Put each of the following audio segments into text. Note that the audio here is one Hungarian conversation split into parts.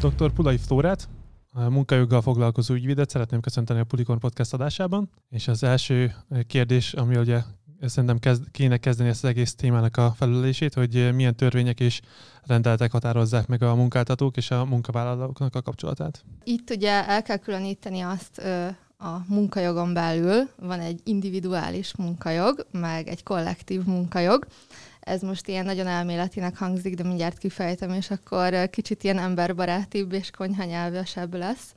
Dr. Pulai Flórát, a munkajoggal foglalkozó ügyvédet szeretném köszönteni a Pulikon Podcast adásában, és az első kérdés, ami ugye szerintem kezd, kéne kezdeni ezt az egész témának a felülését, hogy milyen törvények és rendeletek határozzák meg a munkáltatók és a munkavállalóknak a kapcsolatát. Itt ugye el kell különíteni azt a munkajogon belül, van egy individuális munkajog, meg egy kollektív munkajog. Ez most ilyen nagyon elméletinek hangzik, de mindjárt kifejtem, és akkor kicsit ilyen emberbarátibb és konyhanyelvesebb lesz.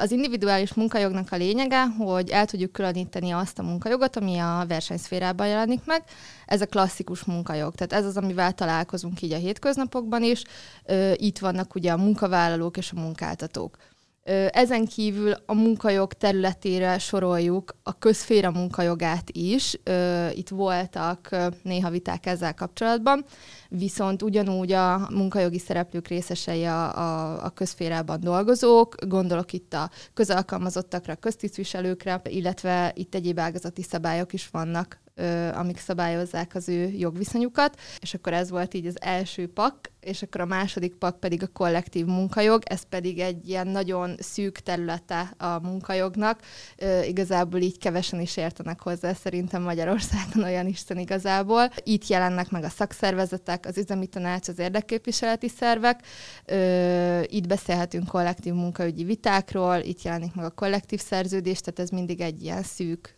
Az individuális munkajognak a lényege, hogy el tudjuk különíteni azt a munkajogot, ami a versenyszférában jelenik meg. Ez a klasszikus munkajog. Tehát ez az, amivel találkozunk így a hétköznapokban is. Itt vannak ugye a munkavállalók és a munkáltatók. Ezen kívül a munkajog területére soroljuk a közféra munkajogát is. Itt voltak néha viták ezzel kapcsolatban, viszont ugyanúgy a munkajogi szereplők részesei a, a, a közférában dolgozók, gondolok itt a közalkalmazottakra, köztisztviselőkre, illetve itt egyéb ágazati szabályok is vannak amik szabályozzák az ő jogviszonyukat, és akkor ez volt így az első pak, és akkor a második pak pedig a kollektív munkajog, ez pedig egy ilyen nagyon szűk területe a munkajognak, igazából így kevesen is értenek hozzá, szerintem Magyarországon olyan Isten igazából. Itt jelennek meg a szakszervezetek, az üzemi tanács, az érdekképviseleti szervek, itt beszélhetünk kollektív munkaügyi vitákról, itt jelenik meg a kollektív szerződés, tehát ez mindig egy ilyen szűk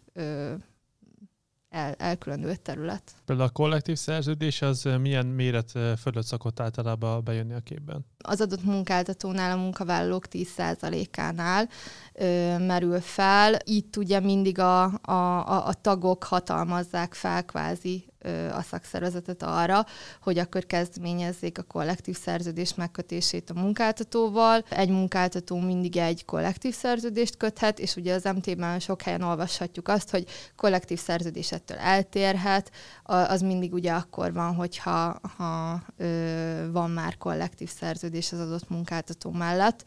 el, elkülönült terület. Például a kollektív szerződés az milyen méret fölött szokott általában bejönni a képben? Az adott munkáltatónál, a munkavállalók 10%-ánál ö, merül fel. Itt ugye mindig a, a, a, a tagok hatalmazzák fel kvázi a szakszervezetet arra, hogy akkor kezdeményezzék a kollektív szerződés megkötését a munkáltatóval. Egy munkáltató mindig egy kollektív szerződést köthet, és ugye az MT-ben sok helyen olvashatjuk azt, hogy kollektív szerződés ettől eltérhet, az mindig ugye akkor van, hogyha ha, ö, van már kollektív szerződés az adott munkáltató mellett.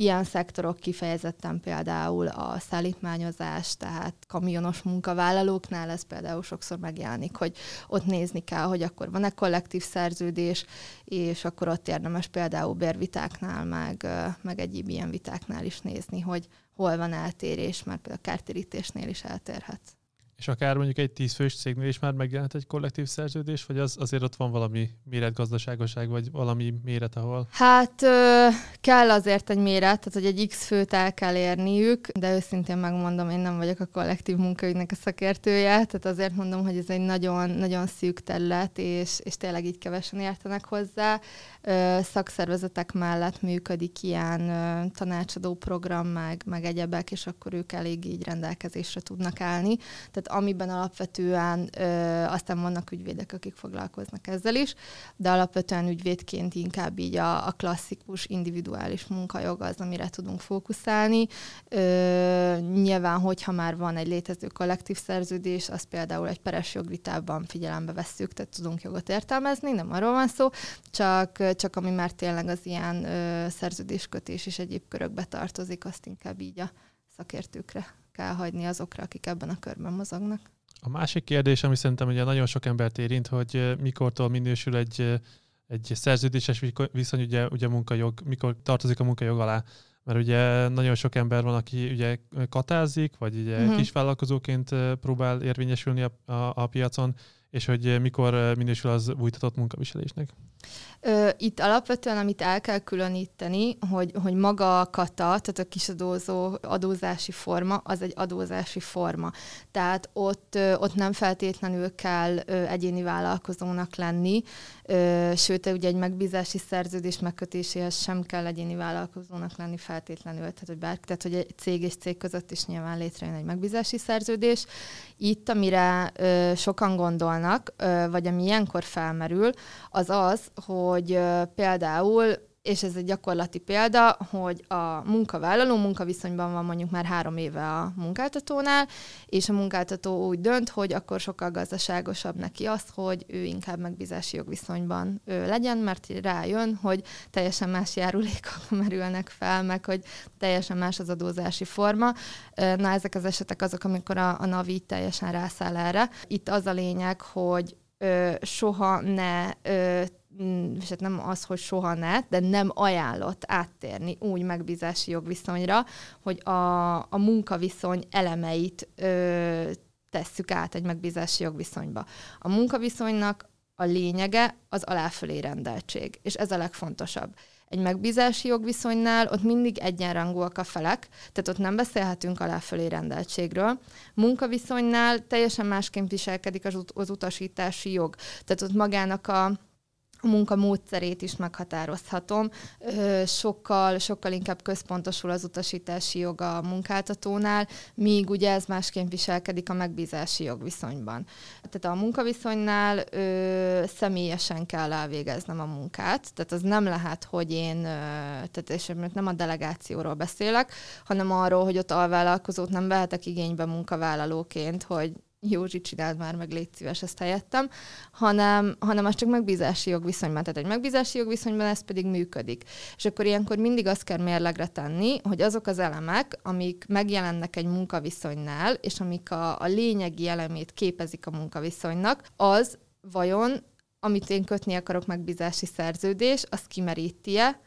Ilyen szektorok kifejezetten például a szállítmányozás, tehát kamionos munkavállalóknál ez például sokszor megjelenik, hogy ott nézni kell, hogy akkor van-e kollektív szerződés, és akkor ott érdemes például bérvitáknál, meg, meg egyéb ilyen vitáknál is nézni, hogy hol van eltérés, mert például a kártérítésnél is eltérhet. És akár mondjuk egy tízfős cégnél is már megjelent egy kollektív szerződés, vagy az, azért ott van valami méretgazdaságosság, vagy valami méret, ahol? Hát ö, kell azért egy méret, tehát hogy egy X főt el kell érniük, de őszintén megmondom, én nem vagyok a kollektív munkaügynek a szakértője, tehát azért mondom, hogy ez egy nagyon, nagyon szűk terület, és, és tényleg így kevesen értenek hozzá. Ö, szakszervezetek mellett működik ilyen ö, tanácsadó program, meg, meg egyebek, és akkor ők elég így rendelkezésre tudnak állni. Tehát amiben alapvetően ö, aztán vannak ügyvédek, akik foglalkoznak ezzel is, de alapvetően ügyvédként inkább így a, a klasszikus individuális munkajog az, amire tudunk fókuszálni. Ö, nyilván, hogyha már van egy létező kollektív szerződés, az például egy peres jogvitában figyelembe vesszük, tehát tudunk jogot értelmezni, nem arról van szó, csak, csak ami már tényleg az ilyen ö, szerződéskötés és egyéb körökbe tartozik, azt inkább így a szakértőkre kell hagyni azokra, akik ebben a körben mozognak. A másik kérdés, ami szerintem ugye nagyon sok embert érint, hogy mikortól minősül egy, egy szerződéses viszony, ugye, ugye munkajog, mikor tartozik a munkajog alá. Mert ugye nagyon sok ember van, aki ugye katázik, vagy ugye uh-huh. kisvállalkozóként próbál érvényesülni a, a, a piacon, és hogy mikor minősül az újtatott munkaviselésnek. Itt alapvetően, amit el kell különíteni, hogy, hogy maga a kata, tehát a kisadózó adózási forma, az egy adózási forma. Tehát ott, ott nem feltétlenül kell egyéni vállalkozónak lenni, sőt, ugye egy megbízási szerződés megkötéséhez sem kell egyéni vállalkozónak lenni feltétlenül, tehát hogy, bár, tehát, hogy egy cég és cég között is nyilván létrejön egy megbízási szerződés. Itt, amire sokan gondolnak, vagy ami ilyenkor felmerül, az az, hogy például és ez egy gyakorlati példa, hogy a munkavállaló munkaviszonyban van mondjuk már három éve a munkáltatónál, és a munkáltató úgy dönt, hogy akkor sokkal gazdaságosabb neki az, hogy ő inkább megbízási jogviszonyban ő legyen, mert rájön, hogy teljesen más járulékok merülnek fel, meg hogy teljesen más az adózási forma. Na, ezek az esetek azok, amikor a, a NAVI teljesen rászáll erre. Itt az a lényeg, hogy ö, soha ne ö, és hát nem az, hogy soha ne, de nem ajánlott áttérni úgy megbízási jogviszonyra, hogy a, a munkaviszony elemeit ö, tesszük át egy megbízási jogviszonyba. A munkaviszonynak a lényege az aláfölé rendeltség, és ez a legfontosabb. Egy megbízási jogviszonynál ott mindig egyenrangúak a felek, tehát ott nem beszélhetünk aláfölé rendeltségről. Munkaviszonynál teljesen másként viselkedik az, ut- az utasítási jog. Tehát ott magának a a munka módszerét is meghatározhatom. Sokkal, sokkal inkább központosul az utasítási joga a munkáltatónál, míg ugye ez másként viselkedik a megbízási jogviszonyban. Tehát a munkaviszonynál ö, személyesen kell elvégeznem a munkát, tehát az nem lehet, hogy én, tehát és nem a delegációról beszélek, hanem arról, hogy ott alvállalkozót nem vehetek igénybe munkavállalóként, hogy Józsi, csináld már meg, légy szíves, ezt helyettem, hanem, hanem az csak megbízási jogviszonyban. Tehát egy megbízási jogviszonyban ez pedig működik. És akkor ilyenkor mindig azt kell mérlegre tenni, hogy azok az elemek, amik megjelennek egy munkaviszonynál, és amik a, a lényegi elemét képezik a munkaviszonynak, az vajon, amit én kötni akarok megbízási szerződés, az kimeríti-e,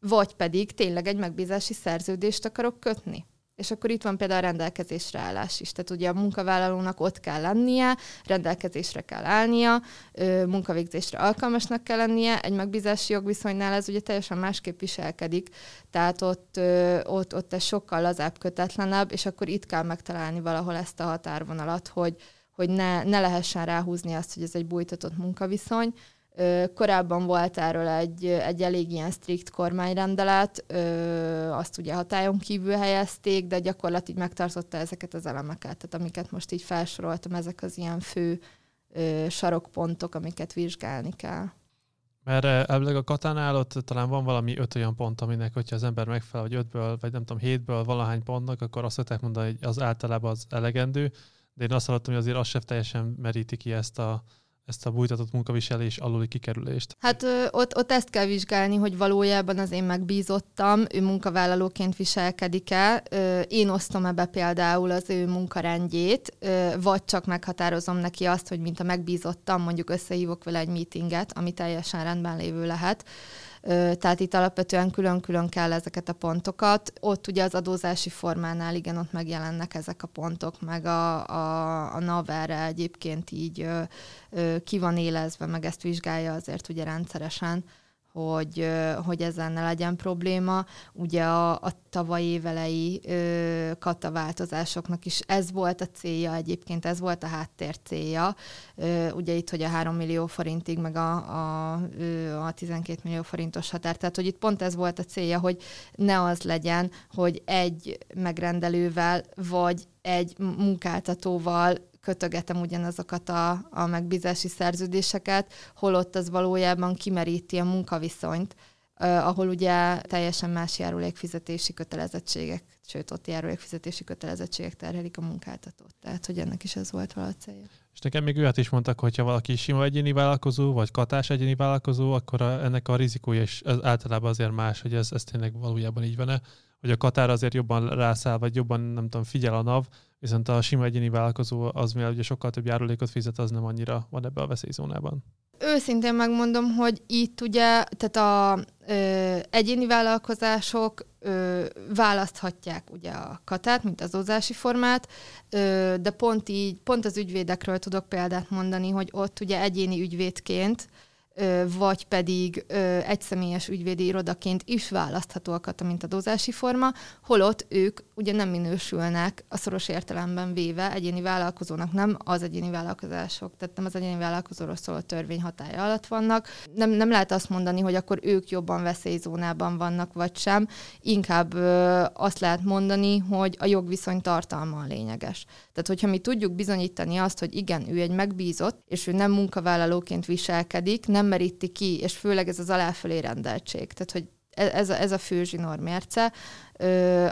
vagy pedig tényleg egy megbízási szerződést akarok kötni. És akkor itt van például a rendelkezésre állás is. Tehát ugye a munkavállalónak ott kell lennie, rendelkezésre kell állnia, munkavégzésre alkalmasnak kell lennie. Egy megbízási jogviszonynál ez ugye teljesen másképp viselkedik, tehát ott, ott, ott ez sokkal lazább, kötetlenebb, és akkor itt kell megtalálni valahol ezt a határvonalat, hogy, hogy ne, ne lehessen ráhúzni azt, hogy ez egy bújtatott munkaviszony, Korábban volt erről egy, egy elég ilyen strikt kormányrendelet, azt ugye hatályon kívül helyezték, de gyakorlatilag megtartotta ezeket az elemeket, tehát amiket most így felsoroltam, ezek az ilyen fő sarokpontok, amiket vizsgálni kell. Mert elvileg a katánál ott talán van valami öt olyan pont, aminek, hogyha az ember megfelel, hogy ötből, vagy nem tudom, hétből valahány pontnak, akkor azt szokták mondani, hogy az általában az elegendő, de én azt hallottam, hogy azért az sem teljesen meríti ki ezt a, ezt a bújtatott munkaviselés aluli kikerülést? Hát ott, ott ezt kell vizsgálni, hogy valójában az én megbízottam, ő munkavállalóként viselkedik-e, én osztom ebbe például az ő munkarendjét, vagy csak meghatározom neki azt, hogy mint a megbízottam, mondjuk összehívok vele egy meetinget, ami teljesen rendben lévő lehet, tehát itt alapvetően külön-külön kell ezeket a pontokat. Ott ugye az adózási formánál igen, ott megjelennek ezek a pontok, meg a, a, a NAV erre egyébként így ki van élezve, meg ezt vizsgálja azért ugye rendszeresen hogy, hogy ezzel ne legyen probléma. Ugye a, a tavaly évelei ö, kataváltozásoknak is ez volt a célja egyébként, ez volt a háttér célja. Ö, ugye itt, hogy a 3 millió forintig, meg a, a, a 12 millió forintos határ. Tehát, hogy itt pont ez volt a célja, hogy ne az legyen, hogy egy megrendelővel, vagy egy munkáltatóval kötögetem ugyanazokat a, a megbízási szerződéseket, holott az valójában kimeríti a munkaviszonyt, ahol ugye teljesen más járulékfizetési kötelezettségek, sőt ott járulékfizetési kötelezettségek terhelik a munkáltatót. Tehát, hogy ennek is ez volt vala célja. És nekem még olyat is mondtak, hogy ha valaki sima egyéni vállalkozó, vagy katás egyéni vállalkozó, akkor a, ennek a rizikója is az általában azért más, hogy ez, ez tényleg valójában így van-e, hogy a katár azért jobban rászáll, vagy jobban, nem tudom, figyel a NAV, viszont a sima egyéni vállalkozó az, mivel ugye sokkal több járulékot fizet, az nem annyira van ebbe a veszélyzónában. Őszintén megmondom, hogy itt ugye, tehát a ö, egyéni vállalkozások ö, választhatják ugye a katát, mint az ozási formát, ö, de pont így, pont az ügyvédekről tudok példát mondani, hogy ott ugye egyéni ügyvédként vagy pedig egyszemélyes ügyvédi irodaként is választhatóak a mintadózási forma, holott ők ugye nem minősülnek a szoros értelemben véve egyéni vállalkozónak, nem az egyéni vállalkozások, tehát nem az egyéni vállalkozóról szóló törvény hatája alatt vannak. Nem, nem lehet azt mondani, hogy akkor ők jobban veszélyzónában vannak, vagy sem. Inkább azt lehet mondani, hogy a jogviszony tartalma a lényeges. Tehát, hogyha mi tudjuk bizonyítani azt, hogy igen, ő egy megbízott, és ő nem munkavállalóként viselkedik, nem meríti ki, és főleg ez az aláfelé rendeltség. Tehát, hogy e, ez a, ez a fő zsinórmérce.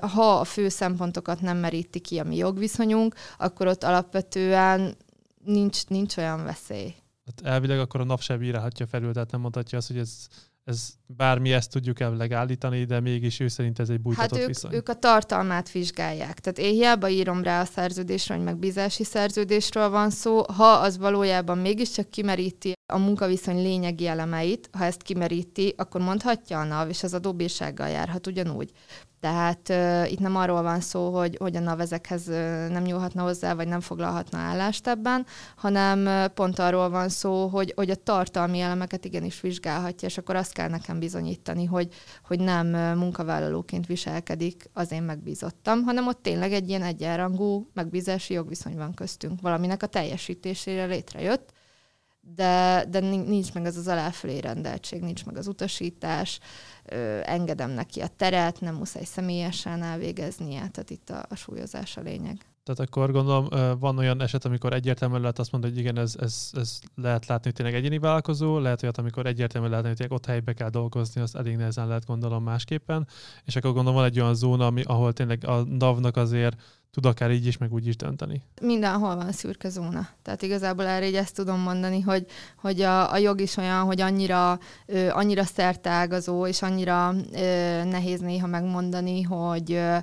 Ha a fő szempontokat nem meríti ki a mi jogviszonyunk, akkor ott alapvetően nincs, nincs olyan veszély. Hát elvileg akkor a nap sem bírálhatja felül, tehát nem mondhatja azt, hogy ez, ez bármi ezt tudjuk elvileg állítani, de mégis ő szerint ez egy bújtatott hát ők, viszony. ők a tartalmát vizsgálják. Tehát én hiába írom rá a szerződésre, hogy megbízási szerződésről van szó, ha az valójában mégiscsak kimeríti a munkaviszony lényegi elemeit, ha ezt kimeríti, akkor mondhatja a NAV, és az adóbírsággal járhat ugyanúgy. Tehát uh, itt nem arról van szó, hogy, hogy a NAV ezekhez uh, nem nyúlhatna hozzá, vagy nem foglalhatna állást ebben, hanem uh, pont arról van szó, hogy, hogy a tartalmi elemeket igenis vizsgálhatja, és akkor azt kell nekem bizonyítani, hogy, hogy nem munkavállalóként viselkedik az én megbízottam, hanem ott tényleg egy ilyen egyenrangú megbízási jogviszony van köztünk, valaminek a teljesítésére létrejött, de, de nincs meg az az aláfölé rendeltség, nincs meg az utasítás, ö, engedem neki a teret, nem muszáj személyesen elvégeznie, tehát itt a, a súlyozás a lényeg. Tehát akkor gondolom van olyan eset, amikor egyértelműen lehet azt mondani, hogy igen, ez, ez, ez lehet látni, hogy tényleg egyéni vállalkozó, lehet olyat, amikor egyértelműen lehet hogy ott helybe kell dolgozni, azt elég nehezen lehet gondolom másképpen, és akkor gondolom van egy olyan zóna, ami, ahol tényleg a NAV-nak azért tud akár így is, meg úgy is dönteni. Mindenhol van szürke zóna. Tehát igazából erre így ezt tudom mondani, hogy, hogy a, a jog is olyan, hogy annyira, ö, annyira szertágazó, és annyira ö, nehéz néha megmondani, hogy, ö,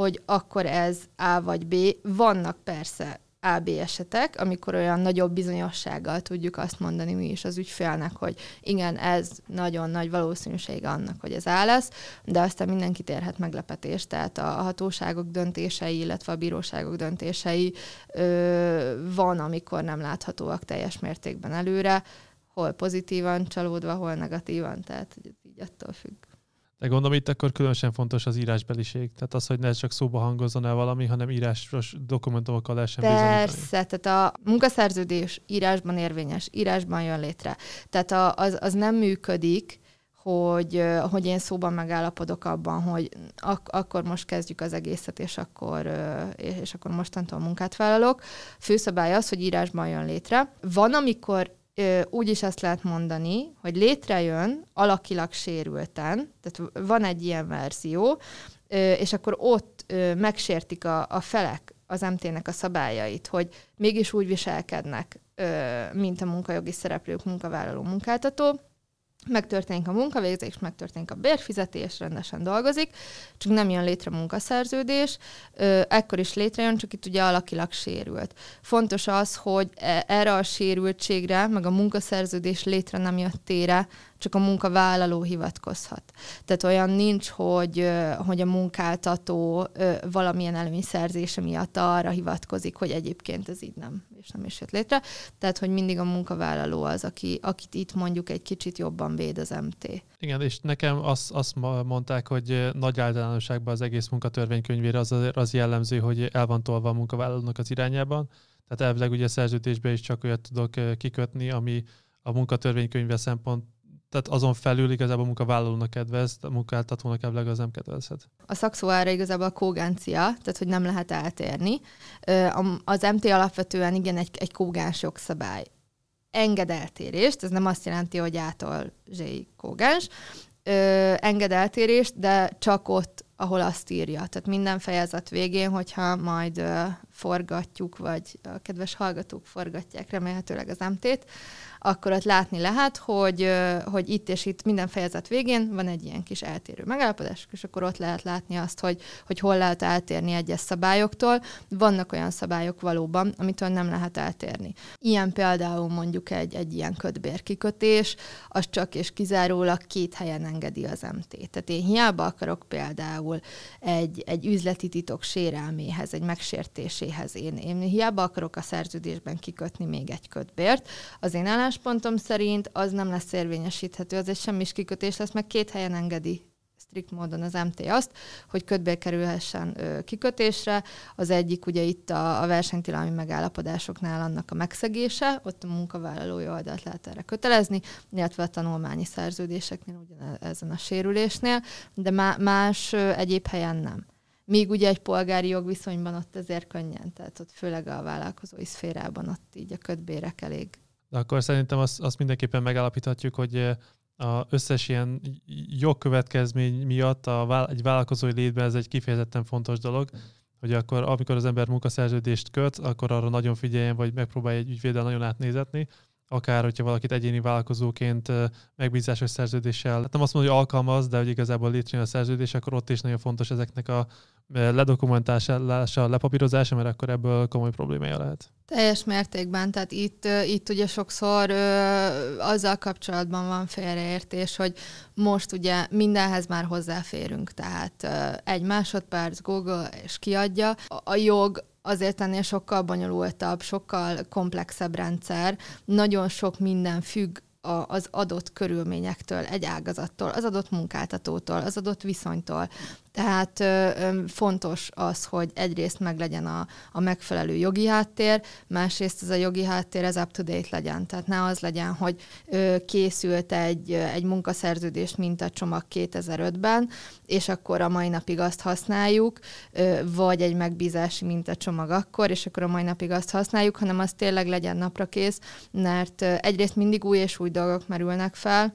hogy akkor ez A vagy B. Vannak persze AB esetek, amikor olyan nagyobb bizonyossággal tudjuk azt mondani mi is az ügyfélnek, hogy igen, ez nagyon nagy valószínűség annak, hogy ez A lesz, de aztán mindenkit érhet meglepetés, tehát a hatóságok döntései, illetve a bíróságok döntései ö, van, amikor nem láthatóak teljes mértékben előre, hol pozitívan csalódva, hol negatívan, tehát így attól függ. De gondolom itt akkor különösen fontos az írásbeliség. Tehát az, hogy ne csak szóba hangozzon el valami, hanem írásos dokumentumokkal lehessen Persze, bizonyítani. tehát a munkaszerződés írásban érvényes, írásban jön létre. Tehát a, az, az nem működik, hogy, hogy én szóban megállapodok abban, hogy ak- akkor most kezdjük az egészet, és akkor, és akkor mostantól munkát vállalok. Főszabály az, hogy írásban jön létre. Van, amikor úgy is azt lehet mondani, hogy létrejön alakilag sérülten, tehát van egy ilyen verzió, és akkor ott megsértik a, a felek az MT-nek a szabályait, hogy mégis úgy viselkednek, mint a munkajogi szereplők, munkavállaló, munkáltató, megtörténik a munkavégzés, megtörténik a bérfizetés, rendesen dolgozik, csak nem jön létre munkaszerződés, ekkor is létrejön, csak itt ugye alakilag sérült. Fontos az, hogy e, erre a sérültségre, meg a munkaszerződés létre nem jöttére csak a munkavállaló hivatkozhat. Tehát olyan nincs, hogy, hogy a munkáltató valamilyen előnyszerzése miatt arra hivatkozik, hogy egyébként ez így nem, és nem is jött létre. Tehát, hogy mindig a munkavállaló az, aki, akit itt mondjuk egy kicsit jobban véd az MT. Igen, és nekem azt, azt mondták, hogy nagy általánosságban az egész munkatörvénykönyvére az, az jellemző, hogy el van tolva a munkavállalónak az irányában. Tehát elvileg ugye a is csak olyat tudok kikötni, ami a munkatörvénykönyve szempont tehát azon felül igazából a munkavállalónak kedvez, a munkáltatónak ebből az nem kedvezhet. A szakszó erre igazából a kógáncia, tehát hogy nem lehet eltérni. Az MT alapvetően igen egy, egy kógáns jogszabály. Enged eltérést, ez nem azt jelenti, hogy ától zsé kógáns, enged eltérést, de csak ott, ahol azt írja. Tehát minden fejezet végén, hogyha majd forgatjuk, vagy a kedves hallgatók forgatják remélhetőleg az MT-t, akkor ott látni lehet, hogy, hogy itt és itt minden fejezet végén van egy ilyen kis eltérő megállapodás, és akkor ott lehet látni azt, hogy, hogy hol lehet eltérni egyes szabályoktól. Vannak olyan szabályok valóban, amitől nem lehet eltérni. Ilyen például mondjuk egy, egy ilyen kötbérkikötés, az csak és kizárólag két helyen engedi az MT. Tehát én hiába akarok például egy, egy üzleti titok sérelméhez, egy megsértéséhez, én, én hiába akarok a szerződésben kikötni még egy kötbért, az én álláspontom szerint az nem lesz érvényesíthető, az egy semmis kikötés lesz, meg két helyen engedi strikt módon az MT azt, hogy kötbe kerülhessen ö, kikötésre. Az egyik ugye itt a, a versenytilalmi megállapodásoknál annak a megszegése, ott a munkavállalói oldalt lehet erre kötelezni, illetve a tanulmányi szerződéseknél ugyan ezen a sérülésnél, de má, más ö, egyéb helyen nem. Míg ugye egy polgári jogviszonyban ott azért könnyen, tehát ott főleg a vállalkozói szférában ott így a kötbérek elég. De akkor szerintem azt, azt mindenképpen megállapíthatjuk, hogy eh, a összes ilyen jogkövetkezmény miatt a, egy vállalkozói létben ez egy kifejezetten fontos dolog, hogy akkor amikor az ember munkaszerződést köt, akkor arra nagyon figyeljen, vagy megpróbálja egy ügyvéddel nagyon átnézetni, akár hogyha valakit egyéni vállalkozóként megbízásos szerződéssel, hát nem azt mondom, hogy alkalmaz, de hogy igazából létrejön a szerződés, akkor ott is nagyon fontos ezeknek a ledokumentálása, lepapírozása, mert akkor ebből komoly problémája lehet. Teljes mértékben, tehát itt, itt ugye sokszor ö, azzal kapcsolatban van félreértés, hogy most ugye mindenhez már hozzáférünk, tehát ö, egy másodperc Google és kiadja. A, a jog azért ennél sokkal bonyolultabb, sokkal komplexebb rendszer, nagyon sok minden függ a, az adott körülményektől, egy ágazattól, az adott munkáltatótól, az adott viszonytól. Tehát ö, ö, fontos az, hogy egyrészt meglegyen a, a megfelelő jogi háttér, másrészt ez a jogi háttér ez up-to-date legyen. Tehát ne az legyen, hogy ö, készült egy, egy munkaszerződés mintacsomag 2005-ben, és akkor a mai napig azt használjuk, ö, vagy egy megbízási mintacsomag akkor, és akkor a mai napig azt használjuk, hanem az tényleg legyen napra kész, mert ö, egyrészt mindig új és új dolgok merülnek fel,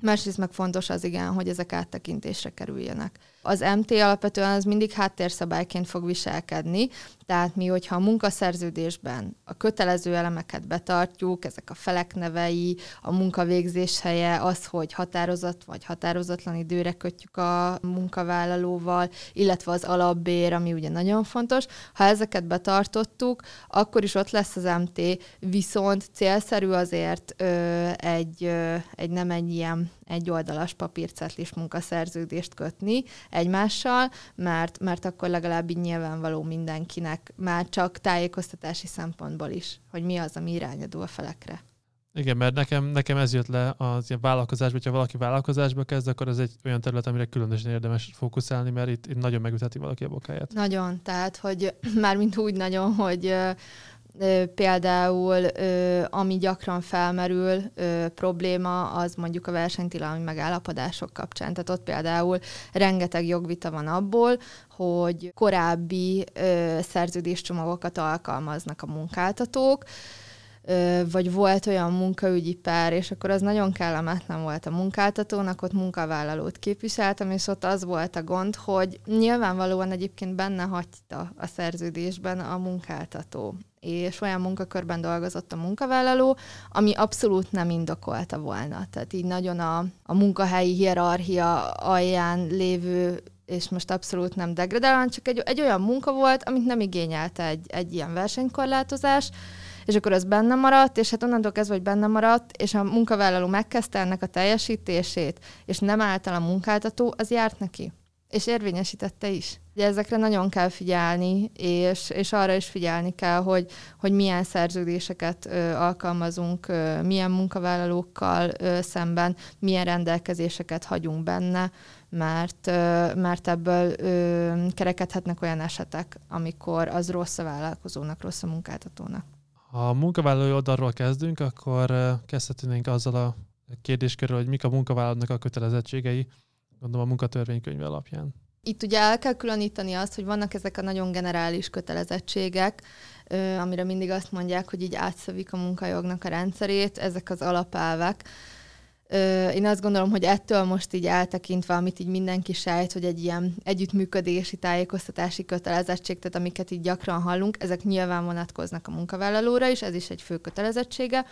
másrészt meg fontos az igen, hogy ezek áttekintésre kerüljenek. Az MT alapvetően az mindig háttérszabályként fog viselkedni, tehát mi, hogyha a munkaszerződésben a kötelező elemeket betartjuk, ezek a felek nevei, a munkavégzés helye, az, hogy határozat vagy határozatlan időre kötjük a munkavállalóval, illetve az alapbér, ami ugye nagyon fontos. Ha ezeket betartottuk, akkor is ott lesz az MT, viszont célszerű azért ö, egy, ö, egy nem egy ilyen egy oldalas papírcetlis munkaszerződést kötni egymással, mert, mert akkor legalább így nyilvánvaló mindenkinek, már csak tájékoztatási szempontból is, hogy mi az, ami irányadó a felekre. Igen, mert nekem, nekem ez jött le az ilyen vállalkozásba, hogyha valaki vállalkozásba kezd, akkor ez egy olyan terület, amire különösen érdemes fókuszálni, mert itt, itt nagyon megütheti valaki a bokáját. Nagyon, tehát, hogy mármint úgy nagyon, hogy Például, ami gyakran felmerül probléma, az mondjuk a versenytilalmi megállapodások kapcsán. Tehát ott például rengeteg jogvita van abból, hogy korábbi szerződéscsomagokat alkalmaznak a munkáltatók, vagy volt olyan munkaügyi pár, és akkor az nagyon kellemetlen volt a munkáltatónak, ott munkavállalót képviseltem, és ott az volt a gond, hogy nyilvánvalóan egyébként benne hagyta a szerződésben a munkáltató és olyan munkakörben dolgozott a munkavállaló, ami abszolút nem indokolta volna. Tehát így nagyon a, a munkahelyi hierarchia alján lévő és most abszolút nem degradálóan, csak egy, egy olyan munka volt, amit nem igényelte egy, egy ilyen versenykorlátozás, és akkor az benne maradt, és hát onnantól kezdve, hogy benne maradt, és a munkavállaló megkezdte ennek a teljesítését, és nem által a munkáltató, az járt neki. És érvényesítette is. Ugye ezekre nagyon kell figyelni, és, és arra is figyelni kell, hogy, hogy milyen szerződéseket ö, alkalmazunk, ö, milyen munkavállalókkal ö, szemben, milyen rendelkezéseket hagyunk benne, mert, ö, mert ebből ö, kerekedhetnek olyan esetek, amikor az rossz a vállalkozónak, rossz a munkáltatónak. Ha a munkavállalói oldalról kezdünk, akkor kezdhetnénk azzal a kérdéskörről, hogy mik a munkavállalónak a kötelezettségei, gondolom a munkatörvénykönyv alapján. Itt ugye el kell különíteni azt, hogy vannak ezek a nagyon generális kötelezettségek, amire mindig azt mondják, hogy így átszövik a munkajognak a rendszerét, ezek az alapelvek, én azt gondolom, hogy ettől most így eltekintve, amit így mindenki sejt, hogy egy ilyen együttműködési, tájékoztatási kötelezettség, tehát amiket így gyakran hallunk, ezek nyilván vonatkoznak a munkavállalóra is, ez is egy fő kötelezettsége,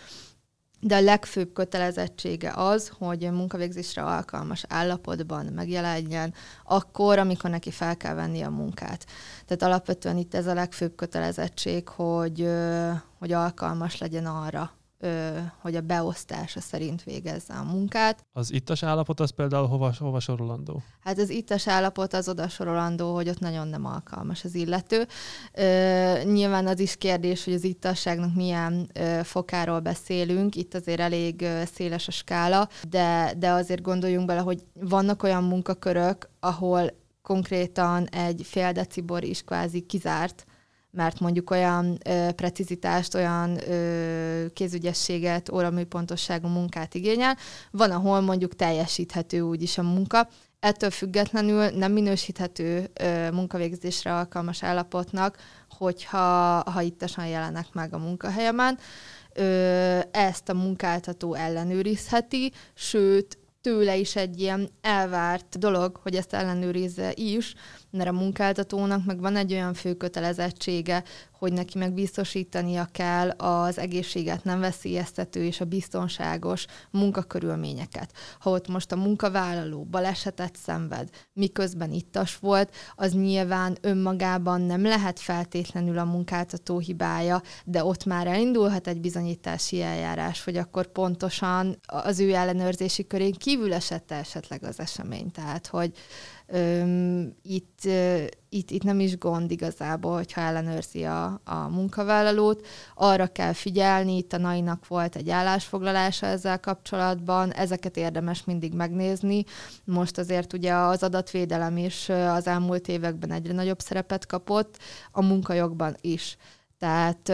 de a legfőbb kötelezettsége az, hogy munkavégzésre alkalmas állapotban megjelenjen akkor, amikor neki fel kell venni a munkát. Tehát alapvetően itt ez a legfőbb kötelezettség, hogy, hogy alkalmas legyen arra, hogy a beosztása szerint végezze a munkát. Az ittas állapot az például hova, hova sorolandó? Hát az ittas állapot az oda sorolandó, hogy ott nagyon nem alkalmas az illető. nyilván az is kérdés, hogy az ittasságnak milyen fokáról beszélünk. Itt azért elég széles a skála, de, de azért gondoljunk bele, hogy vannak olyan munkakörök, ahol konkrétan egy fél decibor is kvázi kizárt, mert mondjuk olyan ö, precizitást, olyan ö, kézügyességet, óraműpontosságú munkát igényel. Van, ahol mondjuk teljesíthető úgyis a munka, ettől függetlenül nem minősíthető ö, munkavégzésre alkalmas állapotnak, hogyha ha ittasan jelenek meg a munkahelyemen. Ö, ezt a munkáltató ellenőrizheti, sőt, tőle is egy ilyen elvárt dolog, hogy ezt ellenőrizze is, mert a munkáltatónak meg van egy olyan fő kötelezettsége, hogy neki meg biztosítania kell az egészséget nem veszélyeztető és a biztonságos munkakörülményeket. Ha ott most a munkavállaló balesetet szenved, miközben ittas volt, az nyilván önmagában nem lehet feltétlenül a munkáltató hibája, de ott már elindulhat egy bizonyítási eljárás, hogy akkor pontosan az ő ellenőrzési körén kívül esette esetleg az esemény. Tehát, hogy itt, itt, itt nem is gond igazából, hogyha ellenőrzi a, a munkavállalót. Arra kell figyelni, itt a NAI-nak volt egy állásfoglalása ezzel kapcsolatban, ezeket érdemes mindig megnézni. Most azért ugye az adatvédelem is az elmúlt években egyre nagyobb szerepet kapott, a munkajogban is. Tehát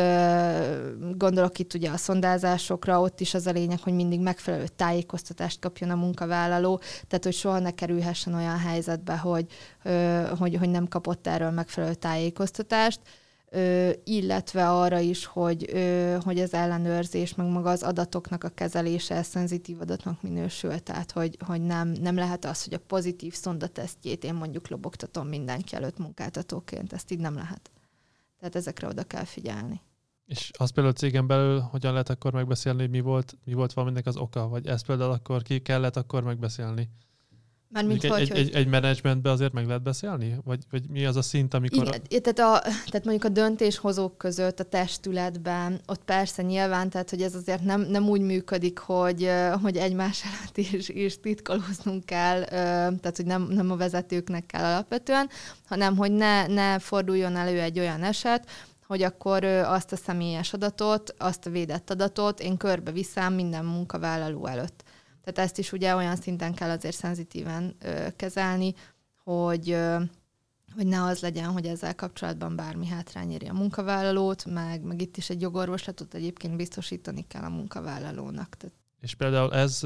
gondolok itt ugye a szondázásokra, ott is az a lényeg, hogy mindig megfelelő tájékoztatást kapjon a munkavállaló, tehát hogy soha ne kerülhessen olyan helyzetbe, hogy, hogy, hogy nem kapott erről megfelelő tájékoztatást illetve arra is, hogy, hogy az ellenőrzés, meg maga az adatoknak a kezelése szenzitív adatnak minősül, tehát hogy, hogy nem, nem lehet az, hogy a pozitív szondatesztjét én mondjuk lobogtatom mindenki előtt munkáltatóként, ezt így nem lehet. Tehát ezekre oda kell figyelni. És az például a cégen belül hogyan lehet akkor megbeszélni, hogy mi volt, mi volt valaminek az oka, vagy ezt például akkor ki kellett akkor megbeszélni? Mármint egy, hogy, egy, egy, egy menedzsmentben azért meg lehet beszélni? Vagy, vagy mi az a szint, amikor... Igen, tehát, a, tehát mondjuk a döntéshozók között, a testületben, ott persze nyilván, tehát hogy ez azért nem, nem úgy működik, hogy, hogy egymás előtt is, is titkolóznunk kell, tehát hogy nem, nem a vezetőknek kell alapvetően, hanem hogy ne, ne forduljon elő egy olyan eset, hogy akkor azt a személyes adatot, azt a védett adatot én körbe viszem minden munkavállaló előtt. Tehát ezt is ugye olyan szinten kell azért szenzitíven ö, kezelni, hogy ö, hogy ne az legyen, hogy ezzel kapcsolatban bármi hátrány éri a munkavállalót, meg, meg itt is egy jogorvoslatot egyébként biztosítani kell a munkavállalónak. Tehát és például ez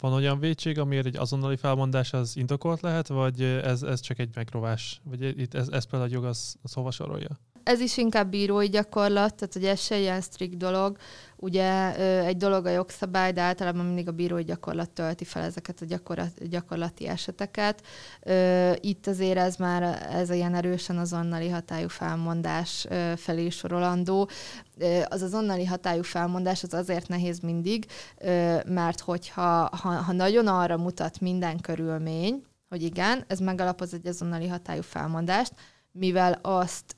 van olyan vétség, amiért egy azonnali felmondás az indokolt lehet, vagy ez, ez csak egy megrovás? Vagy itt ez, ez például a jog az, az hova sorolja? Ez is inkább bírói gyakorlat, tehát hogy ez se ilyen strikt dolog. Ugye egy dolog a jogszabály, de általában mindig a bírói gyakorlat tölti fel ezeket a gyakorlat, gyakorlati eseteket. Itt azért ez már ez ilyen erősen azonnali hatályú felmondás felé sorolandó. Az azonnali hatályú felmondás az azért nehéz mindig, mert hogyha ha, ha nagyon arra mutat minden körülmény, hogy igen, ez megalapoz egy azonnali hatályú felmondást, mivel azt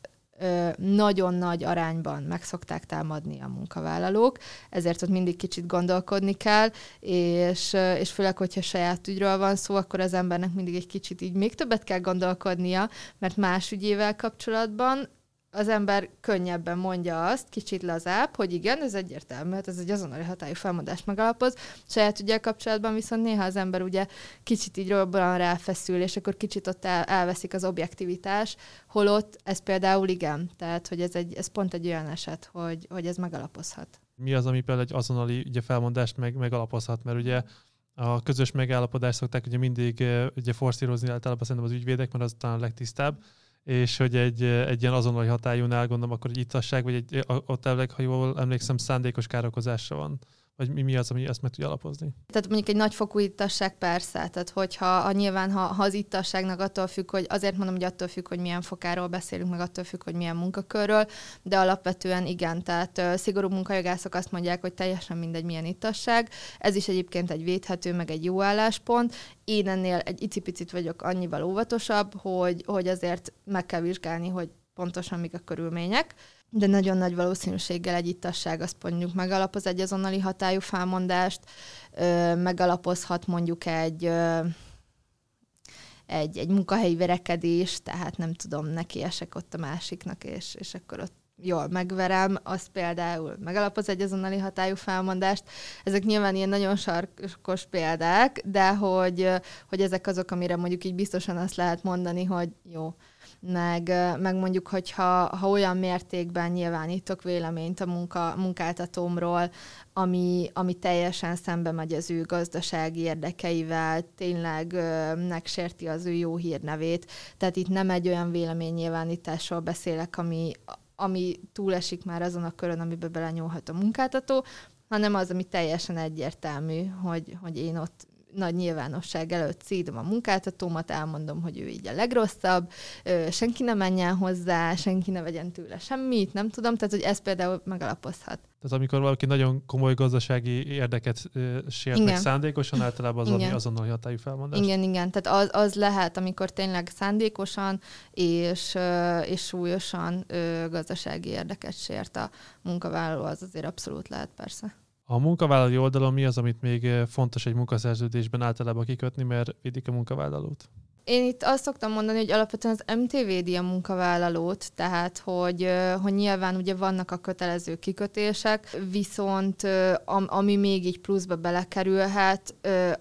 nagyon nagy arányban meg szokták támadni a munkavállalók, ezért ott mindig kicsit gondolkodni kell, és, és főleg, hogyha saját ügyről van szó, akkor az embernek mindig egy kicsit így még többet kell gondolkodnia, mert más ügyével kapcsolatban az ember könnyebben mondja azt, kicsit lazább, hogy igen, ez egyértelmű, hát ez egy azonnali hatályú felmondást megalapoz. Saját ügyel kapcsolatban viszont néha az ember ugye kicsit így robban ráfeszül, és akkor kicsit ott el, elveszik az objektivitás, holott ez például igen, tehát hogy ez, egy, ez pont egy olyan eset, hogy, hogy ez megalapozhat. Mi az, ami például egy azonnali ugye, felmondást meg, megalapozhat, mert ugye a közös megállapodást szokták ugye mindig ugye forszírozni általában szerintem az ügyvédek, mert az talán a legtisztább, és hogy egy, egy ilyen azonnali hatályúnál gondolom, akkor egy ittasság, vagy egy, ott elvileg, ha jól emlékszem, szándékos károkozásra van. Vagy mi, mi az, ami ezt meg tudja alapozni? Tehát mondjuk egy nagyfokú ittasság persze, tehát hogyha ha, nyilván ha, ha az ittasságnak attól függ, hogy azért mondom, hogy attól függ, hogy milyen fokáról beszélünk, meg attól függ, hogy milyen munkakörről, de alapvetően igen, tehát uh, szigorú munkajogászok azt mondják, hogy teljesen mindegy, milyen ittasság. Ez is egyébként egy védhető, meg egy jó álláspont. Én ennél egy icipicit vagyok annyival óvatosabb, hogy, hogy azért meg kell vizsgálni, hogy pontosan mik a körülmények de nagyon nagy valószínűséggel egy ittasság azt mondjuk megalapoz egy azonnali hatályú felmondást, megalapozhat mondjuk egy egy, egy munkahelyi verekedés, tehát nem tudom, neki esek ott a másiknak, és, és akkor ott jól megverem, az például megalapoz egy azonnali hatályú felmondást. Ezek nyilván ilyen nagyon sarkos példák, de hogy, hogy ezek azok, amire mondjuk így biztosan azt lehet mondani, hogy jó, meg, meg mondjuk, hogyha ha olyan mértékben nyilvánítok véleményt a munka, munkáltatómról, ami, ami teljesen szembe megy az ő gazdasági érdekeivel, tényleg megsérti az ő jó hírnevét. Tehát itt nem egy olyan véleménynyilvánításról beszélek, ami, ami túlesik már azon a körön, amiben belenyúlhat a munkáltató, hanem az, ami teljesen egyértelmű, hogy, hogy én ott nagy nyilvánosság előtt szídom a munkáltatómat, elmondom, hogy ő így a legrosszabb, senki ne menjen hozzá, senki ne vegyen tőle semmit, nem tudom, tehát hogy ez például megalapozhat. Tehát amikor valaki nagyon komoly gazdasági érdeket sért meg szándékosan, általában az igen. azonnal hatályú felmondás. Igen, igen. Tehát az, az lehet, amikor tényleg szándékosan és, és súlyosan gazdasági érdeket sért a munkavállaló, az azért abszolút lehet persze. A munkavállalói oldalon mi az, amit még fontos egy munkaszerződésben általában kikötni, mert védik a munkavállalót? Én itt azt szoktam mondani, hogy alapvetően az MT védi a munkavállalót, tehát hogy, hogy nyilván ugye vannak a kötelező kikötések, viszont ami még így pluszba belekerülhet,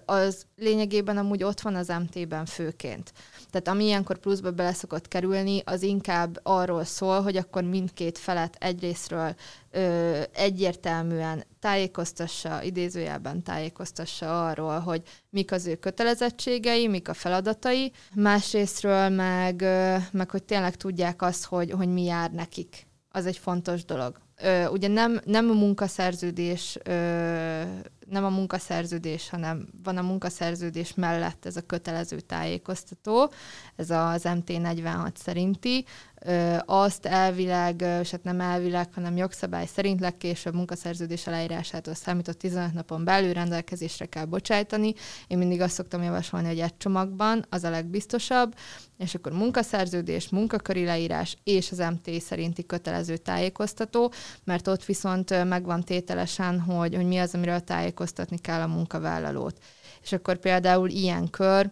az lényegében amúgy ott van az MT-ben főként. Tehát ami ilyenkor pluszba bele szokott kerülni, az inkább arról szól, hogy akkor mindkét felet egyrésztről ö, egyértelműen tájékoztassa, idézőjelben tájékoztassa arról, hogy mik az ő kötelezettségei, mik a feladatai, másrésztről meg, ö, meg hogy tényleg tudják azt, hogy, hogy mi jár nekik. Az egy fontos dolog. Ö, ugye nem, nem a munkaszerződés ö, nem a munkaszerződés, hanem van a munkaszerződés mellett ez a kötelező tájékoztató, ez az MT46 szerinti, azt elvileg, és hát nem elvileg, hanem jogszabály szerint legkésőbb munkaszerződés aláírásától számított 15 napon belül rendelkezésre kell bocsájtani. Én mindig azt szoktam javasolni, hogy egy csomagban az a legbiztosabb, és akkor munkaszerződés, munkaköri leírás és az MT szerinti kötelező tájékoztató, mert ott viszont megvan tételesen, hogy, hogy mi az, amiről tájékoztatni kell a munkavállalót. És akkor például ilyen kör,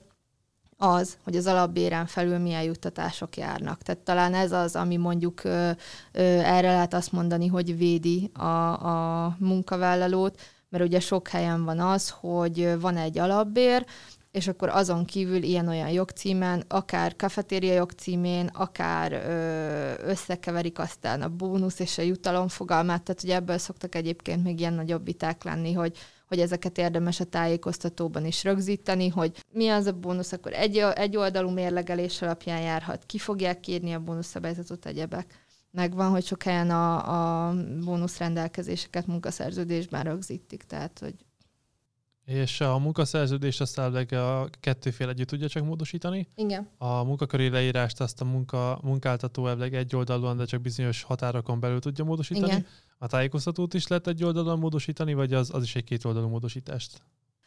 az, hogy az alapbéren felül milyen juttatások járnak. Tehát talán ez az, ami mondjuk ö, ö, erre lehet azt mondani, hogy védi a, a munkavállalót, mert ugye sok helyen van az, hogy van egy alapbér, és akkor azon kívül ilyen-olyan jogcímen, akár kafetéria jogcímén, akár ö, összekeverik aztán a bónusz és a jutalom fogalmát, tehát ugye ebből szoktak egyébként még ilyen nagyobb viták lenni, hogy hogy ezeket érdemes a tájékoztatóban is rögzíteni, hogy mi az a bónusz, akkor egy, egy oldalú mérlegelés alapján járhat, ki fogják kérni a bónuszszabályzatot, egyebek. Megvan, hogy sok helyen a, a bónusz rendelkezéseket munkaszerződésben rögzítik, tehát hogy és a munkaszerződést azt elvileg a kettőfél együtt tudja csak módosítani. Igen. A munkaköri leírást azt a munka, munkáltató elvileg egy oldalon, de csak bizonyos határokon belül tudja módosítani. Igen. A tájékoztatót is lehet egy oldalon módosítani, vagy az, az is egy két oldalú módosítást?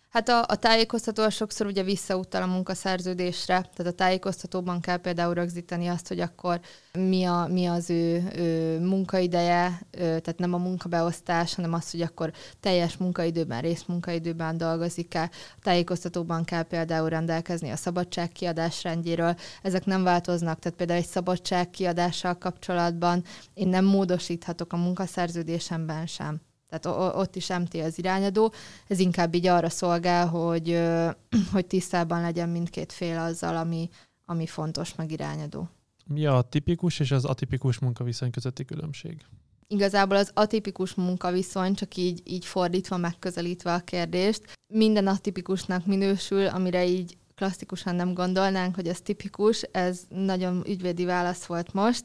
Hát a, a tájékoztató sokszor ugye visszautal a munkaszerződésre, tehát a tájékoztatóban kell például rögzíteni azt, hogy akkor mi, a, mi az ő, ő munkaideje, ő, tehát nem a munkabeosztás, hanem az, hogy akkor teljes munkaidőben, részmunkaidőben dolgozik-e. A tájékoztatóban kell például rendelkezni a szabadságkiadás rendjéről. Ezek nem változnak, tehát például egy szabadságkiadással kapcsolatban én nem módosíthatok a munkaszerződésemben sem. Tehát ott is MT az irányadó. Ez inkább így arra szolgál, hogy, hogy tisztában legyen mindkét fél azzal, ami, ami fontos, meg irányadó. Mi a tipikus és az atipikus munkaviszony közötti különbség? Igazából az atipikus munkaviszony, csak így, így fordítva, megközelítve a kérdést, minden atipikusnak minősül, amire így klasszikusan nem gondolnánk, hogy ez tipikus, ez nagyon ügyvédi válasz volt most.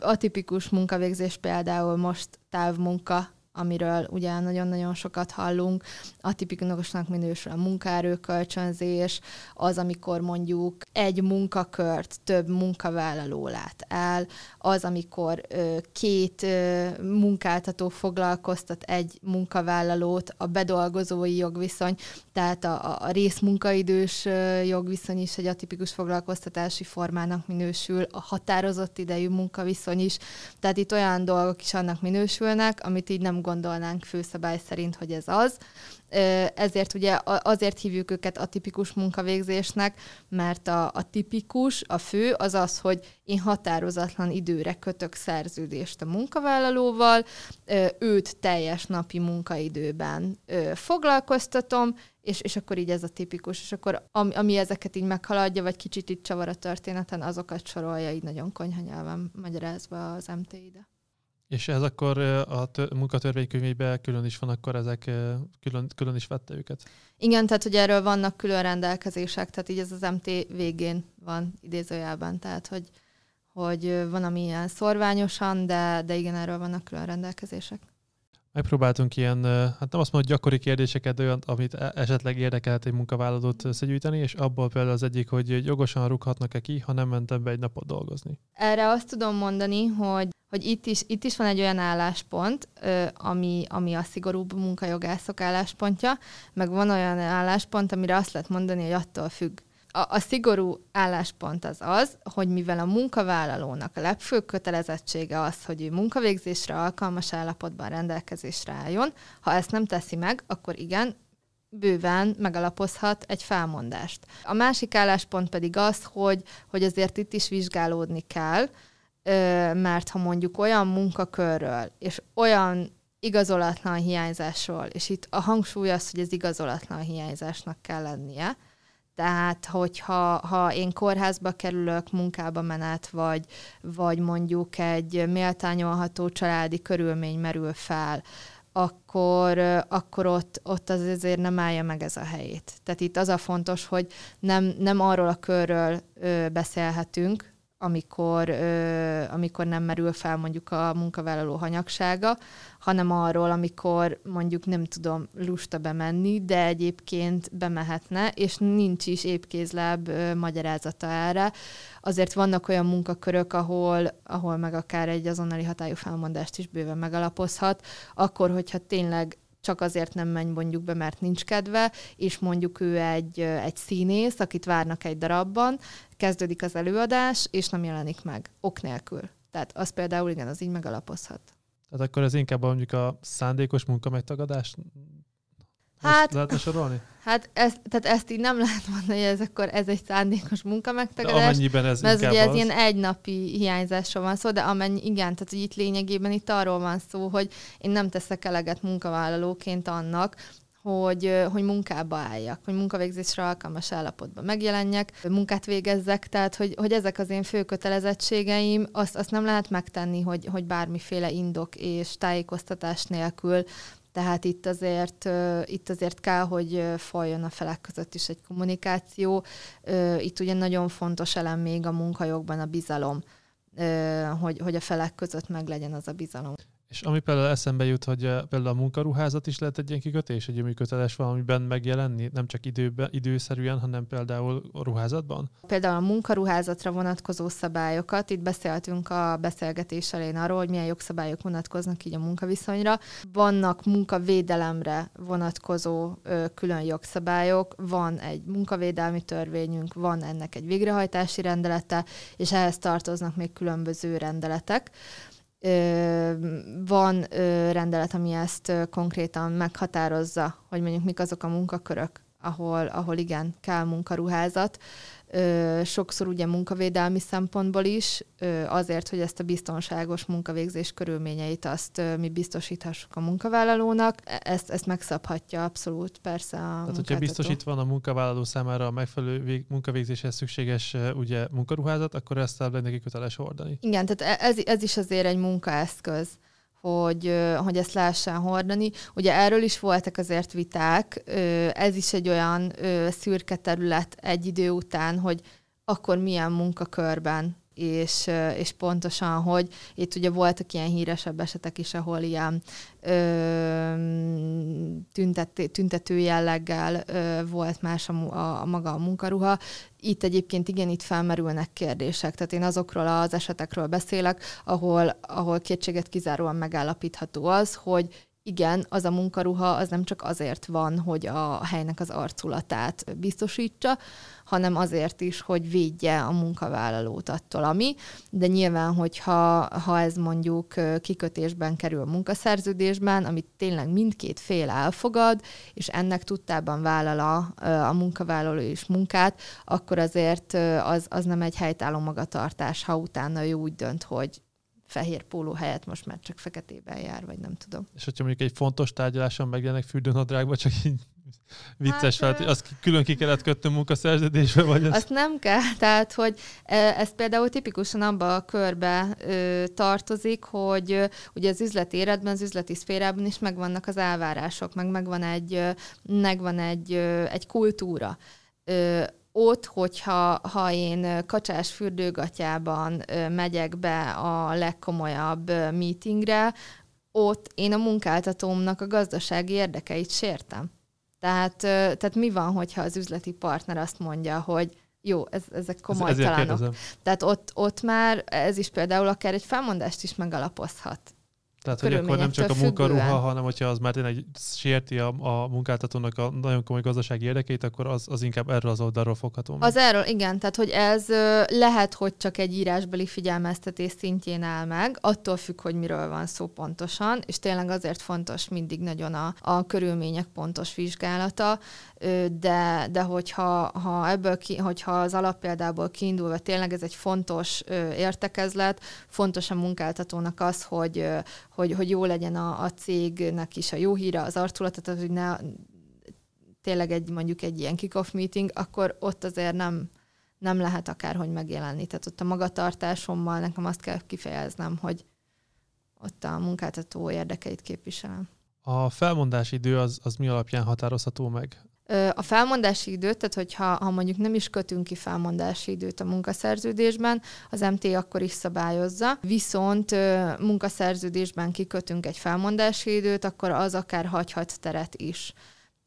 A tipikus munkavégzés például most távmunka, amiről ugye nagyon-nagyon sokat hallunk. Atipikusnak minősül a munkaerőkölcsönzés, az, amikor mondjuk egy munkakört több munkavállaló lát el, az, amikor ö, két ö, munkáltató foglalkoztat egy munkavállalót, a bedolgozói jogviszony, tehát a, a részmunkaidős jogviszony is egy atipikus foglalkoztatási formának minősül, a határozott idejű munkaviszony is, tehát itt olyan dolgok is annak minősülnek, amit így nem gondolnánk főszabály szerint, hogy ez az. Ezért ugye azért hívjuk őket atipikus munkavégzésnek, mert a, a tipikus, a fő az az, hogy én határozatlan időre kötök szerződést a munkavállalóval, őt teljes napi munkaidőben foglalkoztatom, és, és akkor így ez a tipikus, és akkor ami, ami ezeket így meghaladja, vagy kicsit itt csavar a történeten, azokat sorolja így nagyon konyha nyelven magyarázva az MT ide. És ez akkor a munkatörvénykönyvében külön is van, akkor ezek külön, külön is vette őket? Igen, tehát hogy erről vannak külön rendelkezések, tehát így ez az MT végén van idézőjelben, tehát hogy, hogy van, ami ilyen szorványosan, de, de igen, erről vannak külön rendelkezések. Megpróbáltunk ilyen, hát nem azt mondom, gyakori kérdéseket, olyan, amit e- esetleg érdekelhet egy munkavállalót összegyűjteni, és abból például az egyik, hogy jogosan rúghatnak-e ki, ha nem mentem be egy napot dolgozni. Erre azt tudom mondani, hogy hogy itt is, itt is van egy olyan álláspont, ami, ami a szigorúbb munkajogászok álláspontja, meg van olyan álláspont, amire azt lehet mondani, hogy attól függ. A, a szigorú álláspont az az, hogy mivel a munkavállalónak a legfőbb kötelezettsége az, hogy ő munkavégzésre alkalmas állapotban rendelkezésre álljon, ha ezt nem teszi meg, akkor igen, bőven megalapozhat egy felmondást. A másik álláspont pedig az, hogy, hogy azért itt is vizsgálódni kell, mert ha mondjuk olyan munkakörről és olyan igazolatlan hiányzásról, és itt a hangsúly az, hogy ez igazolatlan hiányzásnak kell lennie, tehát, hogyha ha én kórházba kerülök, munkába menet, vagy, vagy mondjuk egy méltányolható családi körülmény merül fel, akkor, akkor ott, ott az azért nem állja meg ez a helyét. Tehát itt az a fontos, hogy nem, nem arról a körről ö, beszélhetünk, amikor, ö, amikor nem merül fel mondjuk a munkavállaló hanyagsága, hanem arról, amikor mondjuk nem tudom lusta bemenni, de egyébként bemehetne, és nincs is épkézláb ö, magyarázata erre. Azért vannak olyan munkakörök, ahol, ahol meg akár egy azonnali hatályú felmondást is bőven megalapozhat, akkor, hogyha tényleg csak azért nem menj mondjuk be, mert nincs kedve, és mondjuk ő egy, egy színész, akit várnak egy darabban, kezdődik az előadás, és nem jelenik meg, ok nélkül. Tehát az például igen, az így megalapozhat. Tehát akkor ez inkább mondjuk a szándékos munka megtagadás Hát, lehet sorolni? Hát ezt, tehát ezt így nem lehet mondani, hogy ez akkor ez egy szándékos munka megtagadás. De amennyiben ez mert ez ugye ez az... ilyen egynapi hiányzásról van szó, de amennyi, igen, tehát hogy itt lényegében itt arról van szó, hogy én nem teszek eleget munkavállalóként annak, hogy, hogy munkába álljak, hogy munkavégzésre alkalmas állapotban megjelenjek, munkát végezzek, tehát hogy, hogy ezek az én fő kötelezettségeim, azt, azt nem lehet megtenni, hogy, hogy bármiféle indok és tájékoztatás nélkül tehát itt azért, itt azért kell, hogy folyjon a felek között is egy kommunikáció. Itt ugye nagyon fontos elem még a munkajogban a bizalom, hogy, hogy a felek között meg legyen az a bizalom. És ami például eszembe jut, hogy eh, például a munkaruházat is lehet egy ilyen kikötés, egy köteles valamiben megjelenni, nem csak időben, időszerűen, hanem például a ruházatban? Például a munkaruházatra vonatkozó szabályokat, itt beszéltünk a beszélgetés elején arról, hogy milyen jogszabályok vonatkoznak így a munkaviszonyra. Vannak munkavédelemre vonatkozó ö, külön jogszabályok, van egy munkavédelmi törvényünk, van ennek egy végrehajtási rendelete, és ehhez tartoznak még különböző rendeletek van rendelet, ami ezt konkrétan meghatározza, hogy mondjuk mik azok a munkakörök, ahol, ahol igen, kell munkaruházat sokszor ugye munkavédelmi szempontból is, azért, hogy ezt a biztonságos munkavégzés körülményeit azt mi biztosíthassuk a munkavállalónak, e, ezt, ezt megszabhatja abszolút persze a Tehát, hogyha biztosítva van a munkavállaló számára a megfelelő vég, munkavégzéshez szükséges ugye munkaruházat, akkor ezt el neki köteles hordani. Igen, tehát e, ez, ez is azért egy munkaeszköz hogy, hogy ezt lehessen hordani. Ugye erről is voltak azért viták, ez is egy olyan szürke terület egy idő után, hogy akkor milyen munkakörben és, és pontosan, hogy itt ugye voltak ilyen híresebb esetek is, ahol ilyen ö, tüntet, tüntető jelleggel ö, volt más a, a, a maga a munkaruha. Itt egyébként igen, itt felmerülnek kérdések. Tehát én azokról az esetekről beszélek, ahol, ahol kétséget kizáróan megállapítható az, hogy igen, az a munkaruha az nem csak azért van, hogy a helynek az arculatát biztosítsa, hanem azért is, hogy védje a munkavállalót attól, ami. De nyilván, hogyha ha ez mondjuk kikötésben kerül a munkaszerződésben, amit tényleg mindkét fél elfogad, és ennek tudtában vállal a, a munkavállaló is munkát, akkor azért az, az nem egy helytálló magatartás, ha utána ő úgy dönt, hogy fehér póló helyett most már csak feketében jár, vagy nem tudom. És hogyha mondjuk egy fontos tárgyaláson megjelennek fürdőnadrágba, csak így vicces hát, fel, azt külön ki kellett kötni munkaszerződésbe, vagy ez? Azt nem kell, tehát, hogy ez például tipikusan abba a körbe ö, tartozik, hogy ö, ugye az üzleti életben, az üzleti szférában is megvannak az elvárások, meg megvan egy, megvan egy, ö, egy kultúra. Ott, hogyha ha én kacsás fürdőgatyában megyek be a legkomolyabb meetingre, ott én a munkáltatómnak a gazdasági érdekeit sértem. Tehát, tehát mi van, hogyha az üzleti partner azt mondja, hogy jó, ez, ezek komolytalanok. Tehát ott, ott már ez is például akár egy felmondást is megalapozhat. Tehát, hogy akkor nem csak a munkaruha, hanem hogyha az már tényleg sérti a, a munkáltatónak a nagyon komoly gazdasági érdekeit, akkor az, az inkább erről az oldalról fogható. Meg. Az erről, igen, tehát hogy ez lehet, hogy csak egy írásbeli figyelmeztetés szintjén áll meg, attól függ, hogy miről van szó pontosan, és tényleg azért fontos mindig nagyon a, a körülmények pontos vizsgálata, de, de hogyha ha ebből ki, hogyha az alappéldából kiindulva tényleg ez egy fontos értekezlet, fontos a munkáltatónak az, hogy, hogy, hogy jó legyen a, a cégnek is a jó híre, az arculata, tehát hogy ne tényleg egy mondjuk egy ilyen kick-off meeting, akkor ott azért nem, nem lehet akárhogy megjelenni. Tehát ott a magatartásommal nekem azt kell kifejeznem, hogy ott a munkáltató érdekeit képviselem. A felmondási idő az, az mi alapján határozható meg? A felmondási időt, tehát hogyha ha mondjuk nem is kötünk ki felmondási időt a munkaszerződésben, az MT akkor is szabályozza, viszont munkaszerződésben kikötünk egy felmondási időt, akkor az akár hagyhat teret is.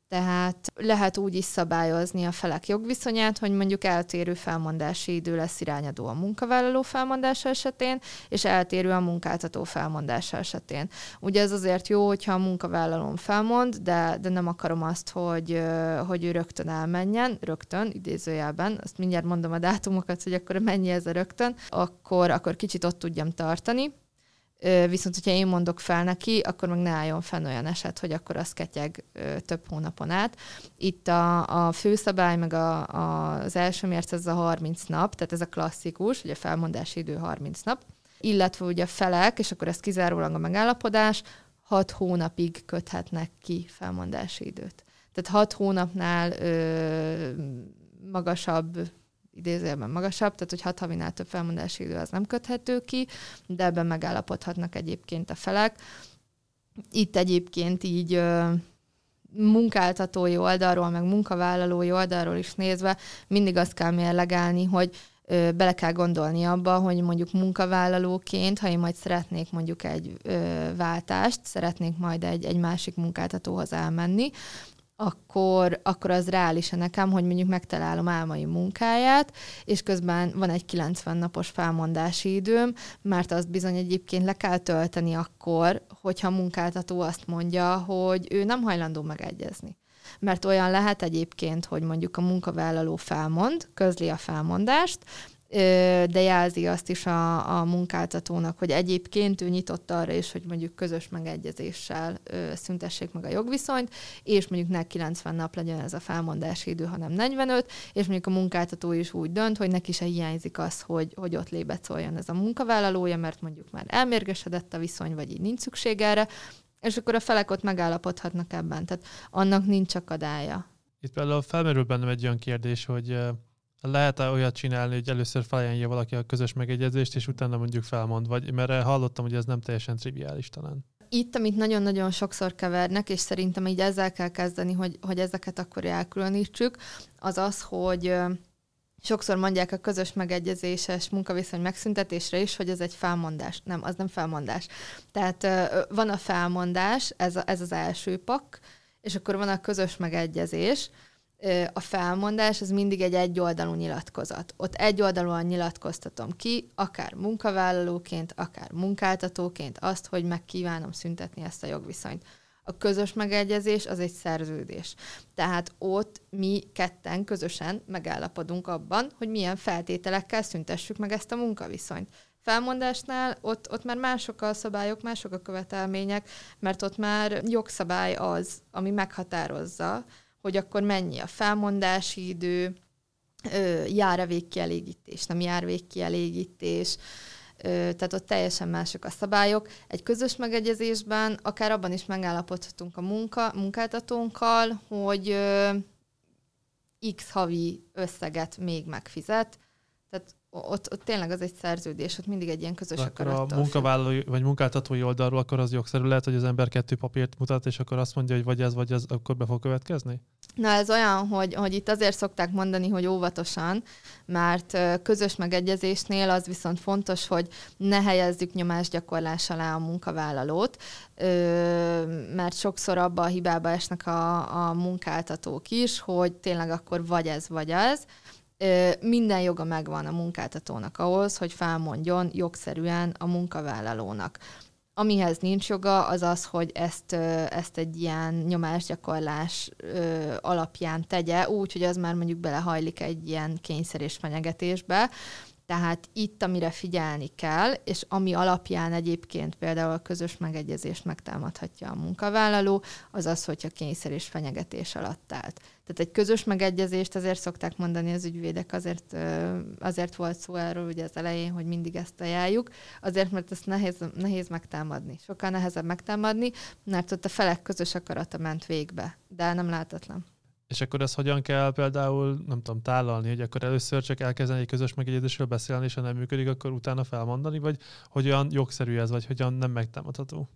Tehát lehet úgy is szabályozni a felek jogviszonyát, hogy mondjuk eltérő felmondási idő lesz irányadó a munkavállaló felmondása esetén, és eltérő a munkáltató felmondása esetén. Ugye ez azért jó, hogyha a munkavállalón felmond, de, de nem akarom azt, hogy, hogy ő rögtön elmenjen, rögtön, idézőjelben, azt mindjárt mondom a dátumokat, hogy akkor mennyi ez a rögtön, akkor, akkor kicsit ott tudjam tartani, Viszont, hogyha én mondok fel neki, akkor meg ne álljon fenn olyan eset, hogy akkor az ketyeg több hónapon át. Itt a, a főszabály, meg a, a, az első mérc, ez a 30 nap, tehát ez a klasszikus, ugye a felmondási idő 30 nap, illetve ugye a felek, és akkor ez kizárólag a megállapodás, 6 hónapig köthetnek ki felmondási időt. Tehát 6 hónapnál ö, magasabb idézőjelben magasabb, tehát hogy hat havinál több felmondási idő az nem köthető ki, de ebben megállapodhatnak egyébként a felek. Itt egyébként így munkáltatói oldalról, meg munkavállalói oldalról is nézve mindig azt kell mérlegelni, hogy bele kell gondolni abba, hogy mondjuk munkavállalóként, ha én majd szeretnék mondjuk egy ö, váltást, szeretnék majd egy, egy másik munkáltatóhoz elmenni, akkor, akkor az reális nekem, hogy mondjuk megtalálom álmai munkáját, és közben van egy 90 napos felmondási időm, mert azt bizony egyébként le kell tölteni akkor, hogyha a munkáltató azt mondja, hogy ő nem hajlandó megegyezni. Mert olyan lehet egyébként, hogy mondjuk a munkavállaló felmond, közli a felmondást, de jelzi azt is a, a munkáltatónak, hogy egyébként ő nyitott arra is, hogy mondjuk közös megegyezéssel szüntessék meg a jogviszonyt, és mondjuk ne 90 nap legyen ez a felmondási idő, hanem 45, és mondjuk a munkáltató is úgy dönt, hogy neki se hiányzik az, hogy, hogy ott lébecoljon ez a munkavállalója, mert mondjuk már elmérgesedett a viszony, vagy így nincs szükség erre, és akkor a felek ott megállapodhatnak ebben. Tehát annak nincs akadálya. Itt például felmerül bennem egy olyan kérdés, hogy lehet-e olyat csinálni, hogy először felajánlja valaki a közös megegyezést, és utána mondjuk felmond? Vagy, mert hallottam, hogy ez nem teljesen triviális talán. Itt, amit nagyon-nagyon sokszor kevernek, és szerintem így ezzel kell kezdeni, hogy, hogy ezeket akkor elkülönítsük, az az, hogy sokszor mondják a közös megegyezéses munkaviszony megszüntetésre is, hogy ez egy felmondás. Nem, az nem felmondás. Tehát van a felmondás, ez, a, ez az első pak, és akkor van a közös megegyezés, a felmondás az mindig egy egyoldalú nyilatkozat. Ott egyoldalúan nyilatkoztatom ki, akár munkavállalóként, akár munkáltatóként azt, hogy megkívánom szüntetni ezt a jogviszonyt. A közös megegyezés az egy szerződés. Tehát ott mi ketten közösen megállapodunk abban, hogy milyen feltételekkel szüntessük meg ezt a munkaviszonyt. Felmondásnál ott, ott már mások a szabályok, mások a követelmények, mert ott már jogszabály az, ami meghatározza, hogy akkor mennyi a felmondási idő, jár-e végkielégítés, nem jár végkielégítés, tehát ott teljesen mások a szabályok. Egy közös megegyezésben akár abban is megállapodhatunk a munka, munkáltatónkkal, hogy x havi összeget még megfizet, tehát ott, ott tényleg az egy szerződés, ott mindig egy ilyen közös akkor a munkavállalói vagy munkáltatói oldalról akkor az jogszerű lehet, hogy az ember kettő papírt mutat, és akkor azt mondja, hogy vagy ez, vagy ez, akkor be fog következni? Na ez olyan, hogy, hogy itt azért szokták mondani, hogy óvatosan, mert közös megegyezésnél az viszont fontos, hogy ne helyezzük nyomásgyakorlás alá a munkavállalót, mert sokszor abba a hibába esnek a, a munkáltatók is, hogy tényleg akkor vagy ez, vagy ez. Minden joga megvan a munkáltatónak ahhoz, hogy felmondjon jogszerűen a munkavállalónak. Amihez nincs joga, az az, hogy ezt, ezt egy ilyen nyomásgyakorlás alapján tegye, úgy, hogy az már mondjuk belehajlik egy ilyen kényszer és fenyegetésbe. Tehát itt, amire figyelni kell, és ami alapján egyébként például a közös megegyezést megtámadhatja a munkavállaló, az az, hogyha kényszer és fenyegetés alatt állt. Tehát egy közös megegyezést azért szokták mondani az ügyvédek, azért, azért volt szó erről ugye az elején, hogy mindig ezt ajánljuk, azért, mert ezt nehéz, nehéz megtámadni. Sokkal nehezebb megtámadni, mert ott a felek közös akarata ment végbe, de nem lehetetlen. És akkor ezt hogyan kell például, nem tudom, tálalni, hogy akkor először csak elkezdeni egy közös megegyezésről beszélni, és ha nem működik, akkor utána felmondani, vagy hogyan jogszerű ez, vagy hogyan nem megtámadható?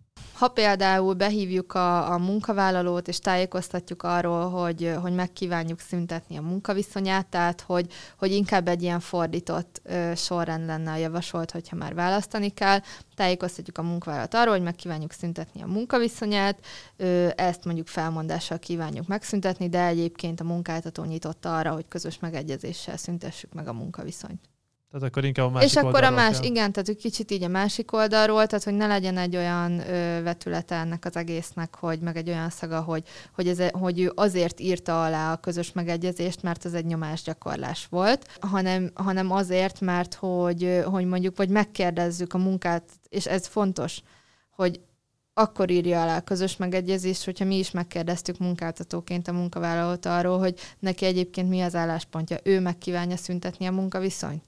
Ha például behívjuk a, a munkavállalót, és tájékoztatjuk arról, hogy, hogy megkívánjuk szüntetni a munkaviszonyát, tehát hogy, hogy inkább egy ilyen fordított ö, sorrend lenne a javasolt, hogyha már választani kell, tájékoztatjuk a munkavállalót arról, hogy megkívánjuk szüntetni a munkaviszonyát, ö, ezt mondjuk felmondással kívánjuk megszüntetni, de egyébként a munkáltató nyitott arra, hogy közös megegyezéssel szüntessük meg a munkaviszonyt. Tehát akkor inkább a másik És akkor a más, kell. igen, tehát kicsit így a másik oldalról, tehát hogy ne legyen egy olyan ö, vetülete ennek az egésznek, hogy meg egy olyan szaga, hogy, hogy, ez, hogy ő azért írta alá a közös megegyezést, mert ez egy nyomásgyakorlás volt, hanem, hanem azért, mert hogy, hogy mondjuk, vagy megkérdezzük a munkát, és ez fontos, hogy akkor írja alá a közös megegyezést, hogyha mi is megkérdeztük munkáltatóként a munkavállalót arról, hogy neki egyébként mi az álláspontja, ő megkívánja szüntetni a munkaviszonyt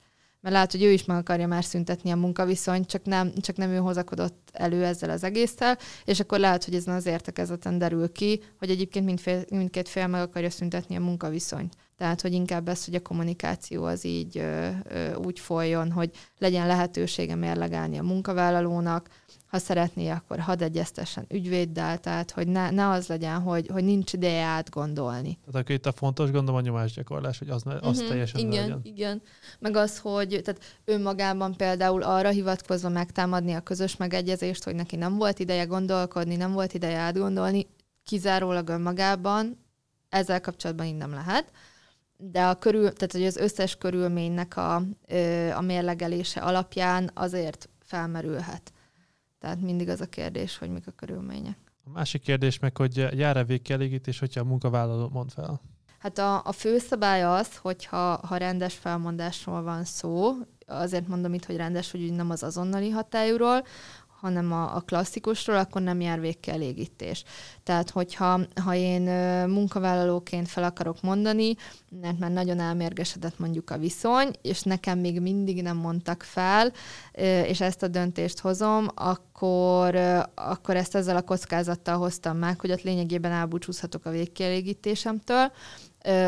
mert lehet, hogy ő is meg akarja már szüntetni a munkaviszonyt, csak nem, csak nem ő hozakodott elő ezzel az egésszel, és akkor lehet, hogy ezen az értekezeten derül ki, hogy egyébként mindfél, mindkét fél meg akarja szüntetni a munkaviszonyt. Tehát, hogy inkább ez, hogy a kommunikáció az így ö, ö, úgy folyjon, hogy legyen lehetősége mérlegelni a munkavállalónak, ha szeretné, akkor hadd egyeztessen ügyvéddel, tehát hogy ne, ne az legyen, hogy, hogy nincs ideje átgondolni. Tehát akkor itt a fontos gondom a nyomásgyakorlás, hogy az, ne, az uh-huh, teljesen Igen, legyen. igen. Meg az, hogy tehát önmagában például arra hivatkozva megtámadni a közös megegyezést, hogy neki nem volt ideje gondolkodni, nem volt ideje átgondolni, kizárólag önmagában, ezzel kapcsolatban így nem lehet de a körül, tehát hogy az összes körülménynek a, a mérlegelése alapján azért felmerülhet. Tehát mindig az a kérdés, hogy mik a körülmények. A másik kérdés meg, hogy jár-e végkielégítés, hogyha a munkavállaló mond fel? Hát a, a fő szabály az, hogyha ha rendes felmondásról van szó, azért mondom itt, hogy rendes, hogy nem az azonnali hatályúról, hanem a, a klasszikusról, akkor nem jár végkielégítés. Tehát, hogyha ha én munkavállalóként fel akarok mondani, mert már nagyon elmérgesedett mondjuk a viszony, és nekem még mindig nem mondtak fel, és ezt a döntést hozom, akkor, akkor ezt ezzel a kockázattal hoztam meg, hogy ott lényegében elbúcsúzhatok a végkielégítésemtől.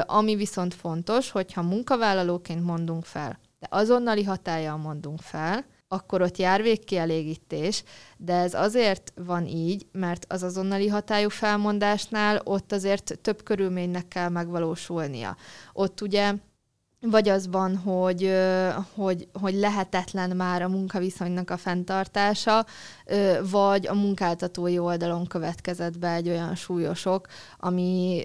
Ami viszont fontos, hogyha munkavállalóként mondunk fel, de azonnali hatállyal mondunk fel, akkor ott jár végkielégítés, de ez azért van így, mert az azonnali hatályú felmondásnál ott azért több körülménynek kell megvalósulnia. Ott ugye vagy az van, hogy, hogy, hogy lehetetlen már a munkaviszonynak a fenntartása, vagy a munkáltatói oldalon következett be egy olyan súlyosok, ami,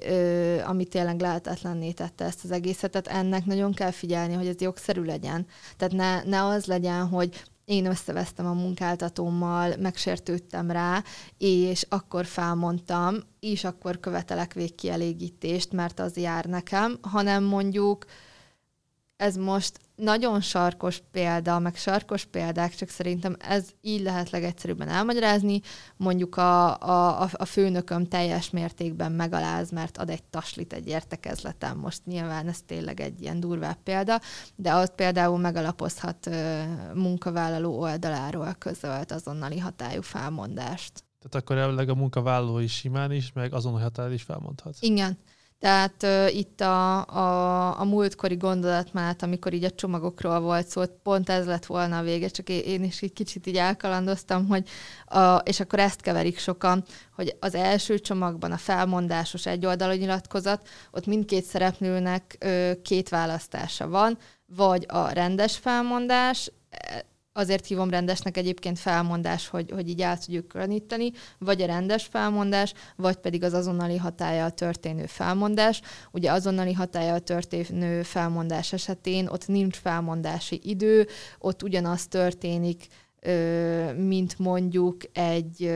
ami tényleg lehetetlenné tette ezt az egészet. Tehát ennek nagyon kell figyelni, hogy ez jogszerű legyen. Tehát ne, ne az legyen, hogy én összevesztem a munkáltatómmal, megsértődtem rá, és akkor felmondtam, és akkor követelek végkielégítést, mert az jár nekem, hanem mondjuk ez most nagyon sarkos példa, meg sarkos példák, csak szerintem ez így lehet legegyszerűbben elmagyarázni. Mondjuk a, a, a főnököm teljes mértékben megaláz, mert ad egy taslit egy értekezletem. Most nyilván ez tényleg egy ilyen durvább példa, de ott például megalapozhat munkavállaló oldaláról közölt azonnali hatályú felmondást. Tehát akkor elvileg a munkavállaló is simán is, meg azonnali hatályú is felmondhat. Igen. Tehát uh, itt a, a, a múltkori gondolatmát, amikor így a csomagokról volt szó, pont ez lett volna a vége, csak én is egy kicsit így elkalandoztam, hogy a, és akkor ezt keverik sokan, hogy az első csomagban a felmondásos egyoldalú nyilatkozat, ott mindkét szereplőnek uh, két választása van, vagy a rendes felmondás, azért hívom rendesnek egyébként felmondás, hogy, hogy így el tudjuk különíteni, vagy a rendes felmondás, vagy pedig az azonnali hatája történő felmondás. Ugye azonnali hatája történő felmondás esetén ott nincs felmondási idő, ott ugyanaz történik, mint mondjuk egy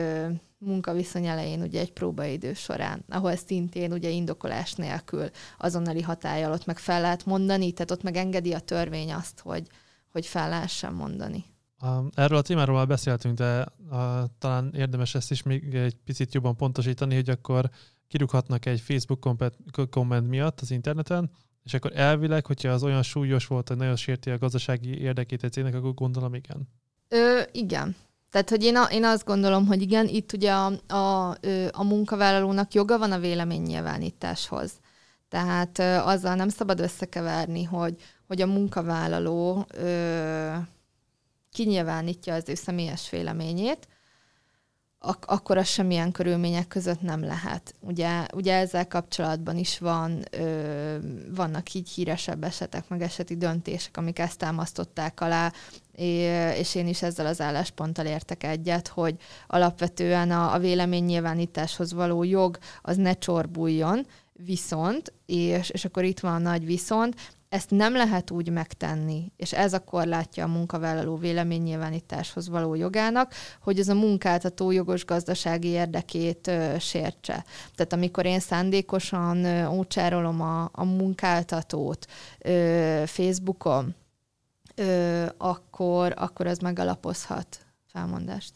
munkaviszony elején ugye egy próbaidő során, ahol szintén ugye indokolás nélkül azonnali hatája ott meg fel lehet mondani, tehát ott meg engedi a törvény azt, hogy, hogy fel lehessen mondani. Erről a témáról már beszéltünk, de a, talán érdemes ezt is még egy picit jobban pontosítani, hogy akkor kirúghatnak egy Facebook komment miatt az interneten, és akkor elvileg, hogyha az olyan súlyos volt, hogy nagyon sérti a gazdasági érdekét egy cégnek, akkor gondolom igen. Ö, igen. Tehát, hogy én, a, én azt gondolom, hogy igen, itt ugye a, a, a munkavállalónak joga van a véleménynyilvánításhoz. Tehát ö, azzal nem szabad összekeverni, hogy, hogy a munkavállaló ö, kinyilvánítja az ő személyes véleményét, ak- akkor az semmilyen körülmények között nem lehet. Ugye, ugye ezzel kapcsolatban is van, ö, vannak így híresebb esetek, meg eseti döntések, amik ezt támasztották alá, és én is ezzel az állásponttal értek egyet, hogy alapvetően a, a véleménynyilvánításhoz való jog az ne csorbuljon, viszont, és, és akkor itt van a nagy viszont, ezt nem lehet úgy megtenni, és ez a korlátja a munkavállaló véleménynyilvánításhoz való jogának, hogy ez a munkáltató jogos gazdasági érdekét ö, sértse. Tehát amikor én szándékosan ö, ócsárolom a, a munkáltatót ö, Facebookon, ö, akkor, akkor az megalapozhat felmondást.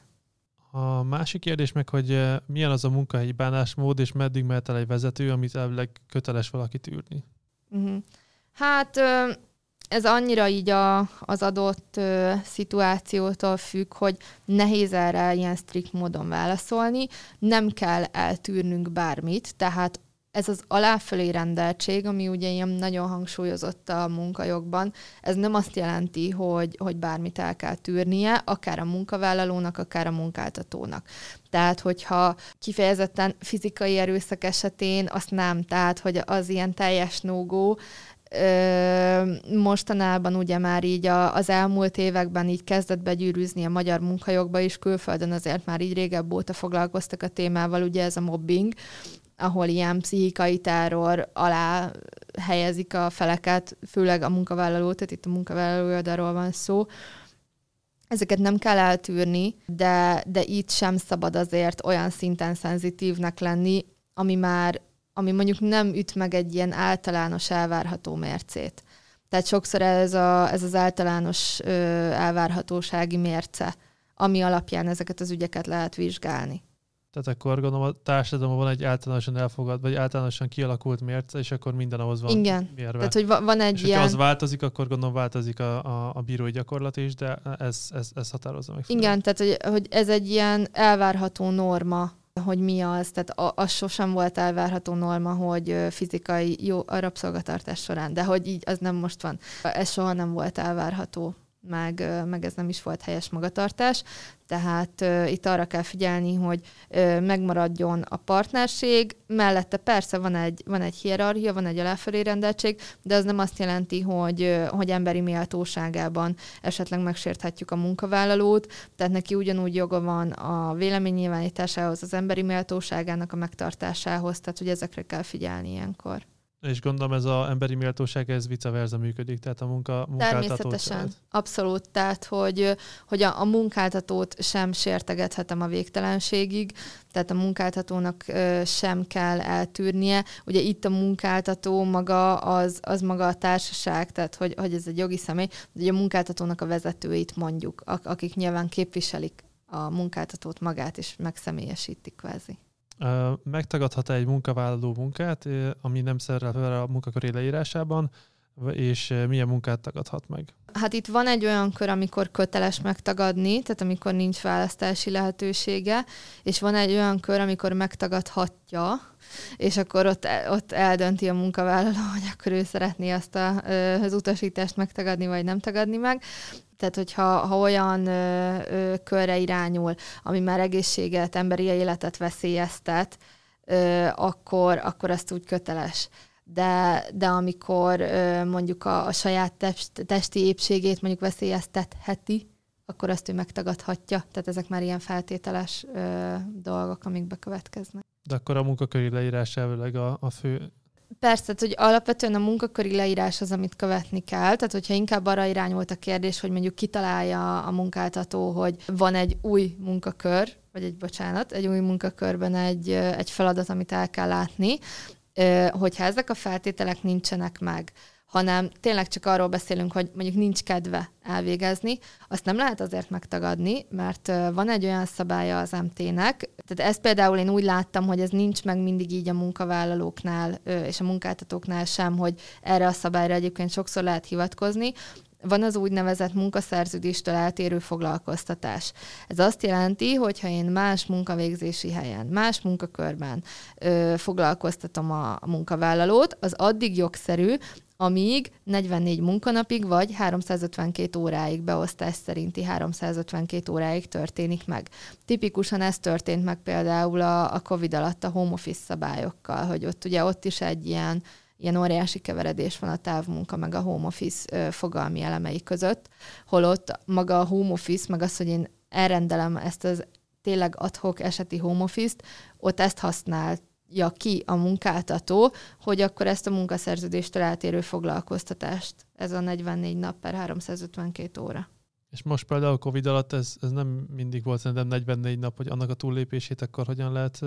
A másik kérdés meg, hogy milyen az a munkahelyi bánásmód, és meddig mehet el egy vezető, amit elvileg köteles valakit űrni? Uh-huh. Hát ez annyira így a, az adott ö, szituációtól függ, hogy nehéz erre ilyen strikt módon válaszolni. Nem kell eltűrnünk bármit, tehát ez az aláfölé rendeltség, ami ugye ilyen nagyon hangsúlyozott a munkajogban, ez nem azt jelenti, hogy, hogy bármit el kell tűrnie, akár a munkavállalónak, akár a munkáltatónak. Tehát, hogyha kifejezetten fizikai erőszak esetén, azt nem, tehát, hogy az ilyen teljes nógó, mostanában ugye már így a, az elmúlt években így kezdett begyűrűzni a magyar munkajogba is, külföldön azért már így régebb óta foglalkoztak a témával, ugye ez a mobbing, ahol ilyen pszichikai terror alá helyezik a feleket, főleg a munkavállalót, tehát itt a munkavállaló oldalról van szó. Ezeket nem kell eltűrni, de, de itt sem szabad azért olyan szinten szenzitívnek lenni, ami már ami mondjuk nem üt meg egy ilyen általános elvárható mércét. Tehát sokszor ez, a, ez az általános ö, elvárhatósági mérce, ami alapján ezeket az ügyeket lehet vizsgálni. Tehát akkor gondolom a társadalomban van egy általánosan elfogad, vagy általánosan kialakult mérce, és akkor minden ahhoz van Igen. mérve. Tehát, hogy van egy és ilyen... az változik, akkor gondolom változik a, a, a bírói gyakorlat is, de ez, ez, ez határozza meg. Igen, tehát hogy, hogy ez egy ilyen elvárható norma hogy mi az, tehát az sosem volt elvárható norma, hogy fizikai jó a rabszolgatartás során, de hogy így az nem most van. Ez soha nem volt elvárható meg, meg ez nem is volt helyes magatartás. Tehát uh, itt arra kell figyelni, hogy uh, megmaradjon a partnerség, mellette persze van egy, van egy hierarchia, van egy aláfelé rendeltség, de az nem azt jelenti, hogy, uh, hogy emberi méltóságában esetleg megsérthetjük a munkavállalót, tehát neki ugyanúgy joga van a véleménynyilvánításához, az emberi méltóságának a megtartásához, tehát hogy ezekre kell figyelni ilyenkor. És gondolom ez az emberi méltóság, ez vice versa működik, tehát a munka, munkáltatót Természetesen, sem. abszolút, tehát hogy, hogy a, a munkáltatót sem sértegethetem a végtelenségig, tehát a munkáltatónak sem kell eltűrnie. Ugye itt a munkáltató maga az, az maga a társaság, tehát hogy, hogy ez egy jogi személy, de a munkáltatónak a vezetőit mondjuk, akik nyilván képviselik a munkáltatót magát, és megszemélyesítik kvázi megtagadhat-e egy munkavállaló munkát, ami nem szerepel a munkaköri leírásában, és milyen munkát tagadhat meg? Hát itt van egy olyan kör, amikor köteles megtagadni, tehát amikor nincs választási lehetősége, és van egy olyan kör, amikor megtagadhatja, és akkor ott, ott eldönti a munkavállaló, hogy akkor ő szeretné azt a, az utasítást megtagadni, vagy nem tagadni meg. Tehát, hogyha ha olyan ö, ö, körre irányul, ami már egészséget, emberi életet veszélyeztet, ö, akkor, akkor azt úgy köteles de, de amikor mondjuk a, a saját test, testi épségét mondjuk veszélyeztetheti, akkor azt ő megtagadhatja. Tehát ezek már ilyen feltételes ö, dolgok, amik bekövetkeznek. De akkor a munkaköri leírás elvileg a, a fő Persze, hogy alapvetően a munkaköri leírás az, amit követni kell. Tehát, hogyha inkább arra irányult a kérdés, hogy mondjuk kitalálja a munkáltató, hogy van egy új munkakör, vagy egy bocsánat, egy új munkakörben egy, egy feladat, amit el kell látni, hogyha ezek a feltételek nincsenek meg, hanem tényleg csak arról beszélünk, hogy mondjuk nincs kedve elvégezni, azt nem lehet azért megtagadni, mert van egy olyan szabálya az MT-nek, tehát ezt például én úgy láttam, hogy ez nincs meg mindig így a munkavállalóknál és a munkáltatóknál sem, hogy erre a szabályra egyébként sokszor lehet hivatkozni, van az úgynevezett munkaszerződéstől eltérő foglalkoztatás. Ez azt jelenti, hogy ha én más munkavégzési helyen, más munkakörben ö, foglalkoztatom a, munkavállalót, az addig jogszerű, amíg 44 munkanapig vagy 352 óráig beosztás szerinti 352 óráig történik meg. Tipikusan ez történt meg például a, a COVID alatt a home office szabályokkal, hogy ott ugye ott is egy ilyen ilyen óriási keveredés van a távmunka meg a home office fogalmi elemei között, holott maga a home office, meg az, hogy én elrendelem ezt az tényleg adhok eseti home office-t, ott ezt használja ki a munkáltató, hogy akkor ezt a munkaszerződéstől eltérő foglalkoztatást, ez a 44 nap per 352 óra. És most például a Covid alatt ez, ez nem mindig volt szerintem 44 nap, hogy annak a túllépését akkor hogyan lehet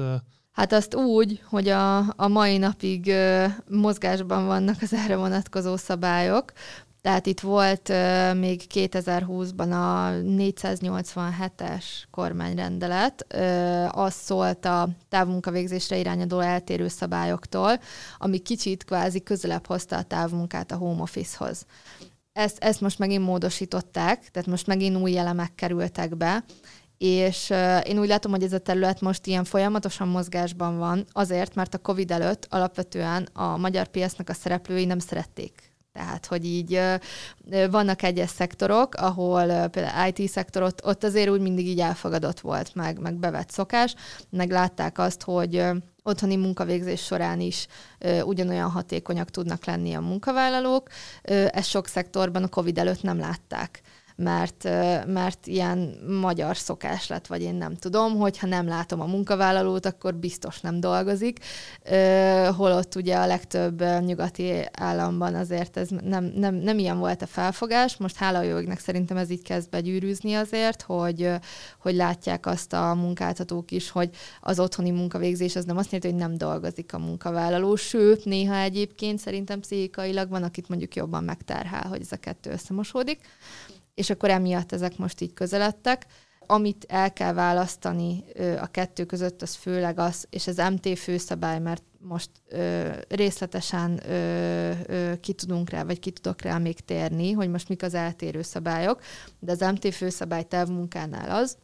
Hát azt úgy, hogy a, a mai napig ö, mozgásban vannak az erre vonatkozó szabályok, tehát itt volt ö, még 2020-ban a 487-es kormányrendelet, ö, az szólt a távmunkavégzésre irányadó eltérő szabályoktól, ami kicsit kvázi közelebb hozta a távmunkát a home office-hoz. Ezt, ezt most megint módosították, tehát most megint új elemek kerültek be, és uh, én úgy látom, hogy ez a terület most ilyen folyamatosan mozgásban van, azért, mert a COVID előtt alapvetően a magyar piacnak a szereplői nem szerették tehát, hogy így vannak egyes szektorok, ahol például IT szektor, ott, ott azért úgy mindig így elfogadott volt, meg, meg bevett szokás, meg látták azt, hogy otthoni munkavégzés során is ö, ugyanolyan hatékonyak tudnak lenni a munkavállalók. Ö, ezt sok szektorban a COVID előtt nem látták mert, mert ilyen magyar szokás lett, vagy én nem tudom, hogyha nem látom a munkavállalót, akkor biztos nem dolgozik, holott ugye a legtöbb nyugati államban azért ez nem, nem, nem ilyen volt a felfogás, most hála a jognak szerintem ez így kezd begyűrűzni azért, hogy, hogy látják azt a munkáltatók is, hogy az otthoni munkavégzés az nem azt jelenti, hogy nem dolgozik a munkavállaló, sőt, néha egyébként szerintem pszichikailag van, akit mondjuk jobban megterhel, hogy ez a kettő összemosódik és akkor emiatt ezek most így közeledtek. Amit el kell választani a kettő között, az főleg az, és az MT főszabály, mert most ö, részletesen ö, ö, ki tudunk rá, vagy ki tudok rá még térni, hogy most mik az eltérő szabályok, de az MT főszabály távmunkánál az,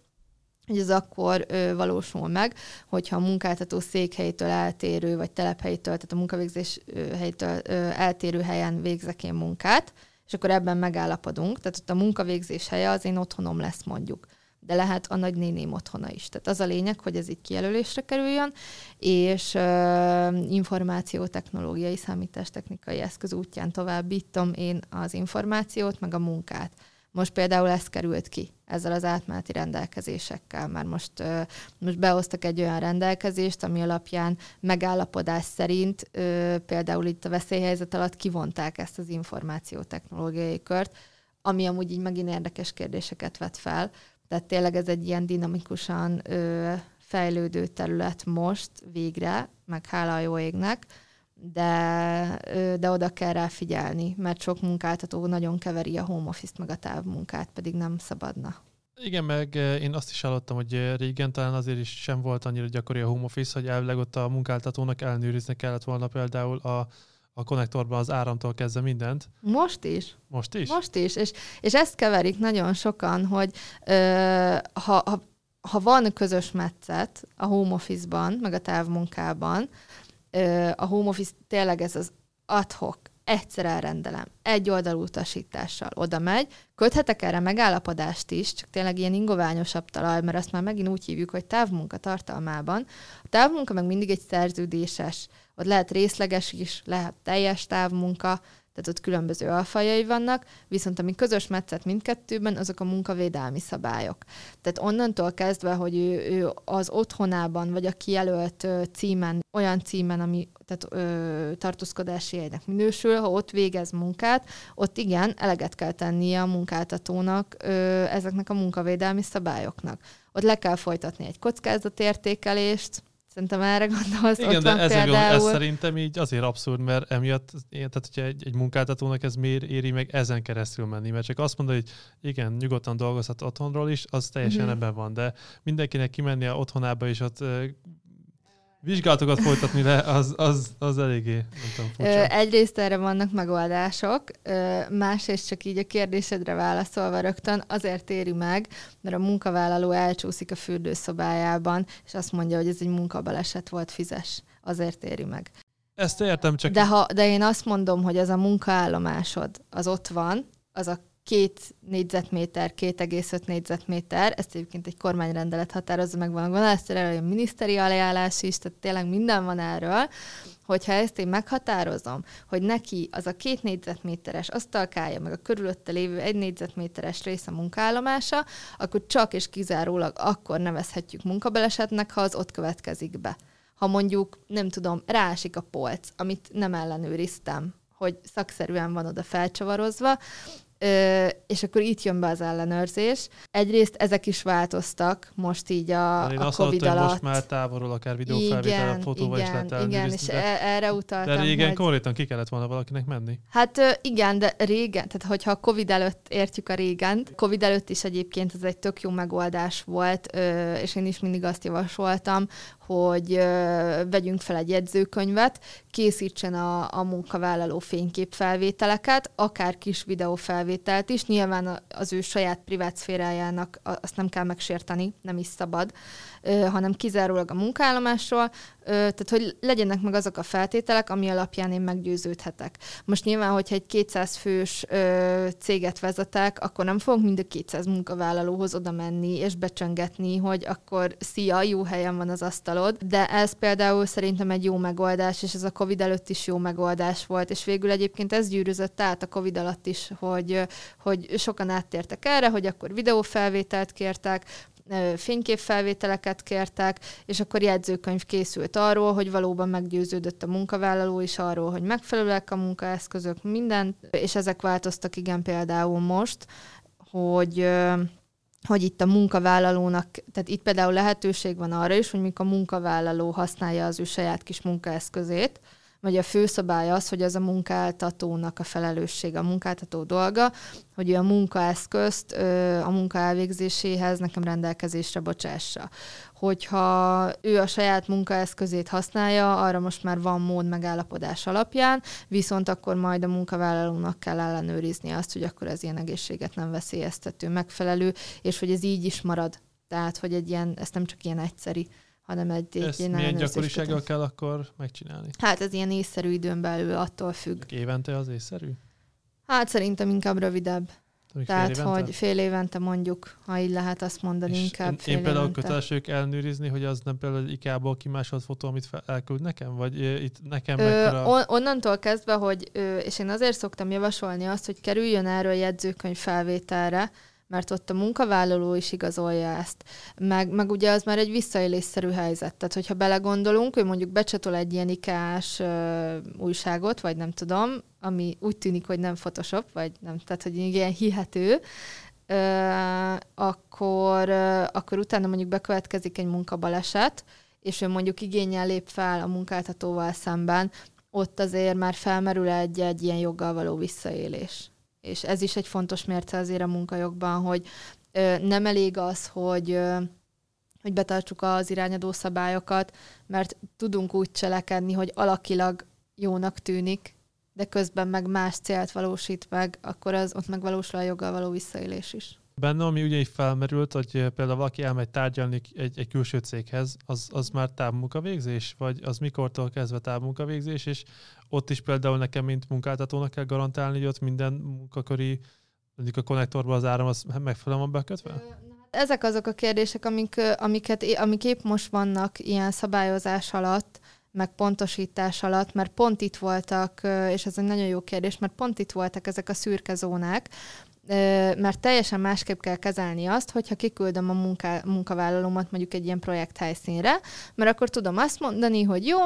hogy ez akkor ö, valósul meg, hogyha a munkáltató székhelytől eltérő, vagy telephelytől, tehát a munkavégzés helytől ö, eltérő helyen végzek én munkát, és akkor ebben megállapodunk, tehát ott a munkavégzés helye az én otthonom lesz mondjuk de lehet a nagynéném otthona is. Tehát az a lényeg, hogy ez így kijelölésre kerüljön, és uh, információtechnológiai számítástechnikai eszköz útján továbbítom én az információt, meg a munkát. Most például ez került ki ezzel az átmeneti rendelkezésekkel, mert most, most behoztak egy olyan rendelkezést, ami alapján megállapodás szerint például itt a veszélyhelyzet alatt kivonták ezt az információtechnológiai kört, ami amúgy így megint érdekes kérdéseket vet fel. Tehát tényleg ez egy ilyen dinamikusan fejlődő terület most végre, meg hála a jó égnek, de, de oda kell rá figyelni, mert sok munkáltató nagyon keveri a home office-t meg a távmunkát, pedig nem szabadna. Igen, meg én azt is hallottam, hogy régen talán azért is sem volt annyira gyakori a home office, hogy elvileg ott a munkáltatónak ellenőrizni kellett volna például a, a konnektorban az áramtól kezdve mindent. Most is. Most is? Most is. És, és ezt keverik nagyon sokan, hogy ö, ha, ha, ha van közös metszet a home office-ban, meg a távmunkában, a home office tényleg ez az adhok, egyszer elrendelem, egy oldalú utasítással oda megy, köthetek erre megállapodást is, csak tényleg ilyen ingoványosabb talaj, mert azt már megint úgy hívjuk, hogy távmunka tartalmában. A távmunka meg mindig egy szerződéses, ott lehet részleges is, lehet teljes távmunka, tehát ott különböző alfajai vannak, viszont ami közös metszet mindkettőben, azok a munkavédelmi szabályok. Tehát onnantól kezdve, hogy ő, ő az otthonában, vagy a kijelölt címen, olyan címen, ami tehát ö, tartózkodási helynek minősül, ha ott végez munkát, ott igen, eleget kell tennie a munkáltatónak ö, ezeknek a munkavédelmi szabályoknak. Ott le kell folytatni egy kockázatértékelést, Szerintem erre gondolsz. Igen, ott de van ez, például... ez szerintem így azért abszurd, mert emiatt, tehát hogyha egy, egy munkáltatónak ez miért éri meg ezen keresztül menni, mert csak azt mondani, hogy igen, nyugodtan dolgozhat otthonról is, az teljesen uh-huh. ebben van, de mindenkinek kimenni a otthonába és ott vizsgálatokat folytatni le, az, az, az eléggé, nem tudom, furcsa. Egyrészt erre vannak megoldások, másrészt csak így a kérdésedre válaszolva rögtön azért éri meg, mert a munkavállaló elcsúszik a fürdőszobájában, és azt mondja, hogy ez egy munkabaleset volt, fizes. Azért éri meg. Ezt értem, csak... De, ha, de én azt mondom, hogy az a munkaállomásod, az ott van, az a két négyzetméter, 2,5 négyzetméter, ezt egyébként egy kormányrendelet határozza meg, van, van ezt a miniszteri ajánlás is, tehát tényleg minden van erről, hogyha ezt én meghatározom, hogy neki az a két négyzetméteres asztalkája, meg a körülötte lévő egy négyzetméteres rész a munkállomása, akkor csak és kizárólag akkor nevezhetjük munkabelesetnek, ha az ott következik be. Ha mondjuk, nem tudom, rásik a polc, amit nem ellenőriztem, hogy szakszerűen van oda felcsavarozva, Ö, és akkor itt jön be az ellenőrzés. Egyrészt ezek is változtak most így a, én a azt Covid hallottam, alatt. most már távolról akár videófelvétel, fotóval igen, is lehet Igen, és de, e- erre utaltam, De régen hogy... konkrétan ki kellett volna valakinek menni. Hát igen, de régen, tehát hogyha a Covid előtt értjük a régen, Covid előtt is egyébként ez egy tök jó megoldás volt, és én is mindig azt javasoltam, hogy vegyünk fel egy jegyzőkönyvet, készítsen a, a munkavállaló fényképfelvételeket, akár kis videófelvételt is. Nyilván az ő saját privát azt nem kell megsérteni, nem is szabad, hanem kizárólag a munkállomásról, tehát hogy legyenek meg azok a feltételek, ami alapján én meggyőződhetek. Most nyilván, hogyha egy 200 fős céget vezetek, akkor nem fogok mind a 200 munkavállalóhoz oda menni és becsöngetni, hogy akkor szia, jó helyen van az asztalod, de ez például szerintem egy jó megoldás, és ez a Covid előtt is jó megoldás volt, és végül egyébként ez gyűrűzött át a Covid alatt is, hogy, hogy sokan áttértek erre, hogy akkor videófelvételt kértek, fényképfelvételeket kértek, és akkor jegyzőkönyv készült arról, hogy valóban meggyőződött a munkavállaló is arról, hogy megfelelőek a munkaeszközök, minden, és ezek változtak igen például most, hogy hogy itt a munkavállalónak, tehát itt például lehetőség van arra is, hogy mikor a munkavállaló használja az ő saját kis munkaeszközét, vagy a főszabály az, hogy az a munkáltatónak a felelőssége, a munkáltató dolga, hogy ő a munkaeszközt a munka elvégzéséhez nekem rendelkezésre bocsássa. Hogyha ő a saját munkaeszközét használja, arra most már van mód megállapodás alapján, viszont akkor majd a munkavállalónak kell ellenőrizni azt, hogy akkor ez ilyen egészséget nem veszélyeztető, megfelelő, és hogy ez így is marad. Tehát, hogy egy ilyen, ez nem csak ilyen egyszeri hanem egy, egy Ezt milyen gyakorisággal kell akkor megcsinálni? Hát ez ilyen észszerű időn belül attól függ. Évente az észszerű? Hát szerintem inkább rövidebb. Még Tehát, fél hogy fél évente mondjuk, ha így lehet azt mondani, és inkább én, fél én például évente. köteles ők elnőrizni, hogy az nem például egy IK-ból kimásolt fotó, amit fel, elküld nekem? Vagy itt nekem ö, on, Onnantól kezdve, hogy, ö, és én azért szoktam javasolni azt, hogy kerüljön erről jegyzőkönyv felvételre, mert ott a munkavállaló is igazolja ezt. Meg, meg ugye az már egy visszaélésszerű helyzet. Tehát, hogyha belegondolunk, hogy mondjuk becsatol egy ilyen ikás ö, újságot, vagy nem tudom, ami úgy tűnik, hogy nem Photoshop, vagy nem, tehát, hogy ilyen hihető, ö, akkor, ö, akkor utána mondjuk bekövetkezik egy munkabaleset, és ő mondjuk igényel lép fel a munkáltatóval szemben, ott azért már felmerül egy, egy ilyen joggal való visszaélés és ez is egy fontos mérce azért a munkajogban, hogy ö, nem elég az, hogy ö, hogy betartsuk az irányadó szabályokat, mert tudunk úgy cselekedni, hogy alakilag jónak tűnik, de közben meg más célt valósít meg, akkor az ott megvalósul a joggal való visszaélés is. Benne, ami ugye így felmerült, hogy például valaki elmegy tárgyalni egy, egy külső céghez, az, az már távmunkavégzés, vagy az mikortól kezdve távmunkavégzés, és ott is például nekem, mint munkáltatónak kell garantálni, hogy ott minden munkaköri, mondjuk a konnektorban az áram az megfelelően van bekötve? Hát ezek azok a kérdések, amik, amiket, amik épp most vannak ilyen szabályozás alatt, meg pontosítás alatt, mert pont itt voltak, és ez egy nagyon jó kérdés, mert pont itt voltak ezek a szürke zónák, mert teljesen másképp kell kezelni azt, hogyha kiküldöm a munká, munkavállalómat mondjuk egy ilyen projekt helyszínre, mert akkor tudom azt mondani, hogy jó,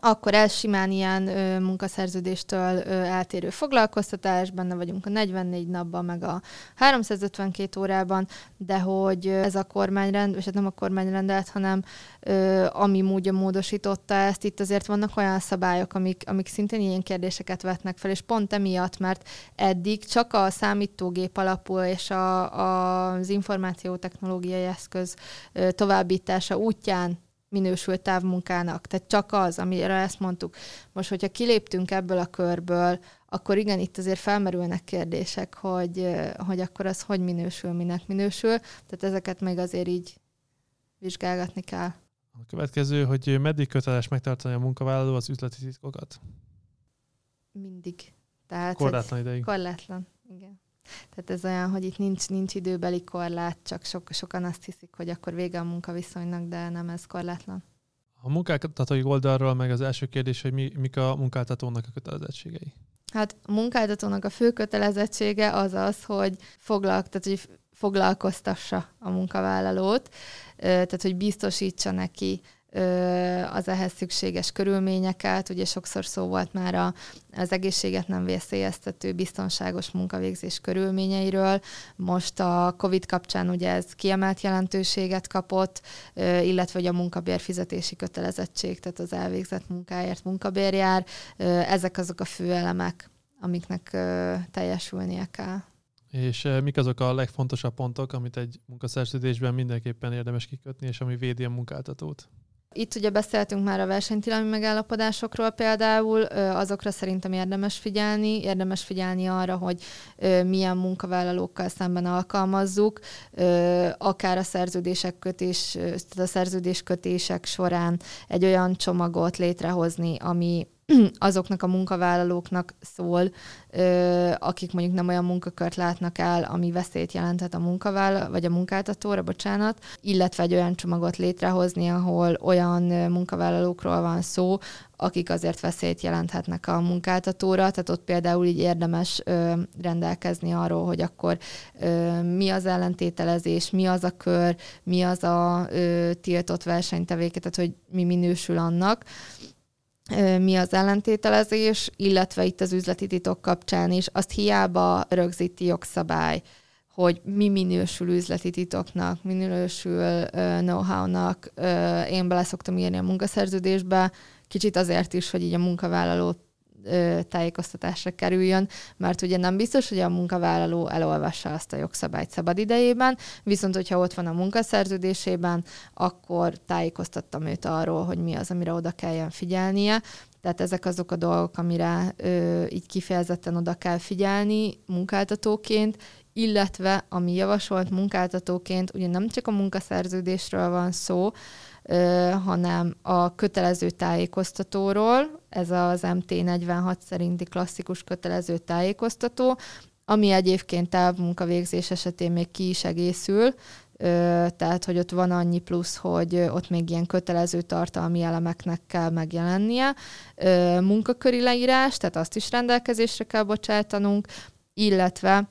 akkor ez simán ilyen ö, munkaszerződéstől ö, eltérő foglalkoztatás, benne vagyunk a 44 napban, meg a 352 órában, de hogy ez a kormányrend, és hát nem a kormányrendelet, hanem ö, ami módja módosította ezt, itt azért vannak olyan szabályok, amik, amik szintén ilyen kérdéseket vetnek fel, és pont emiatt, mert eddig csak a számítógép alapú és a, a, az információtechnológiai eszköz ö, továbbítása útján minősült távmunkának. Tehát csak az, amire ezt mondtuk. Most, hogyha kiléptünk ebből a körből, akkor igen, itt azért felmerülnek kérdések, hogy, hogy akkor az hogy minősül, minek minősül. Tehát ezeket még azért így vizsgálgatni kell. A következő, hogy meddig köteles megtartani a munkavállaló az üzleti titkokat? Mindig. Tehát, korlátlan ideig. Korlátlan, igen. Tehát ez olyan, hogy itt nincs, nincs időbeli korlát, csak sok, sokan azt hiszik, hogy akkor vége a munkaviszonynak, de nem ez korlátlan. A munkáltatói oldalról meg az első kérdés, hogy mi, mik a munkáltatónak a kötelezettségei? Hát a munkáltatónak a fő kötelezettsége az az, hogy, foglalk, tehát, hogy foglalkoztassa a munkavállalót, tehát hogy biztosítsa neki az ehhez szükséges körülményeket. Ugye sokszor szó volt már a, az egészséget nem veszélyeztető biztonságos munkavégzés körülményeiről. Most a COVID kapcsán ugye ez kiemelt jelentőséget kapott, illetve hogy a munkabérfizetési kötelezettség, tehát az elvégzett munkáért munkabér jár. Ezek azok a fő elemek, amiknek teljesülnie kell. És mik azok a legfontosabb pontok, amit egy munkaszerződésben mindenképpen érdemes kikötni, és ami védi a munkáltatót? Itt ugye beszéltünk már a versenytilalmi megállapodásokról például, azokra szerintem érdemes figyelni, érdemes figyelni arra, hogy milyen munkavállalókkal szemben alkalmazzuk, akár a szerződések kötés, tehát a szerződéskötések során egy olyan csomagot létrehozni, ami azoknak a munkavállalóknak szól, akik mondjuk nem olyan munkakört látnak el, ami veszélyt jelenthet a munkavállaló, vagy a munkáltatóra, bocsánat, illetve egy olyan csomagot létrehozni, ahol olyan munkavállalókról van szó, akik azért veszélyt jelenthetnek a munkáltatóra, tehát ott például így érdemes ö, rendelkezni arról, hogy akkor ö, mi az ellentételezés, mi az a kör, mi az a ö, tiltott versenytevéke, tehát hogy mi minősül annak mi az ellentételezés, illetve itt az üzleti titok kapcsán is, azt hiába rögzíti jogszabály, hogy mi minősül üzleti titoknak, minősül know-how-nak. Én bele szoktam írni a munkaszerződésbe, kicsit azért is, hogy így a munkavállalót tájékoztatásra kerüljön, mert ugye nem biztos, hogy a munkavállaló elolvassa azt a jogszabályt szabad idejében, viszont hogyha ott van a munkaszerződésében, akkor tájékoztattam őt arról, hogy mi az, amire oda kelljen figyelnie, tehát ezek azok a dolgok, amire ö, így kifejezetten oda kell figyelni munkáltatóként, illetve ami javasolt munkáltatóként, ugye nem csak a munkaszerződésről van szó, hanem a kötelező tájékoztatóról, ez az MT46 szerinti klasszikus kötelező tájékoztató, ami egyébként távmunkavégzés esetén még ki is egészül, tehát hogy ott van annyi plusz, hogy ott még ilyen kötelező tartalmi elemeknek kell megjelennie. Munkaköri leírás, tehát azt is rendelkezésre kell bocsátanunk, illetve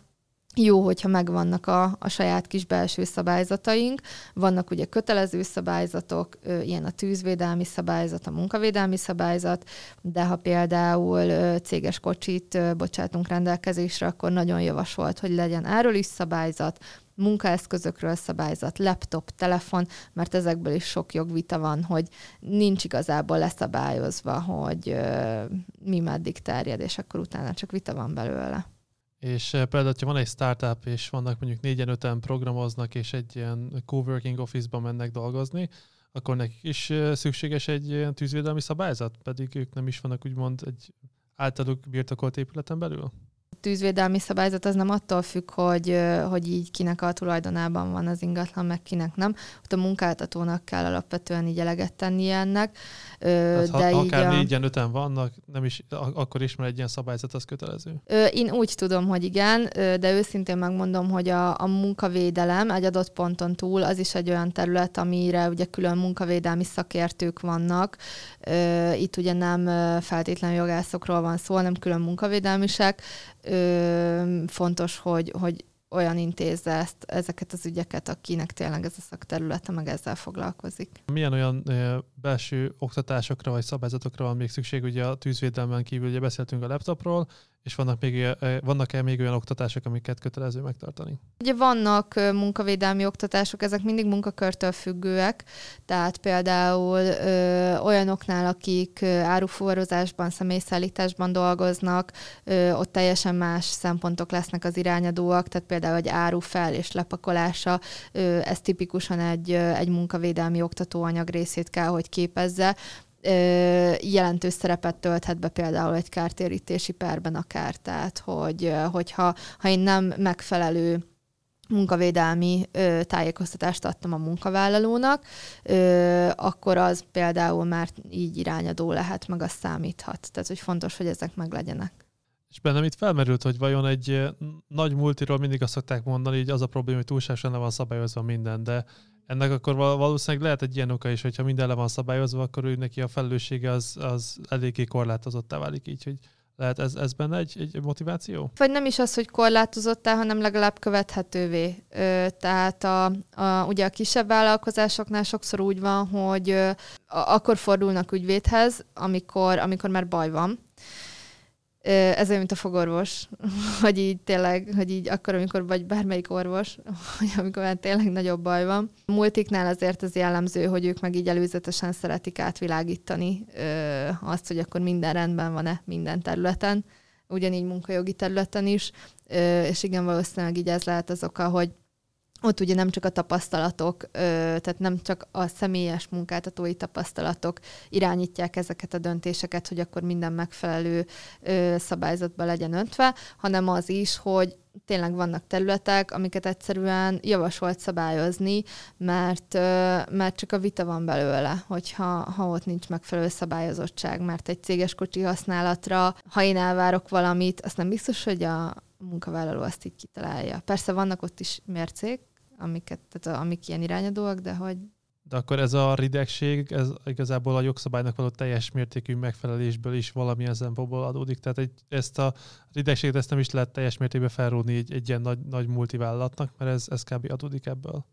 jó, hogyha megvannak a, a saját kis belső szabályzataink. Vannak ugye kötelező szabályzatok, ilyen a tűzvédelmi szabályzat, a munkavédelmi szabályzat, de ha például céges kocsit bocsátunk rendelkezésre, akkor nagyon javasolt, hogy legyen erről is szabályzat, munkaeszközökről szabályzat, laptop, telefon, mert ezekből is sok jogvita van, hogy nincs igazából leszabályozva, hogy mi meddig terjed, és akkor utána csak vita van belőle. És eh, például, ha van egy startup, és vannak mondjuk négyen, öten programoznak, és egy ilyen coworking office-ba mennek dolgozni, akkor nekik is eh, szükséges egy ilyen tűzvédelmi szabályzat, pedig ők nem is vannak úgymond egy általuk birtokolt épületen belül? tűzvédelmi szabályzat az nem attól függ, hogy, hogy így kinek a tulajdonában van az ingatlan, meg kinek nem. Ott a munkáltatónak kell alapvetően így eleget tenni ennek. Hát, de ha, így akár a... négyen, öten vannak, nem is, akkor is, mert egy ilyen szabályzat az kötelező. Én úgy tudom, hogy igen, de őszintén megmondom, hogy a, a munkavédelem egy adott ponton túl az is egy olyan terület, amire ugye külön munkavédelmi szakértők vannak. Itt ugye nem feltétlenül jogászokról van szó, hanem külön munkavédelmisek. Fontos, hogy, hogy olyan intézze ezt, ezeket az ügyeket, akinek tényleg ez a szakterülete, meg ezzel foglalkozik. Milyen olyan belső oktatásokra vagy szabályzatokra van még szükség? Ugye a tűzvédelmen kívül ugye beszéltünk a laptopról, és vannak még, vannak-e még olyan oktatások, amiket kötelező megtartani? Ugye vannak munkavédelmi oktatások, ezek mindig munkakörtől függőek, tehát például ö, olyanoknál, akik áruforrozásban, személyszállításban dolgoznak, ö, ott teljesen más szempontok lesznek az irányadóak, tehát például egy áru fel és lepakolása, ö, ez tipikusan egy, egy munkavédelmi oktatóanyag részét kell, hogy képezze, jelentős szerepet tölthet be például egy kártérítési perben akár. Tehát, hogy, hogyha ha én nem megfelelő munkavédelmi ö, tájékoztatást adtam a munkavállalónak, ö, akkor az például már így irányadó lehet, meg az számíthat. Tehát, hogy fontos, hogy ezek meg legyenek. És bennem itt felmerült, hogy vajon egy nagy multiról mindig azt szokták mondani, hogy az a probléma, hogy túlságosan le van szabályozva minden, de ennek akkor valószínűleg lehet egy ilyen oka is, hogyha minden le van szabályozva, akkor ő neki a felelőssége az, az eléggé korlátozottá válik így, hogy lehet ez, ez benne egy, egy motiváció? Vagy nem is az, hogy korlátozottá, hanem legalább követhetővé. Ö, tehát a, a, ugye a kisebb vállalkozásoknál sokszor úgy van, hogy ö, akkor fordulnak ügyvédhez, amikor, amikor már baj van ez olyan, mint a fogorvos, hogy így tényleg, hogy így akkor, amikor vagy bármelyik orvos, hogy amikor már tényleg nagyobb baj van. A multiknál azért az jellemző, hogy ők meg így előzetesen szeretik átvilágítani azt, hogy akkor minden rendben van-e minden területen, ugyanígy munkajogi területen is, és igen, valószínűleg így ez lehet az oka, hogy ott ugye nem csak a tapasztalatok, tehát nem csak a személyes munkáltatói tapasztalatok irányítják ezeket a döntéseket, hogy akkor minden megfelelő szabályzatba legyen öntve, hanem az is, hogy tényleg vannak területek, amiket egyszerűen javasolt szabályozni, mert, mert csak a vita van belőle, hogyha ha ott nincs megfelelő szabályozottság, mert egy céges kocsi használatra, ha én elvárok valamit, azt nem biztos, hogy a munkavállaló azt így kitalálja. Persze vannak ott is mércék, amiket, tehát amik ilyen irányadóak, de hogy... De akkor ez a ridegség, ez igazából a jogszabálynak való teljes mértékű megfelelésből is valamilyen szempontból adódik. Tehát egy, ezt a ridegséget ezt nem is lehet teljes mértékben felróni egy, egy ilyen nagy, nagy multivállalatnak, mert ez, ez kb. adódik ebből.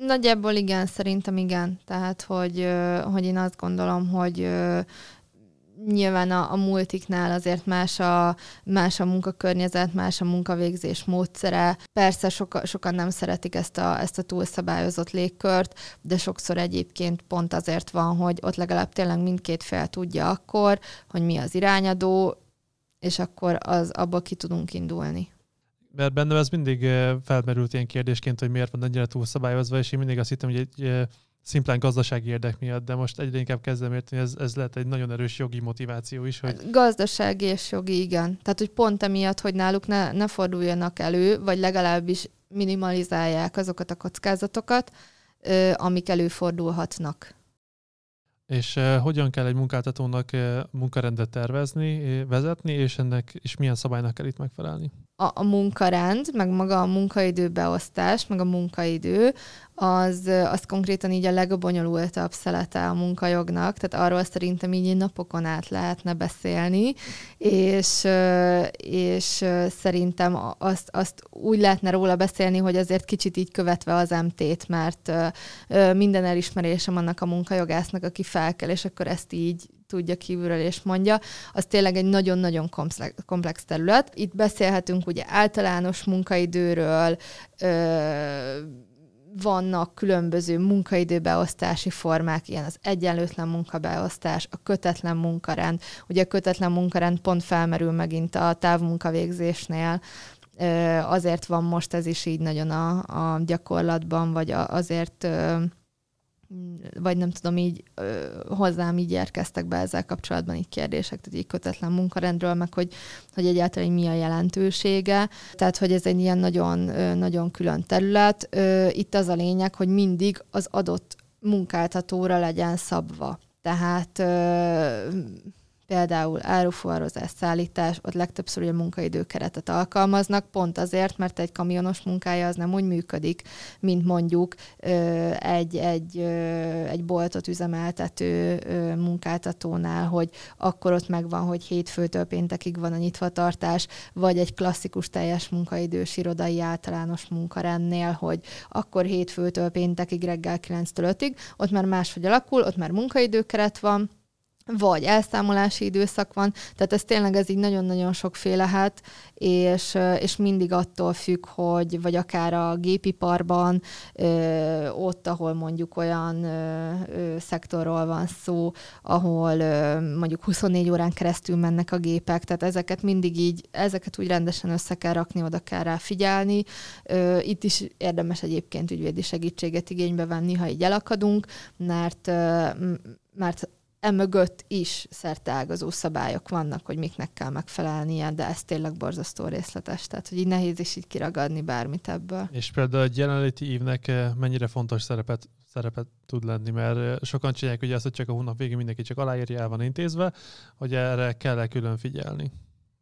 Nagyjából igen, szerintem igen. Tehát, hogy, hogy én azt gondolom, hogy nyilván a, a multiknál azért más a, más a munkakörnyezet, más a munkavégzés módszere. Persze soka, sokan nem szeretik ezt a, ezt a túlszabályozott légkört, de sokszor egyébként pont azért van, hogy ott legalább tényleg mindkét fél tudja akkor, hogy mi az irányadó, és akkor az abból ki tudunk indulni. Mert bennem ez mindig eh, felmerült ilyen kérdésként, hogy miért van ennyire túlszabályozva, és én mindig azt hittem, hogy egy eh, szimplán gazdasági érdek miatt, de most egyre inkább kezdem érteni, ez, ez lehet egy nagyon erős jogi motiváció is. Hogy... Gazdasági és jogi, igen. Tehát, hogy pont emiatt, hogy náluk ne, ne forduljanak elő, vagy legalábbis minimalizálják azokat a kockázatokat, amik előfordulhatnak. És uh, hogyan kell egy munkáltatónak uh, munkarendet tervezni, vezetni, és ennek és milyen szabálynak kell itt megfelelni? A, a munkarend, meg maga a munkaidőbeosztás, meg a munkaidő, az, az konkrétan így a legbonyolultabb szelete a munkajognak, tehát arról szerintem így napokon át lehetne beszélni, és, és szerintem azt, azt úgy lehetne róla beszélni, hogy azért kicsit így követve az MT-t, mert minden elismerésem annak a munkajogásznak, aki felkel, és akkor ezt így tudja kívülről és mondja, az tényleg egy nagyon-nagyon komplex terület. Itt beszélhetünk ugye általános munkaidőről, vannak különböző munkaidőbeosztási formák, ilyen az egyenlőtlen munkabeosztás, a kötetlen munkarend. Ugye a kötetlen munkarend pont felmerül megint a távmunkavégzésnél, azért van most ez is így nagyon a, a gyakorlatban, vagy azért vagy nem tudom, így ö, hozzám így érkeztek be ezzel kapcsolatban így kérdések, tehát így kötetlen munkarendről, meg hogy, hogy egyáltalán mi a jelentősége. Tehát, hogy ez egy ilyen nagyon, nagyon külön terület. Itt az a lényeg, hogy mindig az adott munkáltatóra legyen szabva. Tehát például árufuvarozás, szállítás, ott legtöbbször ugye munkaidőkeretet alkalmaznak, pont azért, mert egy kamionos munkája az nem úgy működik, mint mondjuk egy, egy, egy boltot üzemeltető munkáltatónál, hogy akkor ott megvan, hogy hétfőtől péntekig van a nyitvatartás, vagy egy klasszikus teljes munkaidős irodai általános munkarendnél, hogy akkor hétfőtől péntekig reggel 9-től 5-ig, ott már máshogy alakul, ott már munkaidőkeret van, vagy elszámolási időszak van, tehát ez tényleg ez így nagyon-nagyon sokféle lehet, és, és mindig attól függ, hogy vagy akár a gépiparban, ott, ahol mondjuk olyan szektorról van szó, ahol mondjuk 24 órán keresztül mennek a gépek, tehát ezeket mindig így, ezeket úgy rendesen össze kell rakni, oda kell rá figyelni. Itt is érdemes egyébként ügyvédi segítséget igénybe venni, ha így elakadunk, mert mert emögött is szerteágazó szabályok vannak, hogy miknek kell megfelelnie, de ez tényleg borzasztó részletes, tehát hogy így nehéz is így kiragadni bármit ebből. És például egy jelenléti évnek eh, mennyire fontos szerepet, szerepet tud lenni, mert eh, sokan csinálják ugye azt, hogy csak a hónap végén mindenki csak aláírja, el van intézve, hogy erre kell-e külön figyelni,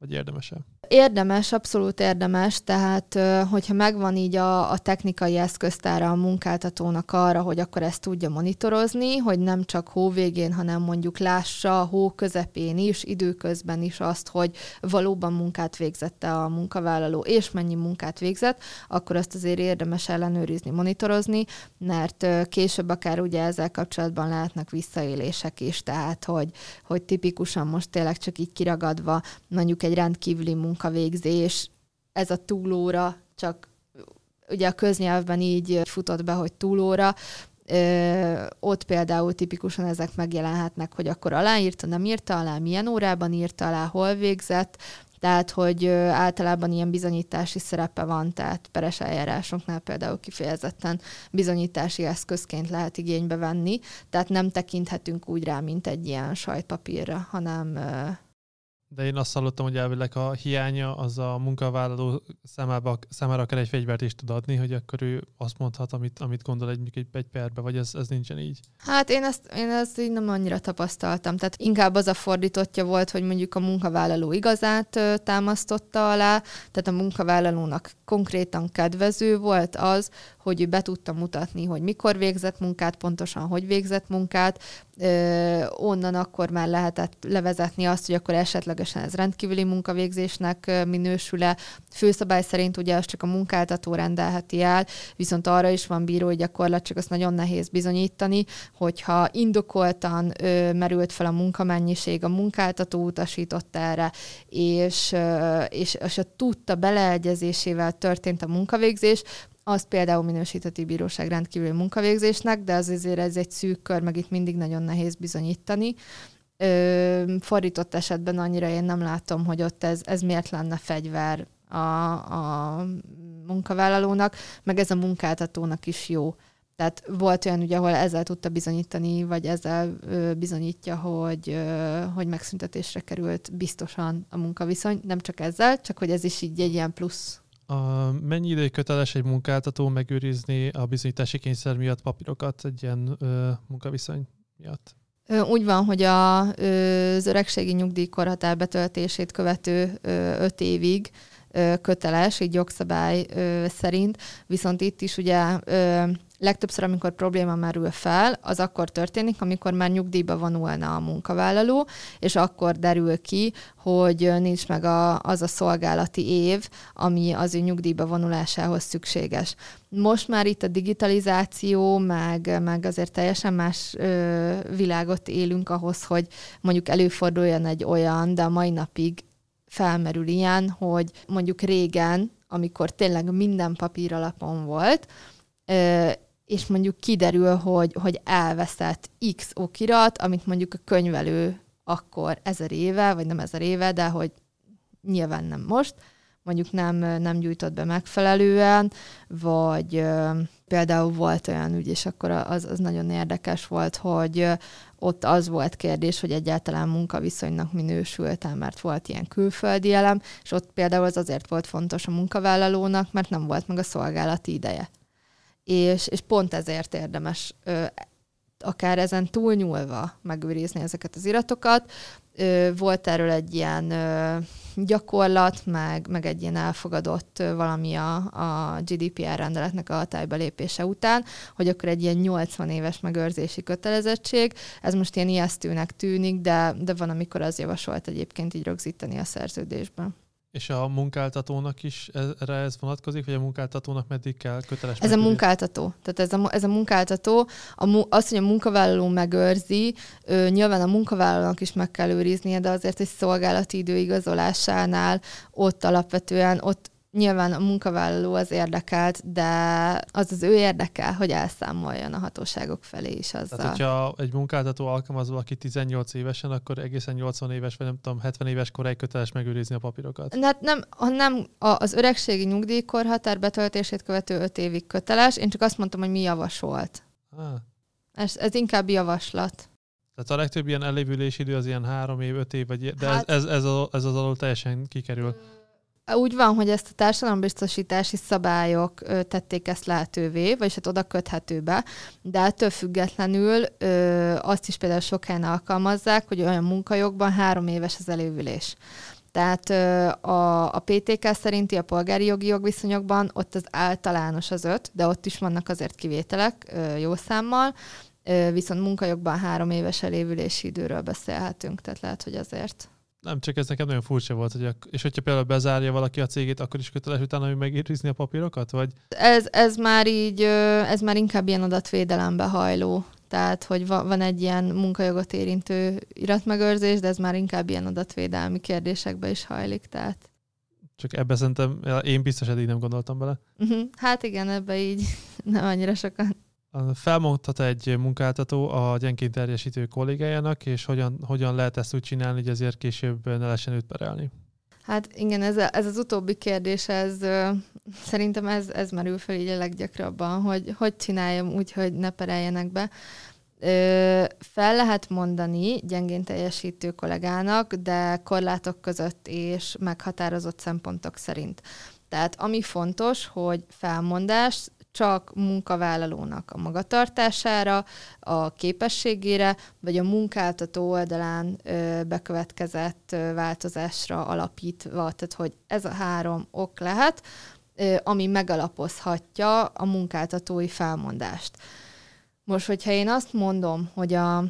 vagy érdemese? Érdemes, abszolút érdemes, tehát hogyha megvan így a, a technikai eszköztára a munkáltatónak arra, hogy akkor ezt tudja monitorozni, hogy nem csak hó végén, hanem mondjuk lássa a hó közepén is, időközben is azt, hogy valóban munkát végzette a munkavállaló, és mennyi munkát végzett, akkor azt azért érdemes ellenőrizni, monitorozni, mert később akár ugye ezzel kapcsolatban lehetnek visszaélések is, tehát hogy, hogy tipikusan most tényleg csak így kiragadva mondjuk egy rendkívüli munka munkavégzés, ez a túlóra, csak ugye a köznyelvben így futott be, hogy túlóra, Ö, ott például tipikusan ezek megjelenhetnek, hogy akkor aláírta, nem írta alá, milyen órában írta alá, hol végzett, tehát, hogy általában ilyen bizonyítási szerepe van, tehát peres eljárásoknál például kifejezetten bizonyítási eszközként lehet igénybe venni, tehát nem tekinthetünk úgy rá, mint egy ilyen sajtpapírra, hanem de én azt hallottam, hogy elvileg a hiánya az a munkavállaló számába, számára akár egy fegyvert is tud adni, hogy akkor ő azt mondhat, amit, amit gondol egy, egy, egy perbe, vagy ez, ez nincsen így? Hát én ezt, én ezt így nem annyira tapasztaltam. Tehát inkább az a fordítottja volt, hogy mondjuk a munkavállaló igazát ö, támasztotta alá, tehát a munkavállalónak konkrétan kedvező volt az, hogy ő be tudta mutatni, hogy mikor végzett munkát, pontosan hogy végzett munkát, onnan akkor már lehetett levezetni azt, hogy akkor esetlegesen ez rendkívüli munkavégzésnek minősül-e. Főszabály szerint ugye azt csak a munkáltató rendelheti el, viszont arra is van bírói gyakorlat, csak azt nagyon nehéz bizonyítani, hogyha indokoltan ö, merült fel a munkamennyiség, a munkáltató utasított erre, és, ö, és, és a tudta beleegyezésével történt a munkavégzés, azt például minősítheti bíróság rendkívül munkavégzésnek, de az azért ez egy szűk kör, meg itt mindig nagyon nehéz bizonyítani. Ö, fordított esetben annyira én nem látom, hogy ott ez, ez miért lenne fegyver a, a munkavállalónak, meg ez a munkáltatónak is jó. Tehát volt olyan, ugye, ahol ezzel tudta bizonyítani, vagy ezzel ö, bizonyítja, hogy, ö, hogy megszüntetésre került biztosan a munkaviszony. Nem csak ezzel, csak hogy ez is így egy ilyen plusz a, mennyi ideig köteles egy munkáltató megőrizni a bizonyítási kényszer miatt papírokat egy ilyen ö, munkaviszony miatt? Úgy van, hogy a, az öregségi nyugdíjkorhatár betöltését követő öt évig köteles, így jogszabály szerint, viszont itt is ugye legtöbbször, amikor probléma merül fel, az akkor történik, amikor már nyugdíjba vonulna a munkavállaló, és akkor derül ki, hogy nincs meg a, az a szolgálati év, ami az ő nyugdíjba vonulásához szükséges. Most már itt a digitalizáció, meg, meg azért teljesen más ö, világot élünk ahhoz, hogy mondjuk előforduljon egy olyan, de a mai napig felmerül ilyen, hogy mondjuk régen, amikor tényleg minden papír alapon volt, és mondjuk kiderül, hogy, hogy elveszett X okirat, amit mondjuk a könyvelő akkor ezer éve, vagy nem ezer éve, de hogy nyilván nem most, mondjuk nem, nem gyújtott be megfelelően, vagy például volt olyan ügy, és akkor az, az nagyon érdekes volt, hogy ott az volt kérdés, hogy egyáltalán munkaviszonynak minősült mert volt ilyen külföldi elem, és ott például az azért volt fontos a munkavállalónak, mert nem volt meg a szolgálati ideje. És, és pont ezért érdemes ö, akár ezen túlnyúlva megőrizni ezeket az iratokat. Ö, volt erről egy ilyen ö, gyakorlat, meg, meg egy ilyen elfogadott ö, valami a, a GDPR rendeletnek a hatályba lépése után, hogy akkor egy ilyen 80 éves megőrzési kötelezettség. Ez most ilyen ijesztőnek tűnik, de, de van, amikor az javasolt egyébként így rögzíteni a szerződésben. És a munkáltatónak is erre ez vonatkozik, vagy a munkáltatónak meddig kell köteles? Ez a munkáltató. Tehát ez a, ez a munkáltató, a, az, hogy a munkavállaló megőrzi, ő, nyilván a munkavállalónak is meg kell őriznie, de azért egy szolgálati idő igazolásánál ott alapvetően ott Nyilván a munkavállaló az érdekelt, de az az ő érdeke, hogy elszámoljon a hatóságok felé is azzal. Tehát, hogyha egy munkáltató alkalmaz valaki 18 évesen, akkor egészen 80 éves, vagy nem tudom, 70 éves koráig köteles megőrizni a papírokat? Hát nem, nem az öregségi nyugdíjkorhatár betöltését követő 5 évig köteles, én csak azt mondtam, hogy mi javasolt. Ah. Ez, ez inkább javaslat. Tehát a legtöbb ilyen elévülési idő az ilyen három év, öt év, vagy, de hát, ez, ez, ez, az, ez az alól teljesen kikerül. Úgy van, hogy ezt a társadalombiztosítási szabályok ö, tették ezt lehetővé, vagyis hát oda köthetőbe, de ettől függetlenül ö, azt is például sok helyen alkalmazzák, hogy olyan munkajogban három éves az elévülés. Tehát a, a PTK szerinti a polgári jogi jogviszonyokban ott az általános az öt, de ott is vannak azért kivételek jó számmal, viszont munkajogban három éves elévülési időről beszélhetünk, tehát lehet, hogy azért nem, csak ez nekem nagyon furcsa volt, hogy a, és hogyha például bezárja valaki a cégét, akkor is köteles utána hogy megírni a papírokat, vagy? Ez, ez már így, ez már inkább ilyen adatvédelembe hajló. Tehát, hogy van egy ilyen munkajogot érintő iratmegőrzés, de ez már inkább ilyen adatvédelmi kérdésekbe is hajlik. Tehát. Csak ebbe szerintem, én biztos eddig nem gondoltam bele. Uh-huh. Hát igen, ebbe így nem annyira sokan. Felmondhat egy munkáltató a gyengén terjesítő kollégájának, és hogyan, hogyan lehet ezt úgy csinálni, hogy ezért később ne lehessen őt perelni? Hát igen, ez, a, ez az utóbbi kérdés, ez szerintem ez, ez merül fel így a leggyakrabban, hogy hogy csináljam úgy, hogy ne pereljenek be. Ö, fel lehet mondani gyengén teljesítő kollégának, de korlátok között és meghatározott szempontok szerint. Tehát ami fontos, hogy felmondás csak munkavállalónak a magatartására, a képességére, vagy a munkáltató oldalán bekövetkezett változásra alapítva, tehát hogy ez a három ok lehet, ami megalapozhatja a munkáltatói felmondást. Most, hogyha én azt mondom, hogy a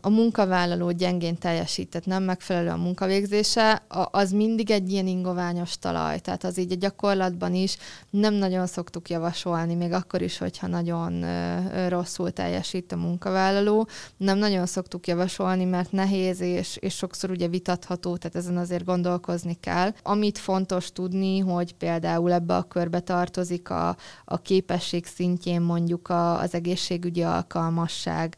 a munkavállaló gyengén teljesített, nem megfelelő a munkavégzése, az mindig egy ilyen ingoványos talaj. Tehát az így a gyakorlatban is nem nagyon szoktuk javasolni, még akkor is, hogyha nagyon rosszul teljesít a munkavállaló. Nem nagyon szoktuk javasolni, mert nehéz és, és sokszor ugye vitatható, tehát ezen azért gondolkozni kell. Amit fontos tudni, hogy például ebbe a körbe tartozik a, a képesség szintjén mondjuk a, az egészségügyi alkalmasság,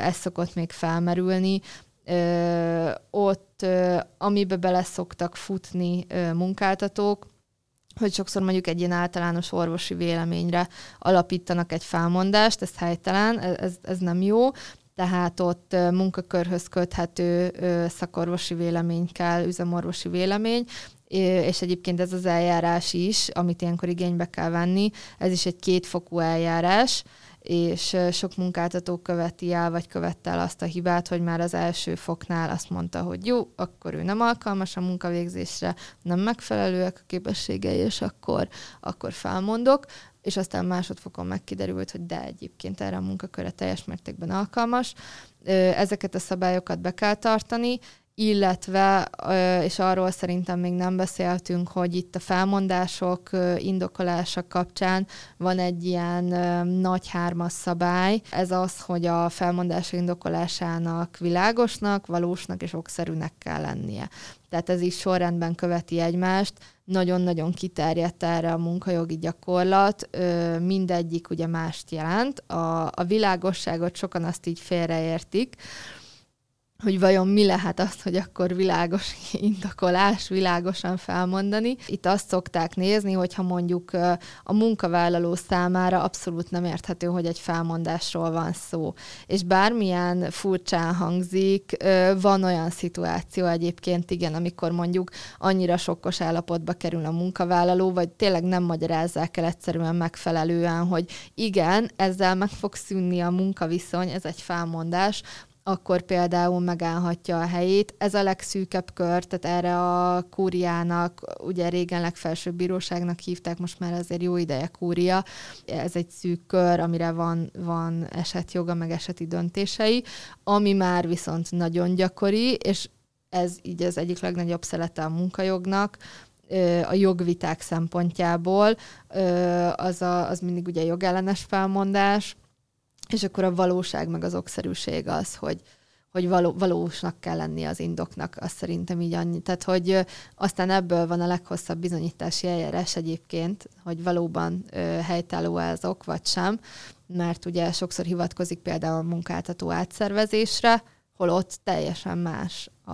ez szokott még felmerülni, ö, ott, ö, amibe bele szoktak futni ö, munkáltatók, hogy sokszor mondjuk egy ilyen általános orvosi véleményre alapítanak egy felmondást, ez helytelen, ez, ez nem jó, tehát ott munkakörhöz köthető szakorvosi vélemény kell, üzemorvosi vélemény, és egyébként ez az eljárás is, amit ilyenkor igénybe kell venni, ez is egy kétfokú eljárás, és sok munkáltató követi el, vagy követte el azt a hibát, hogy már az első foknál azt mondta, hogy jó, akkor ő nem alkalmas a munkavégzésre, nem megfelelőek a képességei, és akkor, akkor felmondok, és aztán másodfokon megkiderült, hogy de egyébként erre a munkaköre teljes mértékben alkalmas. Ezeket a szabályokat be kell tartani, illetve, és arról szerintem még nem beszéltünk, hogy itt a felmondások indokolása kapcsán van egy ilyen nagy hármas szabály. Ez az, hogy a felmondás indokolásának világosnak, valósnak és okszerűnek kell lennie. Tehát ez is sorrendben követi egymást, nagyon-nagyon kiterjedt erre a munkajogi gyakorlat, mindegyik ugye mást jelent. A, a világosságot sokan azt így félreértik, hogy vajon mi lehet az, hogy akkor világos indokolás, világosan felmondani. Itt azt szokták nézni, hogyha mondjuk a munkavállaló számára abszolút nem érthető, hogy egy felmondásról van szó. És bármilyen furcsán hangzik, van olyan szituáció egyébként, igen, amikor mondjuk annyira sokkos állapotba kerül a munkavállaló, vagy tényleg nem magyarázzák el egyszerűen megfelelően, hogy igen, ezzel meg fog szűnni a munkaviszony, ez egy felmondás, akkor például megállhatja a helyét. Ez a legszűkebb kör, tehát erre a kúriának, ugye régen legfelsőbb bíróságnak hívták, most már azért jó ideje kúria. Ez egy szűk kör, amire van, van esetjoga, meg eseti döntései, ami már viszont nagyon gyakori, és ez így az egyik legnagyobb szelete a munkajognak, a jogviták szempontjából, az, a, az mindig ugye jogellenes felmondás, és akkor a valóság meg az okszerűség az, hogy, hogy való, valósnak kell lenni az indoknak, azt szerintem így annyi. Tehát, hogy aztán ebből van a leghosszabb bizonyítási eljárás egyébként, hogy valóban ö, helytálló azok, vagy sem, mert ugye sokszor hivatkozik például a munkáltató átszervezésre, holott teljesen más a,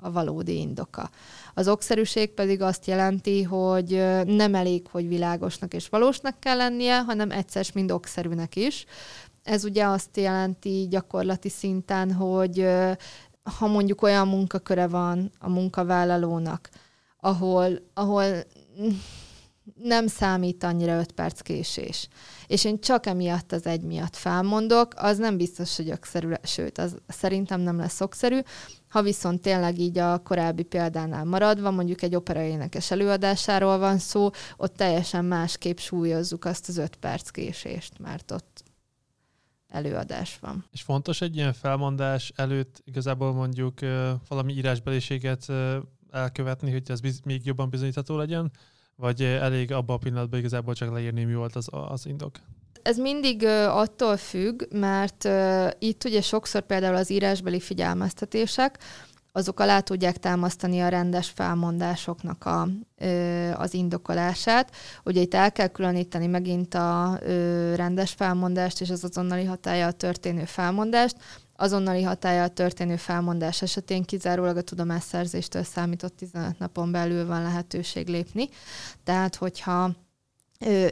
a valódi indoka. Az okszerűség pedig azt jelenti, hogy nem elég, hogy világosnak és valósnak kell lennie, hanem egyszer mind okszerűnek is. Ez ugye azt jelenti gyakorlati szinten, hogy ha mondjuk olyan munkaköre van a munkavállalónak, ahol, ahol nem számít annyira 5 perc késés, és én csak emiatt az egy miatt felmondok, az nem biztos, hogy okszerű, sőt, az szerintem nem lesz okszerű. Ha viszont tényleg így a korábbi példánál maradva, mondjuk egy operaénekes előadásáról van szó, ott teljesen másképp súlyozzuk azt az 5 perc késést, mert ott előadás van. És fontos egy ilyen felmondás előtt igazából mondjuk valami írásbeliséget elkövetni, hogy ez biz- még jobban bizonyítható legyen, vagy elég abban a pillanatban igazából csak leírni, mi volt az, az indok? Ez mindig attól függ, mert itt ugye sokszor például az írásbeli figyelmeztetések, azok alá tudják támasztani a rendes felmondásoknak a, az indokolását. Ugye itt el kell különíteni megint a rendes felmondást és az azonnali hatája történő felmondást. Azonnali hatája történő felmondás esetén kizárólag a tudomásszerzéstől számított 15 napon belül van lehetőség lépni. Tehát, hogyha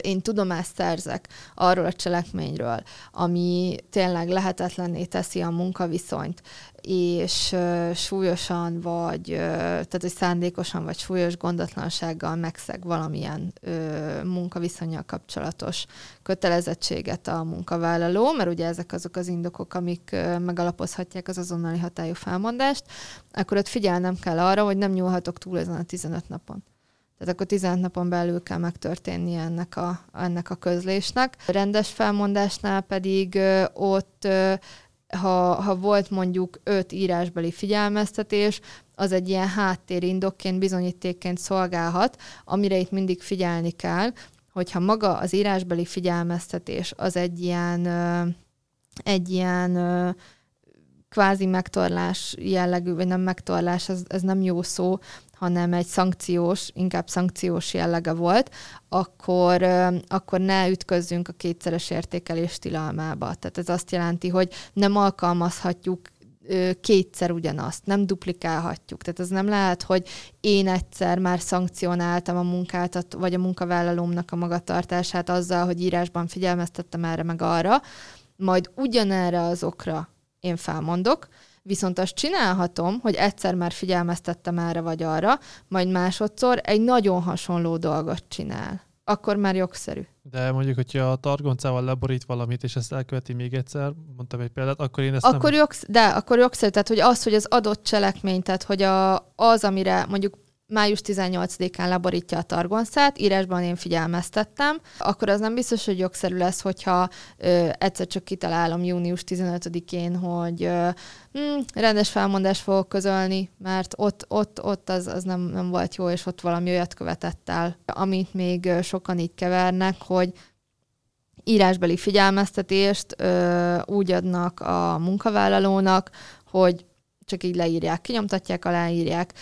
én tudomást szerzek arról a cselekményről, ami tényleg lehetetlenné teszi a munkaviszonyt, és súlyosan vagy, tehát hogy szándékosan vagy súlyos gondatlansággal megszeg valamilyen munkaviszonyal kapcsolatos kötelezettséget a munkavállaló, mert ugye ezek azok az indokok, amik megalapozhatják az azonnali hatályú felmondást, akkor ott figyelnem kell arra, hogy nem nyúlhatok túl ezen a 15 napon. Tehát akkor 15 napon belül kell megtörténnie ennek a, ennek a közlésnek. A rendes felmondásnál pedig ott ha, ha volt mondjuk öt írásbeli figyelmeztetés, az egy ilyen háttérindokként, bizonyítékként szolgálhat, amire itt mindig figyelni kell, hogyha maga az írásbeli figyelmeztetés az egy ilyen, egy ilyen kvázi megtorlás jellegű, vagy nem megtorlás, ez, ez nem jó szó, hanem egy szankciós, inkább szankciós jellege volt, akkor, akkor ne ütközzünk a kétszeres értékelés tilalmába. Tehát ez azt jelenti, hogy nem alkalmazhatjuk kétszer ugyanazt, nem duplikálhatjuk. Tehát ez nem lehet, hogy én egyszer már szankcionáltam a munkáltat, vagy a munkavállalómnak a magatartását azzal, hogy írásban figyelmeztettem erre meg arra, majd ugyanerre az okra én felmondok, viszont azt csinálhatom, hogy egyszer már figyelmeztettem erre vagy arra, majd másodszor egy nagyon hasonló dolgot csinál. Akkor már jogszerű. De mondjuk, hogyha a targoncával leborít valamit, és ezt elköveti még egyszer, mondtam egy példát, akkor én ezt akkor nem... Jogsz, de, akkor jogszerű, tehát hogy az, hogy az adott cselekmény, tehát hogy a, az, amire mondjuk május 18-án leborítja a targonszát, írásban én figyelmeztettem, akkor az nem biztos, hogy jogszerű lesz, hogyha ö, egyszer csak kitalálom június 15-én, hogy ö, hm, rendes felmondást fogok közölni, mert ott, ott, ott az, az nem, nem volt jó, és ott valami olyat követett el, amit még sokan így kevernek, hogy írásbeli figyelmeztetést ö, úgy adnak a munkavállalónak, hogy csak így leírják, kinyomtatják, aláírják.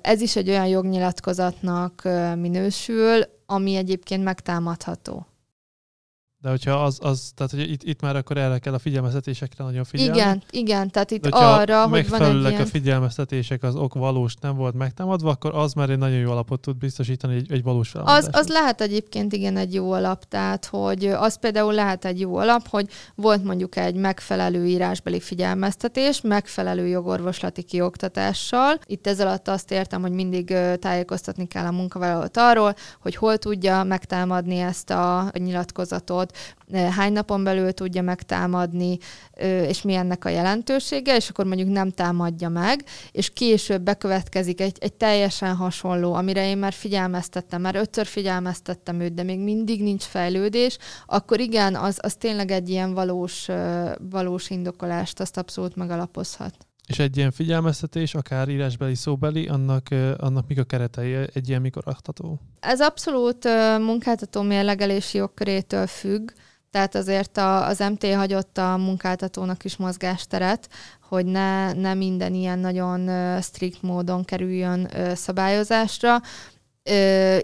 Ez is egy olyan jognyilatkozatnak minősül, ami egyébként megtámadható. De hogyha az, az tehát hogy itt, itt már akkor erre kell a figyelmeztetésekre nagyon figyelni. Igen, igen, tehát itt arra, hogy van egy ilyen... a figyelmeztetések, az ok valós nem volt megtámadva, akkor az már egy nagyon jó alapot tud biztosítani egy, egy valós Az, az lehet egyébként igen egy jó alap, tehát hogy az például lehet egy jó alap, hogy volt mondjuk egy megfelelő írásbeli figyelmeztetés, megfelelő jogorvoslati kioktatással. Itt ez alatt azt értem, hogy mindig tájékoztatni kell a munkavállalót arról, hogy hol tudja megtámadni ezt a nyilatkozatot, hány napon belül tudja megtámadni, és mi ennek a jelentősége, és akkor mondjuk nem támadja meg, és később bekövetkezik egy, egy teljesen hasonló, amire én már figyelmeztettem, már ötször figyelmeztettem őt, de még mindig nincs fejlődés, akkor igen, az, az tényleg egy ilyen valós, valós indokolást, azt abszolút megalapozhat. És egy ilyen figyelmeztetés, akár írásbeli, szóbeli, annak, annak mik a keretei? Egy ilyen mikor adható? Ez abszolút munkáltató mérlegelési jogkörétől függ, tehát azért a, az MT hagyott a munkáltatónak is mozgásteret, hogy ne, ne minden ilyen nagyon strikt módon kerüljön szabályozásra.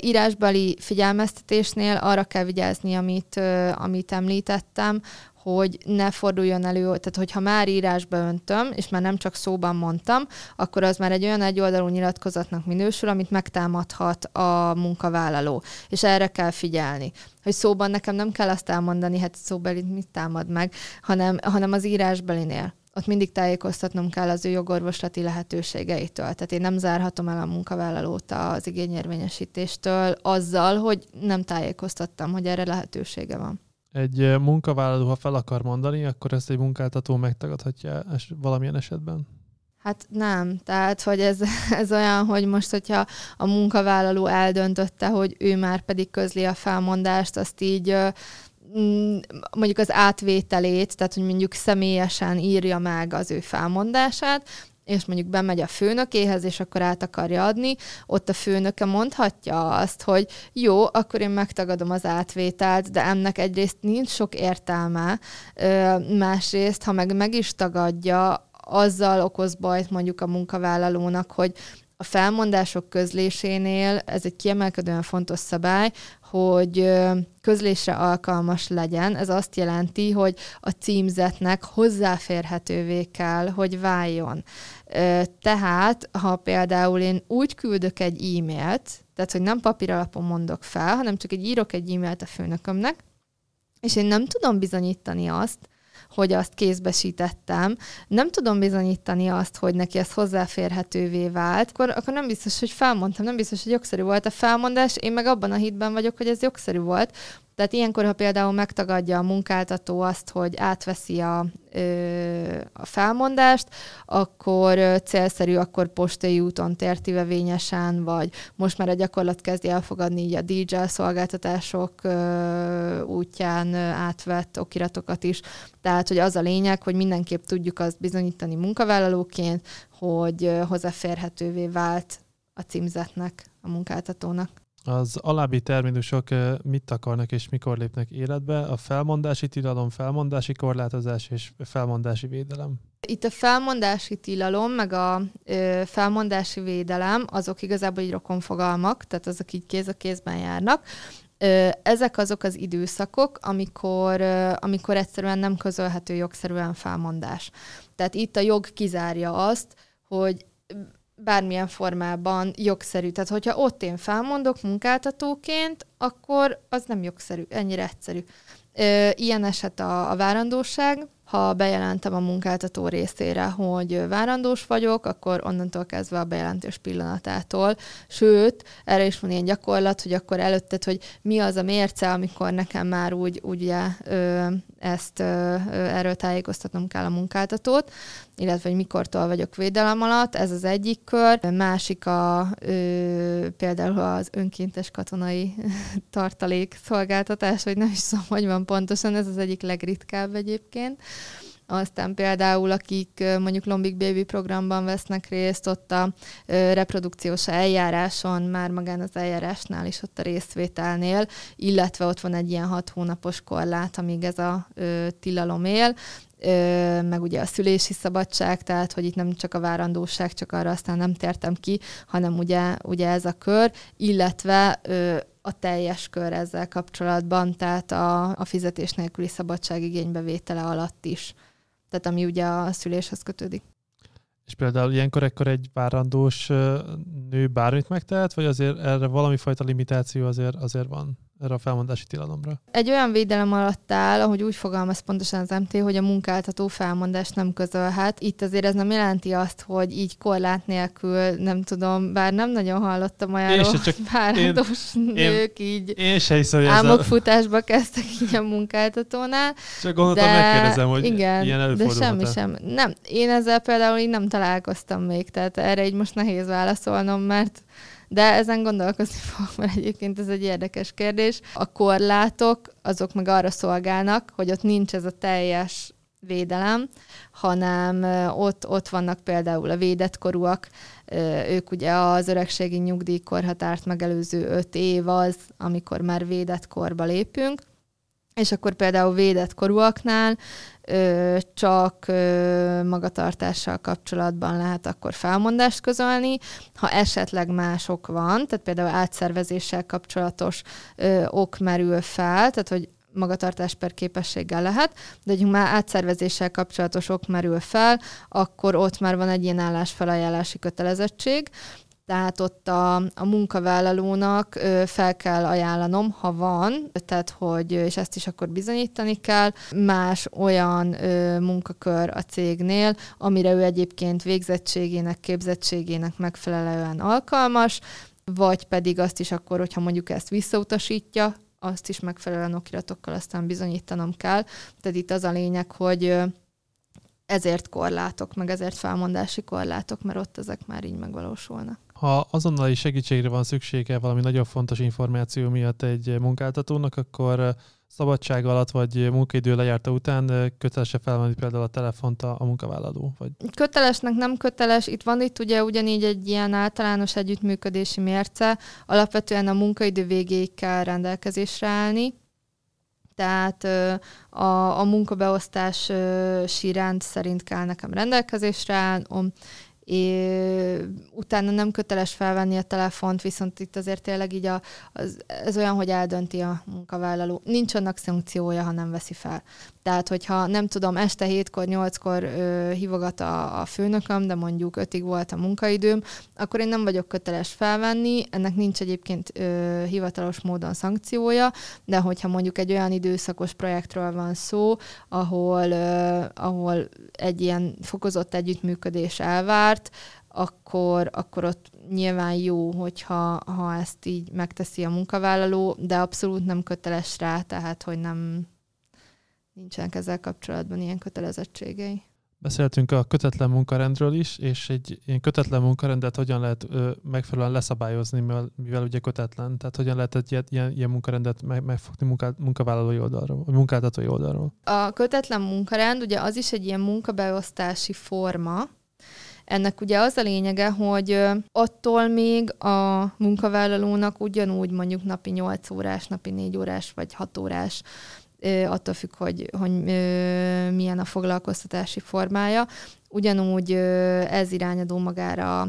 írásbeli figyelmeztetésnél arra kell vigyázni, amit, amit említettem, hogy ne forduljon elő, tehát hogyha már írásba öntöm, és már nem csak szóban mondtam, akkor az már egy olyan egyoldalú nyilatkozatnak minősül, amit megtámadhat a munkavállaló. És erre kell figyelni. Hogy szóban nekem nem kell azt elmondani, hát szóbeli mit támad meg, hanem, hanem az írásbelinél ott mindig tájékoztatnom kell az ő jogorvoslati lehetőségeitől. Tehát én nem zárhatom el a munkavállalót az igényérvényesítéstől azzal, hogy nem tájékoztattam, hogy erre lehetősége van egy munkavállaló, ha fel akar mondani, akkor ezt egy munkáltató megtagadhatja es- valamilyen esetben? Hát nem. Tehát, hogy ez, ez olyan, hogy most, hogyha a munkavállaló eldöntötte, hogy ő már pedig közli a felmondást, azt így mm, mondjuk az átvételét, tehát hogy mondjuk személyesen írja meg az ő felmondását, és mondjuk bemegy a főnökéhez, és akkor át akarja adni, ott a főnöke mondhatja azt, hogy jó, akkor én megtagadom az átvételt, de ennek egyrészt nincs sok értelme, másrészt, ha meg meg is tagadja, azzal okoz bajt mondjuk a munkavállalónak, hogy a felmondások közlésénél ez egy kiemelkedően fontos szabály, hogy közlésre alkalmas legyen. Ez azt jelenti, hogy a címzetnek hozzáférhetővé kell, hogy váljon. Tehát, ha például én úgy küldök egy e-mailt, tehát, hogy nem papíralapon mondok fel, hanem csak egy írok egy e-mailt a főnökömnek, és én nem tudom bizonyítani azt, hogy azt kézbesítettem, nem tudom bizonyítani azt, hogy neki ez hozzáférhetővé vált, akkor, akkor nem biztos, hogy felmondtam, nem biztos, hogy jogszerű volt a felmondás, én meg abban a hitben vagyok, hogy ez jogszerű volt, tehát ilyenkor, ha például megtagadja a munkáltató azt, hogy átveszi a, a felmondást, akkor célszerű akkor postai úton tértivevényesen, vagy most már a gyakorlat kezdi elfogadni így a DJ szolgáltatások útján átvett okiratokat is. Tehát, hogy az a lényeg, hogy mindenképp tudjuk azt bizonyítani munkavállalóként, hogy hozzáférhetővé vált a címzetnek, a munkáltatónak. Az alábbi terminusok mit akarnak és mikor lépnek életbe? A felmondási tilalom, felmondási korlátozás és felmondási védelem. Itt a felmondási tilalom, meg a ö, felmondási védelem, azok igazából egy rokonfogalmak, tehát azok így kéz a kézben járnak. Ö, ezek azok az időszakok, amikor, ö, amikor egyszerűen nem közölhető jogszerűen felmondás. Tehát itt a jog kizárja azt, hogy bármilyen formában jogszerű. Tehát, hogyha ott én felmondok munkáltatóként, akkor az nem jogszerű, ennyire egyszerű. Ilyen eset a, a várandóság, ha bejelentem a munkáltató részére, hogy várandós vagyok, akkor onnantól kezdve a bejelentés pillanatától. Sőt, erre is van ilyen gyakorlat, hogy akkor előtted, hogy mi az a mérce, amikor nekem már úgy, úgy ö, ezt erről tájékoztatnom kell a munkáltatót, illetve hogy mikortól vagyok védelem alatt, ez az egyik kör. Másik a ö, például az önkéntes katonai tartalék szolgáltatás, hogy nem is tudom, hogy van pontosan, ez az egyik legritkább egyébként. Aztán például, akik mondjuk Lombik Baby programban vesznek részt, ott a reprodukciós eljáráson, már magán az eljárásnál is ott a részvételnél, illetve ott van egy ilyen hat hónapos korlát, amíg ez a tilalom él. meg ugye a szülési szabadság, tehát hogy itt nem csak a várandóság, csak arra aztán nem tértem ki, hanem ugye, ugye ez a kör, illetve a teljes kör ezzel kapcsolatban, tehát a, a fizetés nélküli szabadság igénybevétele alatt is. Tehát ami ugye a szüléshez kötődik. És például ilyenkor ekkor egy várandós nő bármit megtehet, vagy azért erre valami fajta limitáció azért, azért van? Erre a felmondási tilalomra? Egy olyan védelem alatt áll, ahogy úgy fogalmaz pontosan az MT, hogy a munkáltató felmondást nem közölhet. Itt azért ez nem jelenti azt, hogy így korlát nélkül, nem tudom, bár nem nagyon hallottam olyanról, csak várados nők én, így én se hiszem, álmokfutásba kezdtek így a munkáltatónál. Csak gondoltam, de, megkérdezem, hogy igen, ilyen de semmi sem. Nem, én ezzel például így nem találkoztam még, tehát erre így most nehéz válaszolnom, mert de ezen gondolkozni fogok, mert egyébként ez egy érdekes kérdés. A korlátok, azok meg arra szolgálnak, hogy ott nincs ez a teljes védelem, hanem ott, ott vannak például a védett korúak, ők ugye az öregségi nyugdíjkorhatárt megelőző öt év az, amikor már védett korba lépünk, és akkor például védett korúaknál ö, csak ö, magatartással kapcsolatban lehet akkor felmondást közölni. Ha esetleg mások van, tehát például átszervezéssel kapcsolatos ö, ok merül fel, tehát hogy magatartás per képességgel lehet, de hogy már átszervezéssel kapcsolatos ok merül fel, akkor ott már van egy ilyen állásfelajánlási kötelezettség, tehát ott a, a munkavállalónak fel kell ajánlanom, ha van, tehát hogy, és ezt is akkor bizonyítani kell, más olyan munkakör a cégnél, amire ő egyébként végzettségének, képzettségének megfelelően alkalmas, vagy pedig azt is akkor, hogyha mondjuk ezt visszautasítja, azt is megfelelően okiratokkal aztán bizonyítanom kell. Tehát itt az a lényeg, hogy ezért korlátok, meg ezért felmondási korlátok, mert ott ezek már így megvalósulnak. Ha azonnali segítségre van szüksége valami nagyon fontos információ miatt egy munkáltatónak, akkor szabadság alatt vagy munkaidő lejárta után köteles-e felvenni például a telefont a, a munkavállaló? Vagy? Kötelesnek nem köteles. Itt van itt ugye ugyanígy egy ilyen általános együttműködési mérce. Alapvetően a munkaidő végéig kell rendelkezésre állni. Tehát a, a munkabeosztás síránt szerint kell nekem rendelkezésre állnom, Utána nem köteles felvenni a telefont, viszont itt azért tényleg így a, az, ez olyan, hogy eldönti a munkavállaló. Nincs annak szankciója, ha nem veszi fel. Tehát, hogyha nem tudom, este hétkor, nyolckor ö, hívogat a, a főnököm, de mondjuk ötig volt a munkaidőm, akkor én nem vagyok köteles felvenni, ennek nincs egyébként ö, hivatalos módon szankciója, de hogyha mondjuk egy olyan időszakos projektről van szó, ahol, ö, ahol egy ilyen fokozott együttműködés elvárt, akkor, akkor ott nyilván jó, hogyha ha ezt így megteszi a munkavállaló, de abszolút nem köteles rá, tehát hogy nem, nincsenek ezzel kapcsolatban ilyen kötelezettségei. Beszéltünk a kötetlen munkarendről is, és egy ilyen kötetlen munkarendet hogyan lehet ö, megfelelően leszabályozni, mivel, mivel ugye kötetlen. Tehát hogyan lehet egy ilyen, ilyen, ilyen munkarendet meg, megfogni munká, munkavállalói oldalról, vagy munkáltatói oldalról? A kötetlen munkarend ugye az is egy ilyen munkabeosztási forma, ennek ugye az a lényege, hogy attól még a munkavállalónak ugyanúgy mondjuk napi 8 órás, napi 4 órás vagy 6 órás attól függ, hogy, hogy milyen a foglalkoztatási formája. Ugyanúgy ez irányadó magára a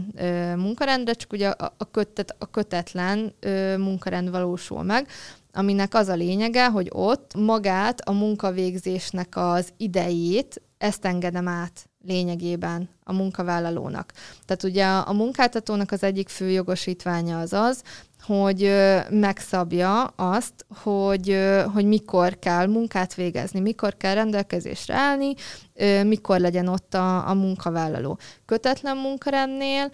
munkarendre, csak ugye a, kötet, a kötetlen munkarend valósul meg, aminek az a lényege, hogy ott magát a munkavégzésnek az idejét, ezt engedem át lényegében a munkavállalónak. Tehát ugye a munkáltatónak az egyik fő jogosítványa az az, hogy megszabja azt, hogy, hogy mikor kell munkát végezni, mikor kell rendelkezésre állni, mikor legyen ott a, a munkavállaló. Kötetlen munkarendnél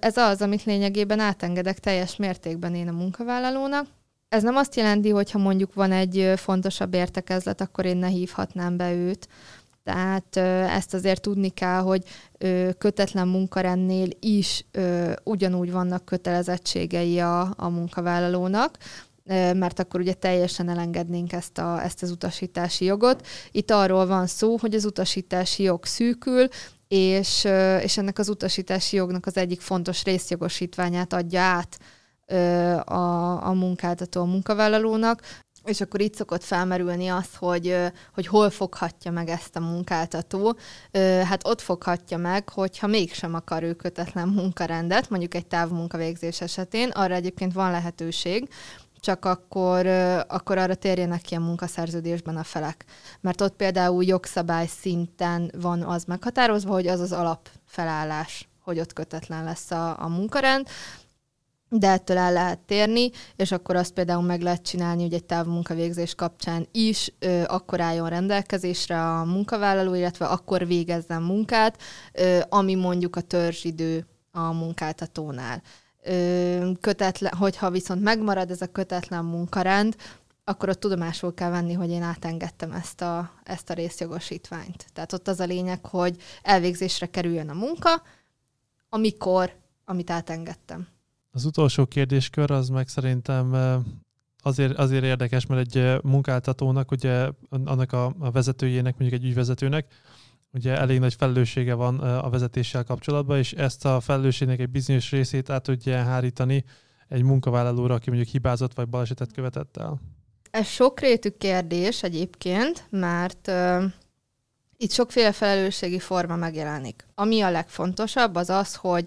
ez az, amit lényegében átengedek teljes mértékben én a munkavállalónak, ez nem azt jelenti, hogy ha mondjuk van egy fontosabb értekezlet, akkor én ne hívhatnám be őt, tehát ezt azért tudni kell, hogy kötetlen munkarendnél is ugyanúgy vannak kötelezettségei a, a munkavállalónak, mert akkor ugye teljesen elengednénk ezt, a, ezt az utasítási jogot. Itt arról van szó, hogy az utasítási jog szűkül, és, és ennek az utasítási jognak az egyik fontos részjogosítványát adja át a, a munkáltató a munkavállalónak, és akkor itt szokott felmerülni az, hogy, hogy hol foghatja meg ezt a munkáltató. Hát ott foghatja meg, hogyha mégsem akar ő kötetlen munkarendet, mondjuk egy távmunkavégzés esetén, arra egyébként van lehetőség, csak akkor, akkor arra térjenek ki a munkaszerződésben a felek. Mert ott például jogszabály szinten van az meghatározva, hogy az az alapfelállás, hogy ott kötetlen lesz a, a munkarend, de ettől el lehet térni, és akkor azt például meg lehet csinálni, hogy egy távmunkavégzés kapcsán is ö, akkor álljon rendelkezésre a munkavállaló, illetve akkor végezzen munkát, ö, ami mondjuk a törzsidő a munkáltatónál. Ö, kötetlen, hogyha viszont megmarad ez a kötetlen munkarend, akkor ott tudomásul kell venni, hogy én átengedtem ezt a, ezt a részjogosítványt. Tehát ott az a lényeg, hogy elvégzésre kerüljön a munka, amikor, amit átengedtem. Az utolsó kérdéskör az meg szerintem azért, azért érdekes, mert egy munkáltatónak, ugye annak a, a vezetőjének, mondjuk egy ügyvezetőnek, ugye elég nagy felelőssége van a vezetéssel kapcsolatban, és ezt a felelősségnek egy bizonyos részét át tudja hárítani egy munkavállalóra, aki mondjuk hibázott vagy balesetet követett el. Ez sokrétű kérdés egyébként, mert uh, itt sokféle felelősségi forma megjelenik. Ami a legfontosabb, az az, hogy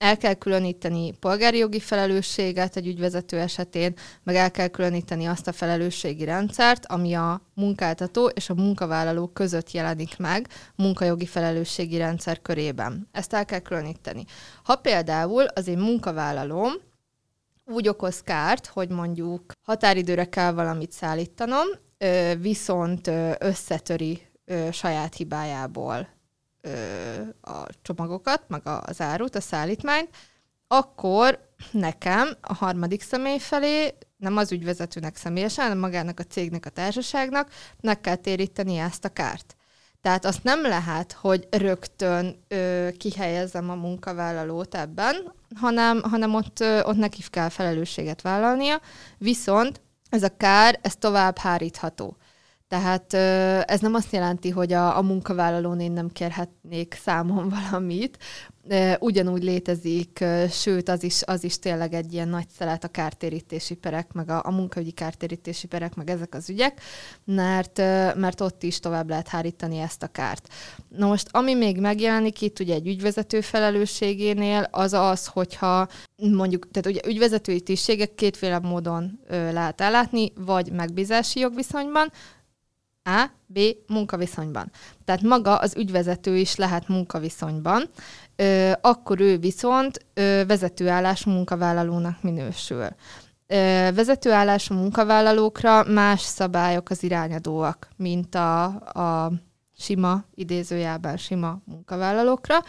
el kell különíteni polgári jogi felelősséget egy ügyvezető esetén, meg el kell különíteni azt a felelősségi rendszert, ami a munkáltató és a munkavállaló között jelenik meg munkajogi felelősségi rendszer körében. Ezt el kell különíteni. Ha például az én munkavállalóm úgy okoz kárt, hogy mondjuk határidőre kell valamit szállítanom, viszont összetöri saját hibájából a csomagokat, meg az árut, a szállítmányt, akkor nekem a harmadik személy felé, nem az ügyvezetőnek személyesen, hanem magának a cégnek, a társaságnak meg kell téríteni ezt a kárt. Tehát azt nem lehet, hogy rögtön ö, kihelyezzem a munkavállalót ebben, hanem, hanem ott, ö, ott neki kell felelősséget vállalnia, viszont ez a kár, ez tovább hárítható. Tehát ez nem azt jelenti, hogy a, a munkavállalón én nem kérhetnék számon valamit. Ugyanúgy létezik, sőt, az is, az is tényleg egy ilyen nagy szelet a kártérítési perek, meg a, a munkaügyi kártérítési perek, meg ezek az ügyek, mert, mert ott is tovább lehet hárítani ezt a kárt. Na most, ami még megjelenik itt ugye egy ügyvezető felelősségénél, az az, hogyha mondjuk, tehát ugye ügyvezetői tisztségek kétféle módon ö, lehet ellátni, vagy megbízási jogviszonyban, a, B munkaviszonyban. Tehát maga az ügyvezető is lehet munkaviszonyban, ö, akkor ő viszont ö, vezetőállású munkavállalónak minősül. Ö, vezetőállású munkavállalókra más szabályok az irányadóak, mint a, a sima, idézőjelben sima munkavállalókra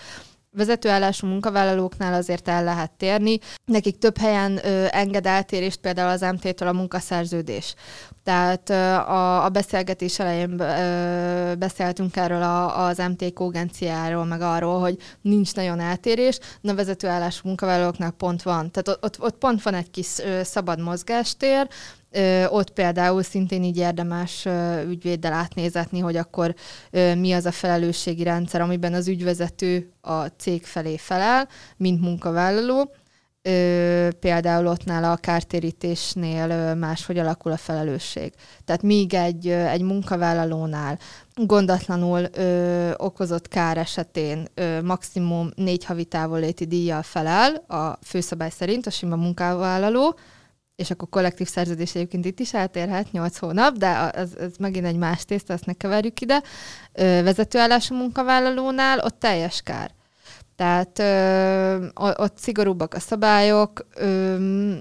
vezetőállású munkavállalóknál azért el lehet térni. Nekik több helyen ö, enged eltérést például az MT-től a munkaszerződés. Tehát ö, a, a beszélgetés elején ö, beszéltünk erről a, az MT kógenciáról, meg arról, hogy nincs nagyon eltérés, de a vezetőállású munkavállalóknak pont van. Tehát ott, ott pont van egy kis ö, szabad mozgástér, Ö, ott például szintén így érdemes ö, ügyvéddel átnézetni, hogy akkor ö, mi az a felelősségi rendszer, amiben az ügyvezető a cég felé felel, mint munkavállaló. Ö, például ott nála a kártérítésnél ö, máshogy alakul a felelősség. Tehát míg egy, ö, egy munkavállalónál gondatlanul ö, okozott kár esetén ö, maximum négy havi távolléti díjjal felel a főszabály szerint a sima munkavállaló, és akkor kollektív szerződés egyébként itt is eltérhet 8 hónap, de az, az megint egy más tészta, azt ne keverjük ide. Ö, vezetőállású munkavállalónál ott teljes kár. Tehát ö, ott szigorúbbak a szabályok, ö,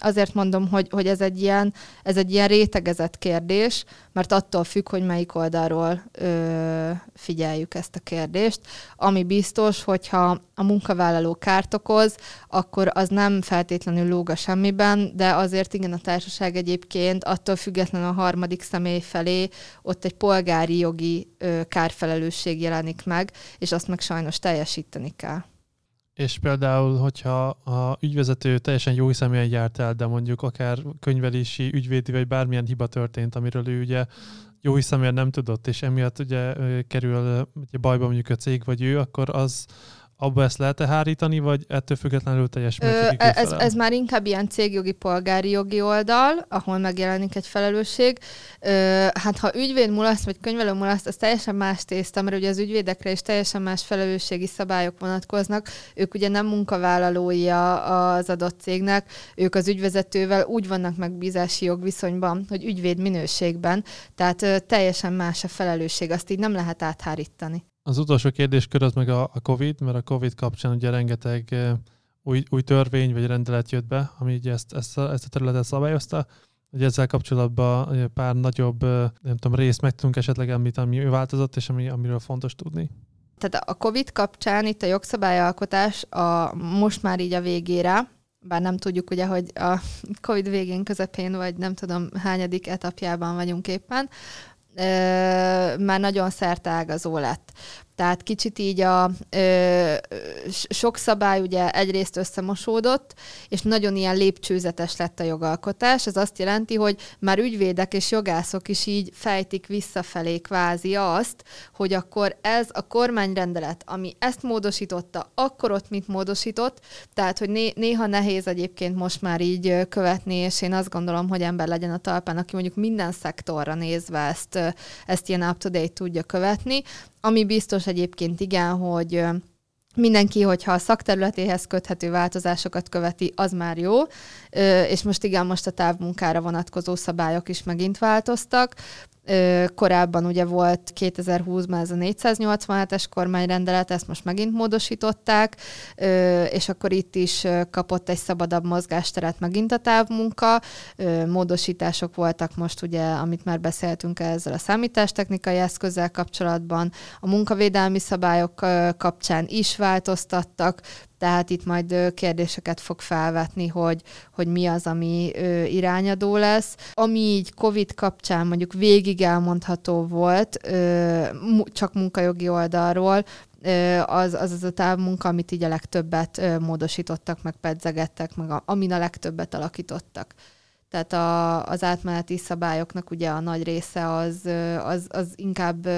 azért mondom, hogy, hogy ez, egy ilyen, ez egy ilyen rétegezett kérdés, mert attól függ, hogy melyik oldalról ö, figyeljük ezt a kérdést. Ami biztos, hogyha a munkavállaló kárt okoz, akkor az nem feltétlenül lóg a semmiben, de azért igen, a társaság egyébként attól független a harmadik személy felé ott egy polgári jogi ö, kárfelelősség jelenik meg, és azt meg sajnos teljesíteni kell. És például, hogyha a ügyvezető teljesen jó hiszeműen járt el, de mondjuk akár könyvelési, ügyvédi vagy bármilyen hiba történt, amiről ő ugye jó hiszeműen nem tudott, és emiatt ugye kerül ugye bajba mondjuk a cég vagy ő, akkor az, abba ezt lehet-e hárítani, vagy ettől függetlenül teljes mértékig Ö, ez, ez már inkább ilyen cégjogi, polgári jogi oldal, ahol megjelenik egy felelősség. Ö, hát ha ügyvéd mulaszt, vagy könyvelő mulaszt, az teljesen más tészta, mert ugye az ügyvédekre is teljesen más felelősségi szabályok vonatkoznak. Ők ugye nem munkavállalója az adott cégnek, ők az ügyvezetővel úgy vannak megbízási jogviszonyban, hogy ügyvéd minőségben, tehát ö, teljesen más a felelősség, azt így nem lehet áthárítani. Az utolsó kérdéskör az meg a, a COVID, mert a COVID kapcsán ugye rengeteg új, új törvény vagy rendelet jött be, ami ugye ezt, ezt, a, ezt a területet szabályozta. Ugye ezzel kapcsolatban pár nagyobb, nem tudom, részt meg tudunk esetleg említeni, ami változott, és ami, amiről fontos tudni. Tehát a COVID kapcsán itt a jogszabályalkotás a, most már így a végére, bár nem tudjuk ugye, hogy a COVID végén, közepén, vagy nem tudom hányadik etapjában vagyunk éppen, már nagyon szertágazó lett. Tehát kicsit így a ö, sok szabály ugye egyrészt összemosódott, és nagyon ilyen lépcsőzetes lett a jogalkotás. Ez azt jelenti, hogy már ügyvédek és jogászok is így fejtik visszafelé kvázi azt, hogy akkor ez a kormányrendelet, ami ezt módosította, akkor ott mit módosított, tehát hogy né- néha nehéz egyébként most már így követni, és én azt gondolom, hogy ember legyen a talpán, aki mondjuk minden szektorra nézve ezt, ezt ilyen up-to-date tudja követni, ami biztos egyébként igen, hogy mindenki, hogyha a szakterületéhez köthető változásokat követi, az már jó, és most igen, most a távmunkára vonatkozó szabályok is megint változtak, Korábban ugye volt 2020-ban ez a 487-es kormányrendelet, ezt most megint módosították, és akkor itt is kapott egy szabadabb mozgásteret megint a távmunka. Módosítások voltak most ugye, amit már beszéltünk ezzel a számítástechnikai eszközzel kapcsolatban, a munkavédelmi szabályok kapcsán is változtattak, tehát itt majd kérdéseket fog felvetni, hogy, hogy mi az, ami irányadó lesz. Ami így COVID kapcsán mondjuk végig elmondható volt, csak munkajogi oldalról, az, az az a távmunka, amit így a legtöbbet módosítottak, meg pedzegettek, meg a, amin a legtöbbet alakítottak. Tehát a, az átmeneti szabályoknak ugye a nagy része az, az, az inkább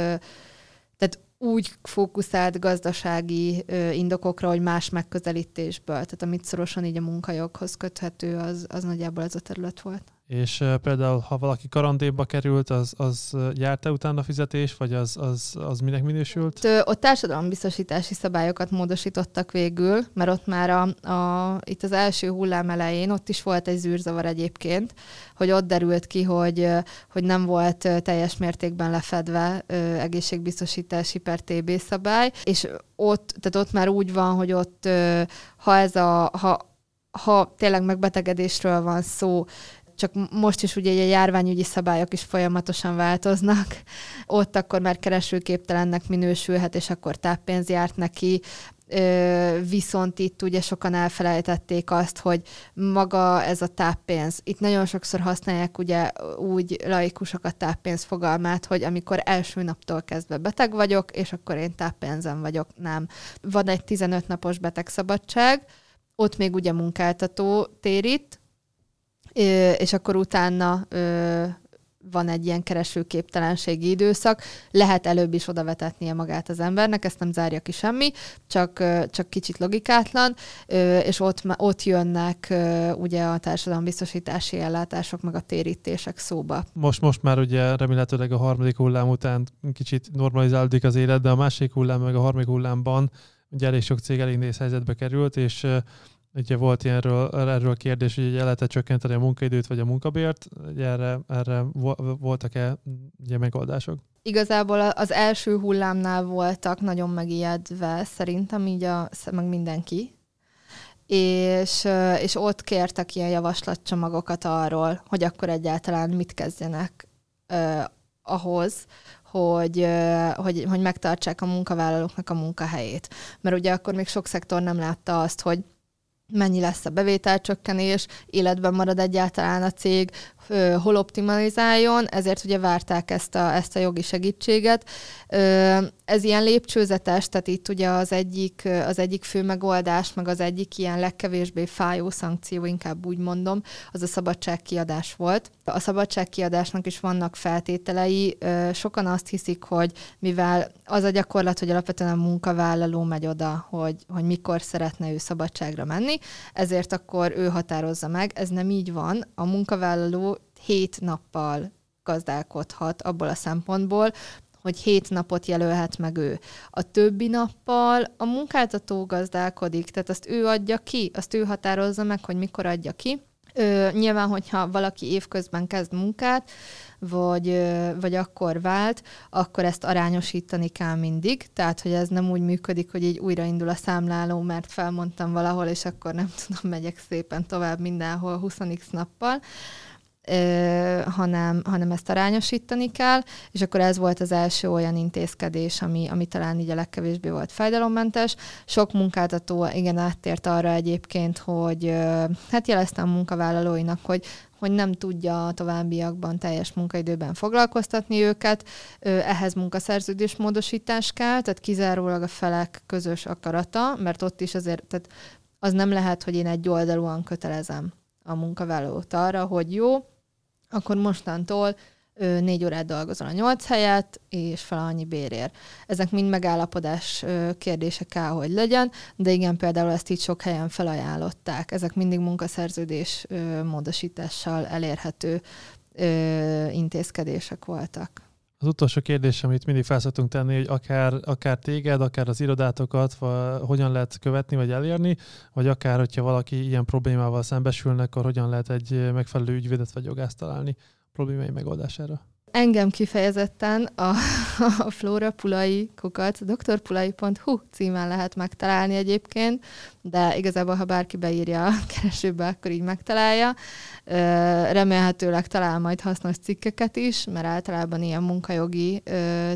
úgy fókuszált gazdasági ö, indokokra, hogy más megközelítésből. Tehát amit szorosan így a munkajoghoz köthető, az, az nagyjából ez a terület volt. És például, ha valaki karanténba került, az, az járt-e utána fizetés, vagy az, az, az minek minősült? Ott, ott társadalombiztosítási szabályokat módosítottak végül, mert ott már a, a, itt az első hullám elején, ott is volt egy zűrzavar egyébként, hogy ott derült ki, hogy, hogy nem volt teljes mértékben lefedve egészségbiztosítási per TB szabály, és ott, tehát ott már úgy van, hogy ott, ha ez a, ha ha tényleg megbetegedésről van szó, csak most is ugye a járványügyi szabályok is folyamatosan változnak. Ott akkor már keresőképtelennek minősülhet, és akkor táppénz járt neki. Viszont itt ugye sokan elfelejtették azt, hogy maga ez a táppénz, itt nagyon sokszor használják ugye úgy laikusok a táppénz fogalmát, hogy amikor első naptól kezdve beteg vagyok, és akkor én táppénzen vagyok. Nem. Van egy 15 napos betegszabadság, ott még ugye munkáltató térít, és akkor utána van egy ilyen keresőképtelenségi időszak, lehet előbb is oda vetetnie magát az embernek, ezt nem zárja ki semmi, csak, csak kicsit logikátlan, és ott, ott jönnek ugye a társadalombiztosítási ellátások, meg a térítések szóba. Most, most már ugye remélhetőleg a harmadik hullám után kicsit normalizálódik az élet, de a másik hullám, meg a harmadik hullámban ugye elég sok cég elég helyzetbe került, és Ugye volt ilyenről, erről a kérdés, hogy el lehet csökkenteni a munkaidőt vagy a munkabért, ugye erre, erre voltak-e ugye megoldások? Igazából az első hullámnál voltak nagyon megijedve szerintem így a, meg mindenki, és, és ott kértek ilyen javaslatcsomagokat arról, hogy akkor egyáltalán mit kezdjenek eh, ahhoz, hogy, hogy, hogy megtartsák a munkavállalóknak a munkahelyét. Mert ugye akkor még sok szektor nem látta azt, hogy mennyi lesz a bevételcsökkenés, életben marad egyáltalán a cég, hol optimalizáljon, ezért ugye várták ezt a, ezt a jogi segítséget. Ez ilyen lépcsőzetes, tehát itt ugye az egyik, az egyik fő megoldás, meg az egyik ilyen legkevésbé fájó szankció, inkább úgy mondom, az a szabadságkiadás volt. A szabadságkiadásnak is vannak feltételei. Sokan azt hiszik, hogy mivel az a gyakorlat, hogy alapvetően a munkavállaló megy oda, hogy, hogy mikor szeretne ő szabadságra menni, ezért akkor ő határozza meg. Ez nem így van. A munkavállaló hét nappal gazdálkodhat abból a szempontból, hogy hét napot jelölhet meg ő. A többi nappal a munkáltató gazdálkodik, tehát azt ő adja ki, azt ő határozza meg, hogy mikor adja ki. Ö, nyilván, hogyha valaki évközben kezd munkát, vagy, vagy akkor vált, akkor ezt arányosítani kell mindig. Tehát, hogy ez nem úgy működik, hogy így újraindul a számláló, mert felmondtam valahol, és akkor nem tudom, megyek szépen tovább mindenhol 20x nappal, hanem, hanem ezt arányosítani kell, és akkor ez volt az első olyan intézkedés, ami, ami talán így a legkevésbé volt fájdalommentes. Sok munkáltató igen áttért arra egyébként, hogy hát jeleztem a munkavállalóinak, hogy hogy nem tudja a továbbiakban teljes munkaidőben foglalkoztatni őket. Ehhez munkaszerződés módosítás kell, tehát kizárólag a felek közös akarata, mert ott is azért, tehát az nem lehet, hogy én egy oldalúan kötelezem a munkavállalót arra, hogy jó, akkor mostantól négy órát dolgozol a nyolc helyet, és fel annyi bérért. Ezek mind megállapodás kérdése kell, hogy legyen, de igen, például ezt így sok helyen felajánlották. Ezek mindig munkaszerződés módosítással elérhető intézkedések voltak. Az utolsó kérdés, amit mindig felszoktunk tenni, hogy akár, akár téged, akár az irodátokat vagy hogyan lehet követni vagy elérni, vagy akár, hogyha valaki ilyen problémával szembesülnek, akkor hogyan lehet egy megfelelő ügyvédet vagy jogást találni problémái megoldására? Engem kifejezetten a, a Flóra Pulai kukat, drpulai.hu címen lehet megtalálni egyébként, de igazából, ha bárki beírja a keresőbe, akkor így megtalálja. Remélhetőleg talál majd hasznos cikkeket is, mert általában ilyen munkajogi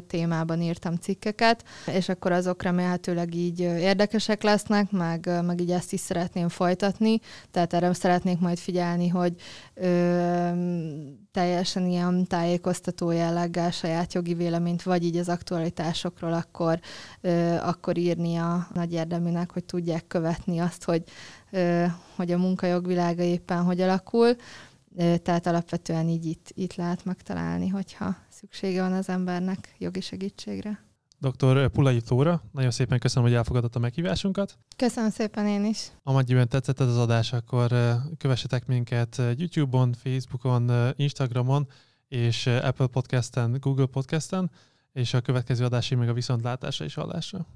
témában írtam cikkeket, és akkor azok remélhetőleg így érdekesek lesznek, meg, meg így ezt is szeretném folytatni, tehát erre szeretnék majd figyelni, hogy teljesen ilyen tájékoztató jelleggel saját jogi véleményt, vagy így az aktualitásokról akkor, ö, akkor írni a nagy érdeműnek, hogy tudják követni azt, hogy, ö, hogy a munkajog világa éppen hogy alakul. Ö, tehát alapvetően így itt, itt lehet megtalálni, hogyha szüksége van az embernek jogi segítségre. Dr. Pulai Flóra, nagyon szépen köszönöm, hogy elfogadott a meghívásunkat. Köszönöm szépen én is. Amennyiben tetszett ez az adás, akkor kövessetek minket YouTube-on, Facebookon, Instagramon, és Apple Podcast-en, Google Podcast-en, és a következő adásig meg a viszontlátásra és hallásra.